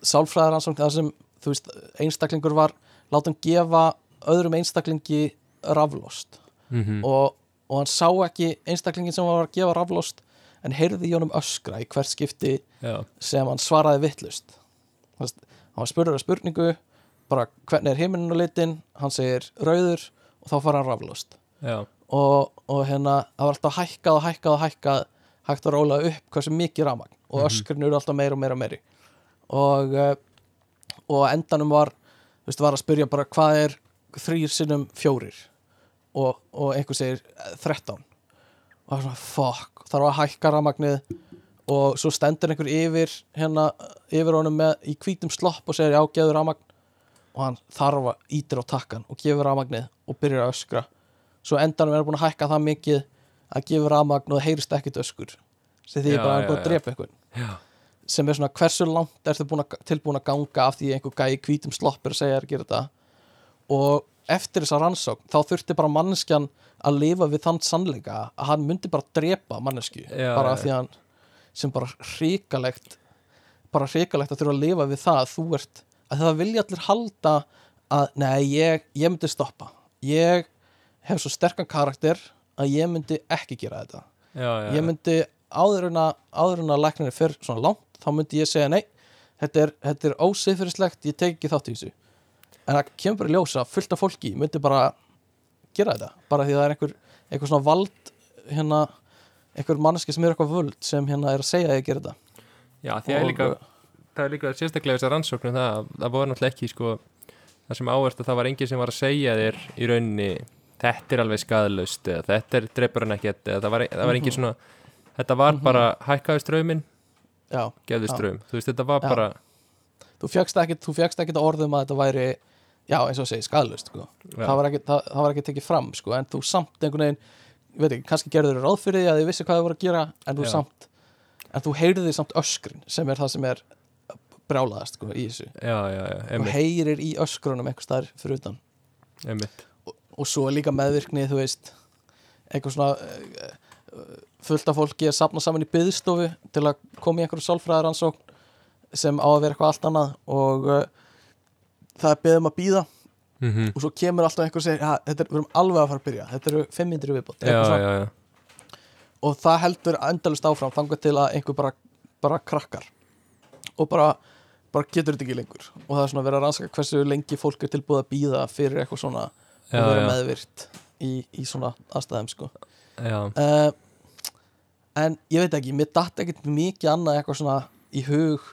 sálfræðar rannsókn það sem, veist, einstaklingur var látum gefa öðrum einstaklingi raflost. Mm og, og hann sá ekki einstaklingin sem var að gefa raflost en heyrði í honum öskra í hvert skipti já, sem hann svaraði vittlust hann spurður að spurningu bara hvernig er heiminin og litin? Hann segir rauður og þá fara hann raflost. Og, og hérna það var alltaf hækkað og hækkað og hækkað hægt að róla upp hversu mikið rafmagn. Og öskurinn eru alltaf meira og meira og meiri og uh, og endanum var veist, var að spyrja bara hvað er þrýr sinnum fjórir? Og, og einhver segir eh, 13 og það er svona fuck. Þarf að hækka rafmagnið og svo stendur einhver yfir hérna yfir honum með í hvítum slopp og segir já, gefur rafmagn. Og hann þarf að ítir á takkan og gefur rafmagnið og byrjar að öskra. Svo endanum er búin að hækka það mikið að gefur rafmagn og það heyrist ekkit öskur. Sem því Já, bara er já, að drepa einhvern. Já, sem er svona hversu langt ertu tilbúin að ganga af því einhver gæi í hvítum sloppur segja að gera þetta? Og eftir þessa rannsókn þá þurfti bara manneskjan að lifa við þann sannleika að hann myndi bara drepa mannesku Já, bara af því að hann sem bara hrikalegt bara hrikalegt að þurfa að lifa við það að þú ert að það vilja allir halda að nei, ég, ég myndi stoppa. Ég hef svo sterkan karakter að ég myndi ekki gera þetta. Já, já, ég myndi áður en að en að læknirinn fer svona langt þá myndi ég segja nei, þetta er, þetta er ósiðfyrirslegt, ég tek ekki þátt í þessu en það kemur bara ljósa fullt af fólki myndi bara gera þetta bara því það er einhver, einhver svona vald hérna, einhver manneski sem er eitthvað völd sem hérna er að segja að ég gera þetta já, því að er Og- líka það er líka sérstaklega þessar rannsóknum það, að það voru náttúrulega ekki sko, það sem áverst að það var enginn sem var að segja þér í rauninni þetta er alveg skadalaust eða þetta er dreipur hann ekkert eða það var, það var enginn Mhm. svona þetta var Mhm. bara hækkaði strömin gefði ström, þú veist þetta var Já. bara þú fjagst ekkit að orðum að þetta væri já, eins og segja, skadlust sko. það var ekki tekið fram sko, en þú samt einhvern veginn veit ekki, kannski gerður þér ráð fyrir því að þið vissi hvað þið voru að gera en þú Já. samt en þú heyrði samt öskrin sem er það sem er brjálaðast sko, í þessu já, já, já, þú emmitt, heyrir í öskrunum einhvers staðar fyrir utan emmitt og svo líka meðvirkni, þú veist eitthvað svona fullt af fólki að sapna saman í byðstofu til að koma í einhverju sálfræðaransókn sem á að vera eitthvað allt annað og uh, það er beðum að býða mm -hmm. og svo kemur alltaf einhver og segir "Ha, þetta er, við erum alveg að fara að byrja, þetta eru 500 viðbót. Já, og það heldur endalust áfram þangað til að einhver bara, bara krakkar. Og bara, bara getur þetta ekki lengur. Og það er svona að vera að rannsaka hversu lengi fólk er tilbúið að býða fyrir eitthvað svona já, og vera já, meðvirt í, í svona aðstæðum sko. Uh, en ég veit ekki, mér datt ekkert mikið annað eitthvað svona í hug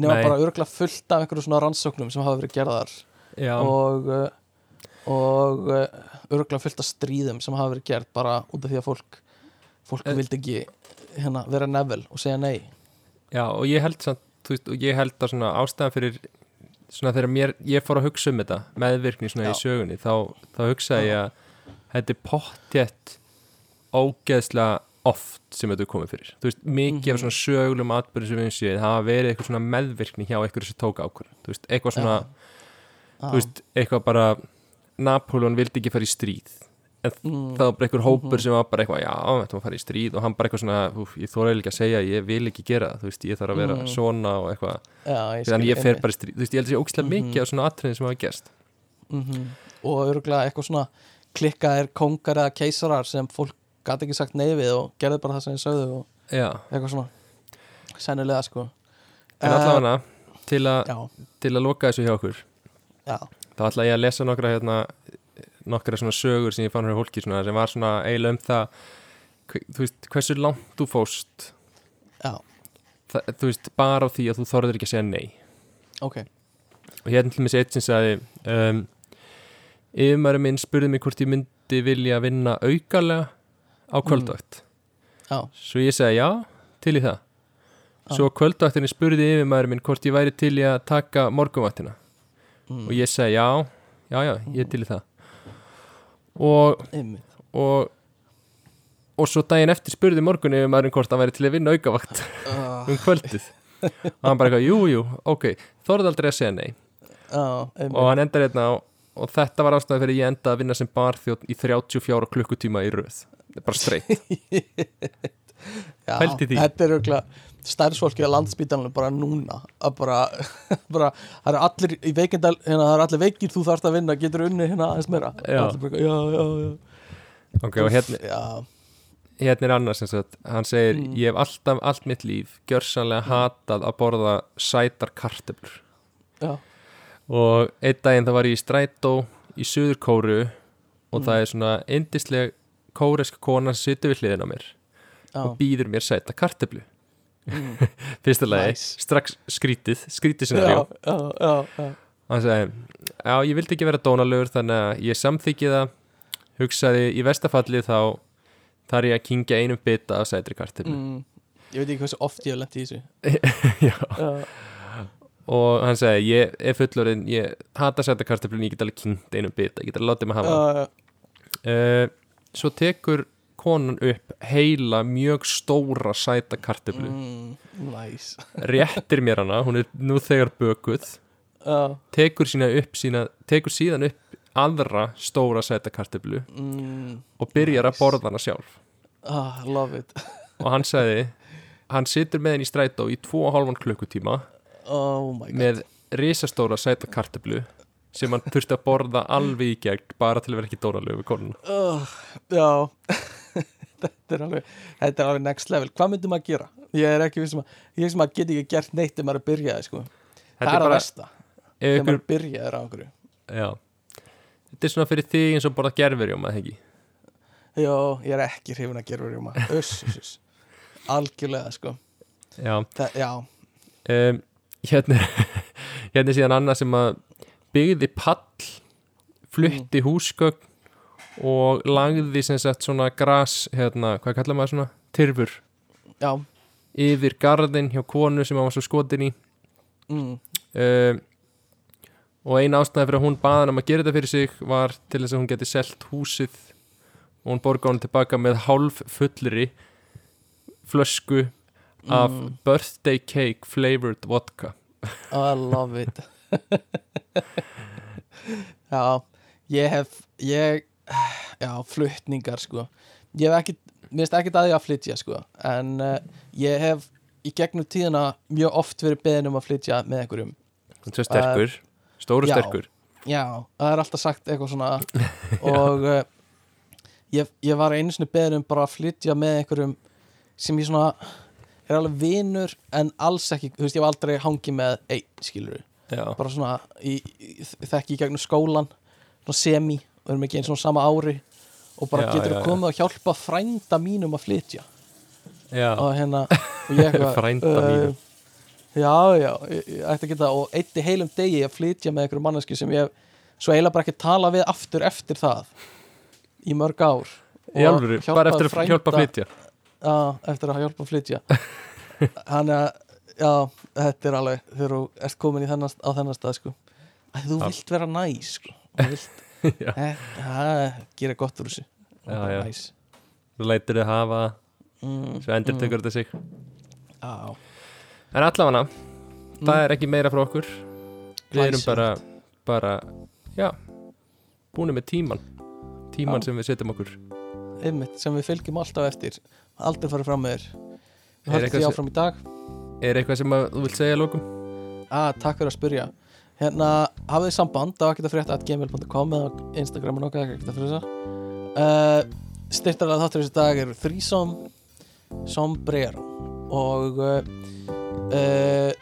nema Nei. bara örgulega fullt af einhverju svona rannsóknum sem hafa verið gerðar já, og uh, og uh, örgulega fullt af stríðum sem hafa verið gert bara út af því að fólk fólk Eh. vildi ekki hérna, vera nevel og segja nei Já, og ég held samt, þú veist, og ég held að svona ástæðan fyrir svona þegar mér, ég fór að hugsa um þetta meðvirkni svona Já. í sögunni þá, þá hugsaði ég að þetta er pottjett ógeðslega oft sem þetta er komið fyrir þú veist, mikið af Mhm. svona sögulegum atbyrðum sem við höfum séð, hafa verið eitthvað svona meðvirkni hjá eitthvað sem tók ákvörðun, þú veist, eitthvað svona Já. þú veist, eitthvað bara Napoleon vildi ekki fara í stríð en mm, það var bara einhver hópur Mhm. sem var bara eitthvað, já, þetta var að fara í stríð og hann bara eitthvað svona, úf, ég þóra ekki að segja ég vil ekki gera það, þú veist, ég þarf að vera Mhm. svona og eitthvað, ég þannig skil ég fer bara í stríð þú veist, ég held að Mhm. Mhm. eitthvað klikkaðir kongar eða keisarar sem fólk gæti ekki sagt nei við og gerði bara það sem þið sögðu og já, eitthvað svona. Sennilega sko. En Eh, allavega til, a, já, til að loka þessu hjá okkur já, þá ætla ég að lesa nokkra hérna, nokkra svona sögur sem ég fann hér hólki svona, sem var svona eiginlega um það þú veist, hversu langt þú fóst já, það, þú veist, bara á því að þú þorður ekki að segja nei. Ok. Og hérna til mér eitt sem sagði um, yfirmæri minn spurði mig hvort ég myndi vilja vinna aukalega á kvöldvakt. Já, svo ég segi já, til í það. Já. svo kvöldvaktinni spurði yfirmæri minn hvort ég væri til í að taka morgunvaktina. Mm, og ég segi já, já, já, ég er til í það. Og, og og svo daginn eftir spurði morgun yfirmærin hvort hann væri til að vinna aukavakt uh, um kvöldið. Og hann bara eitthvað, jú, jú, ok. Þorði aldrei að segja nei. Einmitt. Og hann endar hérna á og þetta var ástæði fyrir ég enda að vinna sem barþjótt í 34 klukkutíma í röð bara því. Þetta er auðvitað stærðsfólki á landsbítanum bara núna að bara, bara það eru allir í veikindal hérna, það eru allir veikir, þú þarft að vinna, getur unni hérna aðeins meira Já. Bara, já, já, já ok, og hérna, Já, hérna er annars sem sagt, hann segir, Mm. ég hef alltaf allt mitt líf gjörsanlega hatað að borða sætar kartöflur já, og einn daginn það var ég í strætó í Suður Kóru og Mm. það er svona indisleg kóresk kona sem situr við hliðin á mér já. og býður mér sæta kartöflu. Mm, fyrsta lagi, Nice. strax skrítið skrítið sinna já hann segi, já ég vildi ekki vera dónalegur þannig að ég samþykki það. Hugsaði í vestafalli þá þar ég að kingja einum bita af sætri kartöflu. Mm, Ég veit ekki hversu oft ég hef lent í þessu. Já. Já, og hann segi, ég er fullorinn ég hata sæta kartöflun, ég get alveg kingt einum bita ég get alveg látið mig hafa já, það. uh, svo tekur konan upp heila mjög stóra sæta kartöflu. Mm, Nice. Réttir mér hana, hún er nú þegar bökuð. Já, tekur, sína upp sína, tekur síðan upp aðra stóra sæta kartöflu mm, og byrjar Nice. að borða hana sjálf. Love it. Og hann sagði hann situr með henni í strætó í 2,5 klukkutíma Oh með risastóra sæta kartöflu sem hann þurfti að borða alveg í gegn bara til að vera ekki dónalegu við konuna. Uh, Já. Þetta er alveg Þetta er alveg next level. Hvað myndum að gera? Ég er ekki vissum að Ég veist maður get ekki gert neitt ef maður er byrjaði sko. Það er að bara versta. Ef maður byrjaði á einhverju. Já, þetta er svona fyrir þig eins og borða gerfurjum að ekki? Jó, ég er ekki hrifin að gera rjóma Uss, uss, uss. Algjörlega sko. Já, Það, Já, um, hérna, hérna síðan annað sem að byggði pall flutti húsgögn og lagði sem sagt svona gras hérna, hvað kallar maður svona, tyrfur. Já. Yfir garðin hjá konu sem hann var svo skotin í. Mm, um, og ein ástæði fyrir að hún baða hann um að gera þetta fyrir sig var til þess að hún geti selt húsið. Og hún borga hann tilbaka með hálf fullri flösku af Mm. birthday cake flavored vodka. I love it Já, ég hef ég, já, flutningar sko. Ég hef ekki, mér finnst ekki að því að flytja sko, en uh, ég hef í gegnum tíðina mjög oft verið beðin um að flytja með einhverjum. Hún er sterkur, stóru já. sterkur. Já, það er alltaf sagt eitthvað svona. Og uh, ég, ég var einu sinni beðin um bara að flytja með einhverjum sem ég svona er alveg vinur en alls ekki, þú veist, ég hef aldrei hangið með einn, skilur Já, bara svona í, í, þekki í gegnum skólan semi, við erum ekki eins og sama ári og bara Já, getur já, þú komið að hjálpa frænda mínum að flytja. Og hérna og ég Frænda mínum. já, já, ég, ætti að geta og eitt í heilum degi að flytja með einhverju manneski sem ég svo eiginlega bara ekki tala við aftur eftir það í mörg ár. Í Og alvöru, hjálpað bara eftir að frænda- hjálpa að flytja? Já, eftir að hjálpa að flytja. Þannig að, já, þetta er alveg þegar þú ert komin þennan, á þennan stað sko. þú Já. vilt vera næs sko. Þú vilt, Já. eh, það gera gott úr þessu Já. Næs. þú lætur þið hafa, mm, svo endur tekur þetta sig Já, en allavega, Mm. það er ekki meira frá okkur við erum bara bara, já búin með tíman tíman sem við setjum okkur einmitt sem við fylgjum alltaf eftir aldrei farið fram með þér Við eitthvað því áfram í dag er eitthvað sem þú vilt segja lókum? ah, Takk fyrir að spyrja. Hérna, hafið þið samband á ekkert að frétta at gmail.com eða Instagramin okkar ekkert að frétta uh, Styrtarlega þáttur þessi dag eru Threesome Sombrero og uh, uh,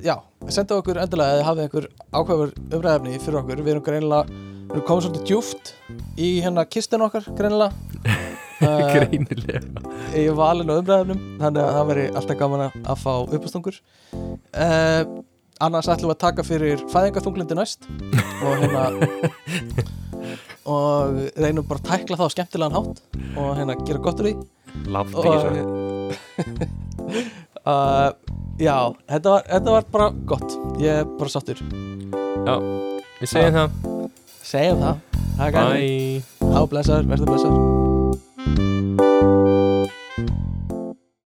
já, senda okkur endilega eða hafið einhver ákveður umræðefni fyrir okkur, við erum greinilega við erum komið svolítið djúft í hérna kistin okkar greinilega uh, greinilega. Í valinu og umræðunum þannig að það veri alltaf gaman að fá uppastungur uh, annars ætlum við að taka fyrir fæðingarþunglindi næst. Og hérna og reynum bara að tækla það á skemmtilegan hátt og hérna gera gott úr því. Látt svo uh, já, þetta var, þetta var bara gott. Ég er bara sáttur. Við segjum það, segjum það, það er gæði bye. Á blessar, verður blessar thank you